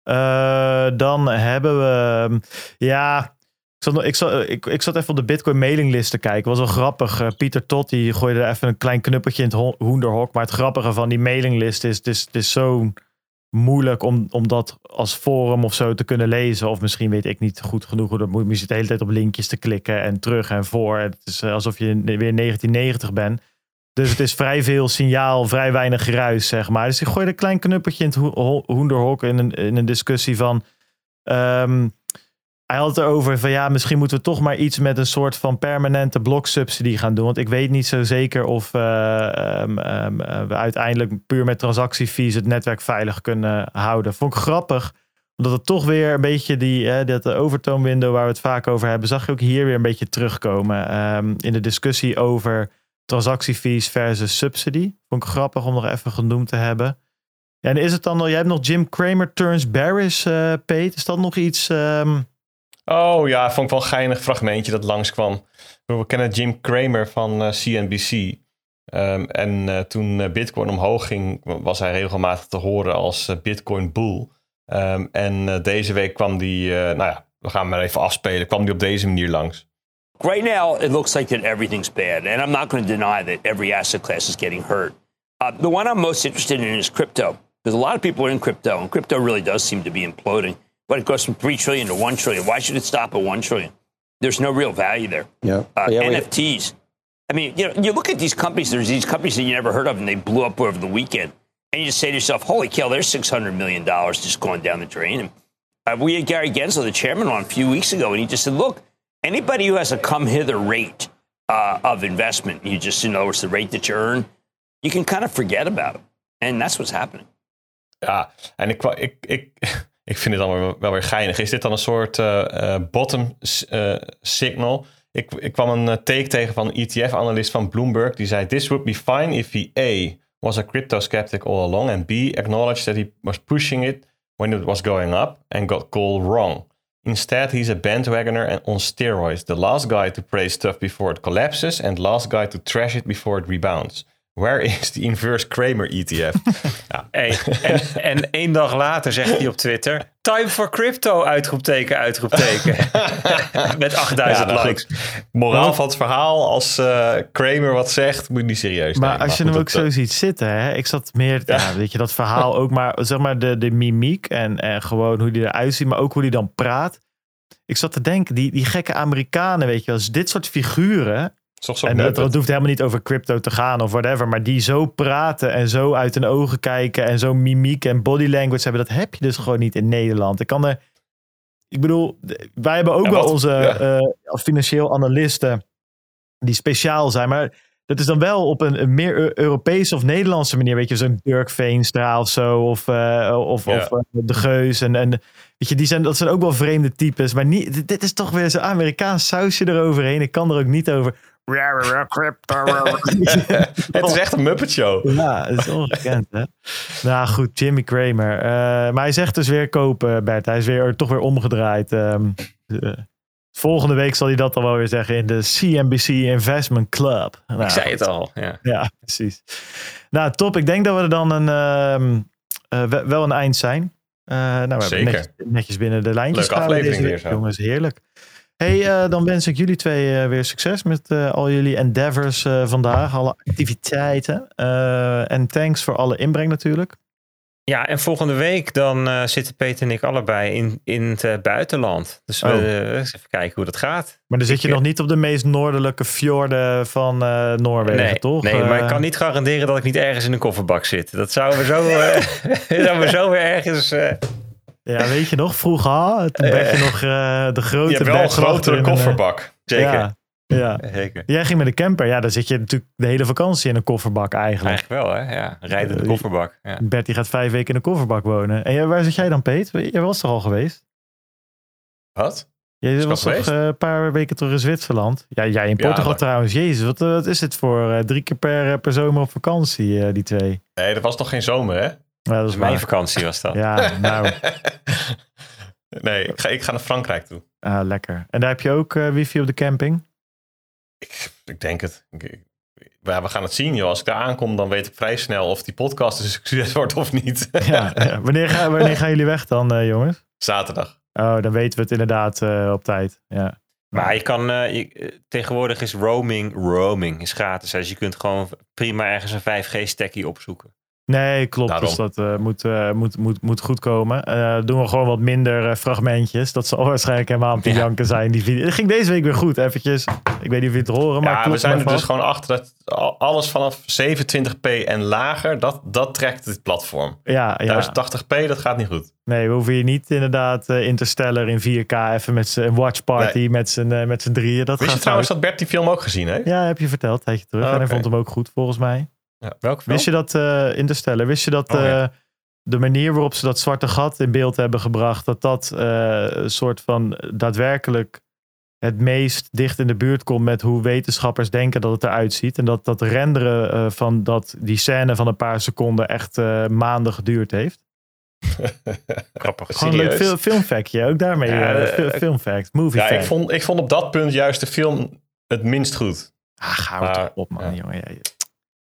Eh, dan hebben we... ehm, Ja, ik zat, ik, zat, ik, ik zat even op de Bitcoin mailinglist te kijken. Was wel grappig. Eh, Pieter Tot die gooide er even een klein knuppeltje in het ho- hoenderhok. Maar het grappige van die mailinglist is... Het is, het is zo moeilijk om, om dat als forum of zo te kunnen lezen. Of misschien weet ik niet goed genoeg hoe dat moet. Je zit de hele tijd op linkjes te klikken en terug en voor. Het is eh, alsof je weer 1990 bent. Dus het is vrij veel signaal, vrij weinig geruis, zeg maar. Dus ik gooi een klein knuppeltje in het ho- ho- hoenderhok in een, in een discussie van... ehm, hij had het erover van ja, misschien moeten we toch maar iets met een soort van permanente bloksubsidie gaan doen. Want ik weet niet zo zeker of eh, ehm, ehm, eh, we uiteindelijk puur met transactiefees het netwerk veilig kunnen houden. Vond ik grappig, omdat het toch weer een beetje die, hè, dat overtone window waar we het vaak over hebben, zag je ook hier weer een beetje terugkomen. In de discussie over transactiefees versus subsidy. Vond ik grappig om nog even genoemd te hebben. En is het dan nog, jij hebt nog Jim Cramer turns bearish, eh Pete. Is dat nog iets... ehm, Oh ja, vond ik wel een geinig fragmentje dat langskwam. We kennen Jim Cramer van eh, CNBC. Ehm, en eh, toen eh, Bitcoin omhoog ging, was hij regelmatig te horen als eh, Bitcoin Bull. Ehm, en eh, deze week kwam die, eh, nou ja, we gaan maar even afspelen, kwam die op deze manier langs. Right now, it looks like that everything's bad, and I'm not going to deny that every asset class is getting hurt. Uh, the one I'm most interested in is crypto, because a lot of people are in crypto, and crypto really does seem to be imploding. But it goes from three trillion to one trillion. Why should it stop at one trillion? There's no real value there. Yeah. Uh, Yeah, we- NFTs. I mean, you know, you look at these companies. There's these companies that you never heard of, and they blew up over the weekend. And you just say to yourself, "Holy cow! There's six hundred million dollars just going down the drain." And uh, we had Gary Gensler, the chairman, on a few weeks ago, and he just said, "Look, anybody who has a come hither rate uh, of investment, you just in other words, the rate that you earn, you can kind of forget about it. And that's what's happening. Ja, en ik, ik, ik, ik vind het allemaal wel- weer geinig. Is dit dan een soort eh, bottom eh, signal? Ik, ik kwam een take tegen van ETF-analyst van Bloomberg. Die zei, this would be fine if he A, was a crypto skeptic all along. And B, acknowledged that he was pushing it when it was going up and got called wrong. Instead, he's a bandwagoner and on steroids. The last guy to praise stuff before it collapses and last guy to trash it before it rebounds. Where is the inverse Kramer ETF? ja, Hey, en, en één dag later zegt hij op Twitter: Time for crypto! Uitroepteken, uitroepteken. Met 8000 Ja, nou likes. goed. Moraal van het verhaal, als eh, Kramer wat zegt, moet je niet serieus Maar nemen. als je goed, hem ook dat, zo eh, ziet zitten, hè? ik zat meer, ja. weet je, dat verhaal ook, maar zeg maar de, de mimiek en, en gewoon hoe die eruit ziet, maar ook hoe die dan praat. Ik zat te denken, die, die gekke Amerikanen, weet je wel, dus dit soort figuren, En het hoeft helemaal niet over crypto te gaan of whatever. Maar die zo praten en zo uit hun ogen kijken. En zo mimiek en body language hebben. Dat heb je dus gewoon niet in Nederland. Ik kan er. Ik bedoel, wij hebben ook Ja, wel onze ja. eh, financieel analisten. Die speciaal zijn. Maar dat is dan wel op een, een meer Eu- Europese of Nederlandse manier. Weet je, zo'n Dirk Veenstra of zo. Of, eh, of, Ja. of eh, De Geus. En, en weet je, die zijn, dat zijn ook wel vreemde types. Maar niet, dit- dit is toch weer zo'n Amerikaans sausje eroverheen. Ik kan er ook niet over. Het is echt een Muppet Show. Ja, dat is ongekend, hè? Nou goed, Jimmy Kramer. Eh, maar hij zegt dus weer kopen, Bert. Hij is weer, toch weer omgedraaid. Ehm, eh, volgende week zal hij dat dan wel weer zeggen in de CNBC Investment Club. Nou, Ik zei het al. Ja. Ja, precies. Nou, top. Ik denk dat we er dan een, ehm, eh, we- wel een eind zijn. Eh, nou, we hebben Zeker. netjes, netjes binnen de lijntjes Leuke aflevering deze weer zo. Jongens, heerlijk. Hey, eh, dan wens ik jullie twee eh, weer succes met eh, al jullie endeavors vandaag. Alle activiteiten. En thanks voor alle inbreng natuurlijk. Ja, en volgende week dan zitten Peter en ik allebei in, in het buitenland. Dus Oh. eens even kijken hoe dat gaat. Maar dan zit je Ik, nog niet op de meest noordelijke fjorden van Noorwegen, nee, toch? nee, maar ik kan niet garanderen dat ik niet ergens in een kofferbak zit. Dat zou we zo, zou we zo weer ergens... eh, Ja, weet je nog? Vroeger, toen werd je nog eh, de grote Je hebt wel een grotere in eh, kofferbak. zeker. Ja, ja. Zeker. Jij ging met de camper. Ja, dan zit je natuurlijk de hele vakantie in een kofferbak eigenlijk. Eigenlijk wel, hè? Ja, rijden de Eh, kofferbak. Ja. Bert die gaat vijf weken in een kofferbak wonen. En waar zit jij dan, Peet? Jij was toch al geweest? Wat? Jij was toch eh, een paar weken terug in Zwitserland? Ja, jij in Portugal trouwens. Jezus, wat, eh, wat is dit voor eh, drie keer per, eh, per zomer op vakantie, eh, die twee? Nee, dat was nog geen zomer, hè? Ja, dat is Mijn waar. vakantie was dat. Ja, nou, nee, ik ga, ik ga naar Frankrijk toe. ah, lekker. En daar heb je ook eh, wifi op de camping? Ik, ik denk het. Ik- ik- ja, we gaan het zien, joh. Als ik daar aankom, dan weet ik vrij snel of die podcast een succes wordt of niet. Ja, ja. Wanneer, ga, wanneer gaan jullie weg dan, eh, jongens? Zaterdag. Oh, dan weten we het inderdaad eh, op tijd. Ja. Maar je kan, je- tegenwoordig is roaming, roaming is gratis. Dus je kunt gewoon prima ergens een 5G-stekkie opzoeken. Nee, klopt. Daarom. Dus dat eh, moet, eh, moet, moet, moet goed komen. Eh, doen we gewoon wat minder fragmentjes. Dat zal waarschijnlijk helemaal de Ja. janken zijn. Die video. Het ging deze week weer goed, eventjes. Ik weet niet of je het horen, maar Ja, we zijn er dus gewoon achter dat al- alles vanaf 27p en lager, dat, dat trekt het platform. Ja, ja. 1080p, dat gaat niet goed. Nee, we hoeven je niet inderdaad Interstellar in 4K even met een watch party met z'n met z'n drieën. Dat Wist je trouwens dat Bert die film ook gezien heeft? Ja, heb je verteld, tijdje terug. Oh, En hij vond hem ook goed, volgens mij. Welke Wist je dat, eh Interstellar, wist je dat Oh, ja. eh, de manier waarop ze dat zwarte gat in beeld hebben gebracht, dat dat eh, een soort van daadwerkelijk het meest dicht in de buurt komt met hoe wetenschappers denken dat het eruit ziet. En dat dat renderen eh, van dat, die scène van een paar seconden echt eh, maanden geduurd heeft. Grappig. Gewoon een leuk filmfactje, ook daarmee. Ja, fil- filmfact, movie Ja, fact. ik vond, ik vond op dat punt juist de film het minst goed. Ah, ga Maar, toch op, man, ja. jongen. Ja,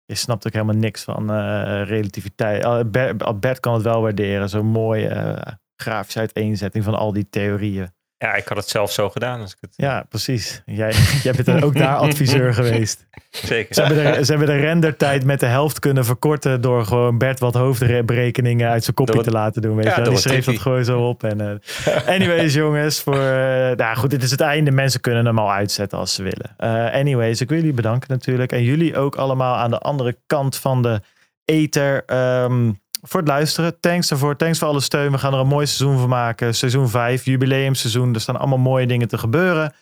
je, snapt ook helemaal niks van eh, relativiteit. Ah, Bert, Bert kan het wel waarderen. Zo'n mooie eh, grafische uiteenzetting van al die theorieën. Ja, ik had het zelf zo gedaan. Als ik het... Ja, precies. Jij, jij bent er ook daar adviseur geweest. Zeker. Ze hebben, de, ze hebben de rendertijd met de helft kunnen verkorten door gewoon Bert wat hoofdberekeningen uit zijn Door te laten doen. Weet Ja, je? Die schreef dat gewoon zo op. En, eh, anyways, jongens, voor, eh, nou goed, dit is het einde. Mensen kunnen hem al uitzetten als ze willen. Eh, anyways, ik wil jullie bedanken natuurlijk. En jullie ook allemaal aan de andere kant van de ether. ehm, voor het luisteren. Thanks daarvoor. Thanks voor alle steun. We gaan er een mooi seizoen van maken. Seizoen 5, jubileumseizoen. Er staan allemaal mooie dingen te gebeuren.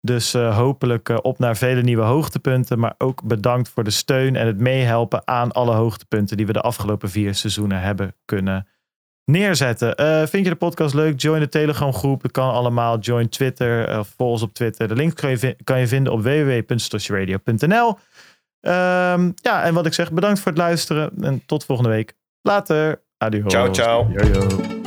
Dus eh, hopelijk eh, op naar vele nieuwe hoogtepunten. Maar ook bedankt voor de steun en het meehelpen aan alle hoogtepunten die we de afgelopen vier seizoenen hebben kunnen neerzetten. Eh, vind je de podcast leuk? Join de Telegram groep. Dat kan allemaal. Join Twitter. eh, volg ons op Twitter. De link kan je, kan je vinden op www.stoshiradio.nl. Ehm, ja, en wat ik zeg, bedankt voor het luisteren. En tot volgende week. Later. Adios. Ciao, ciao. Yo, yo.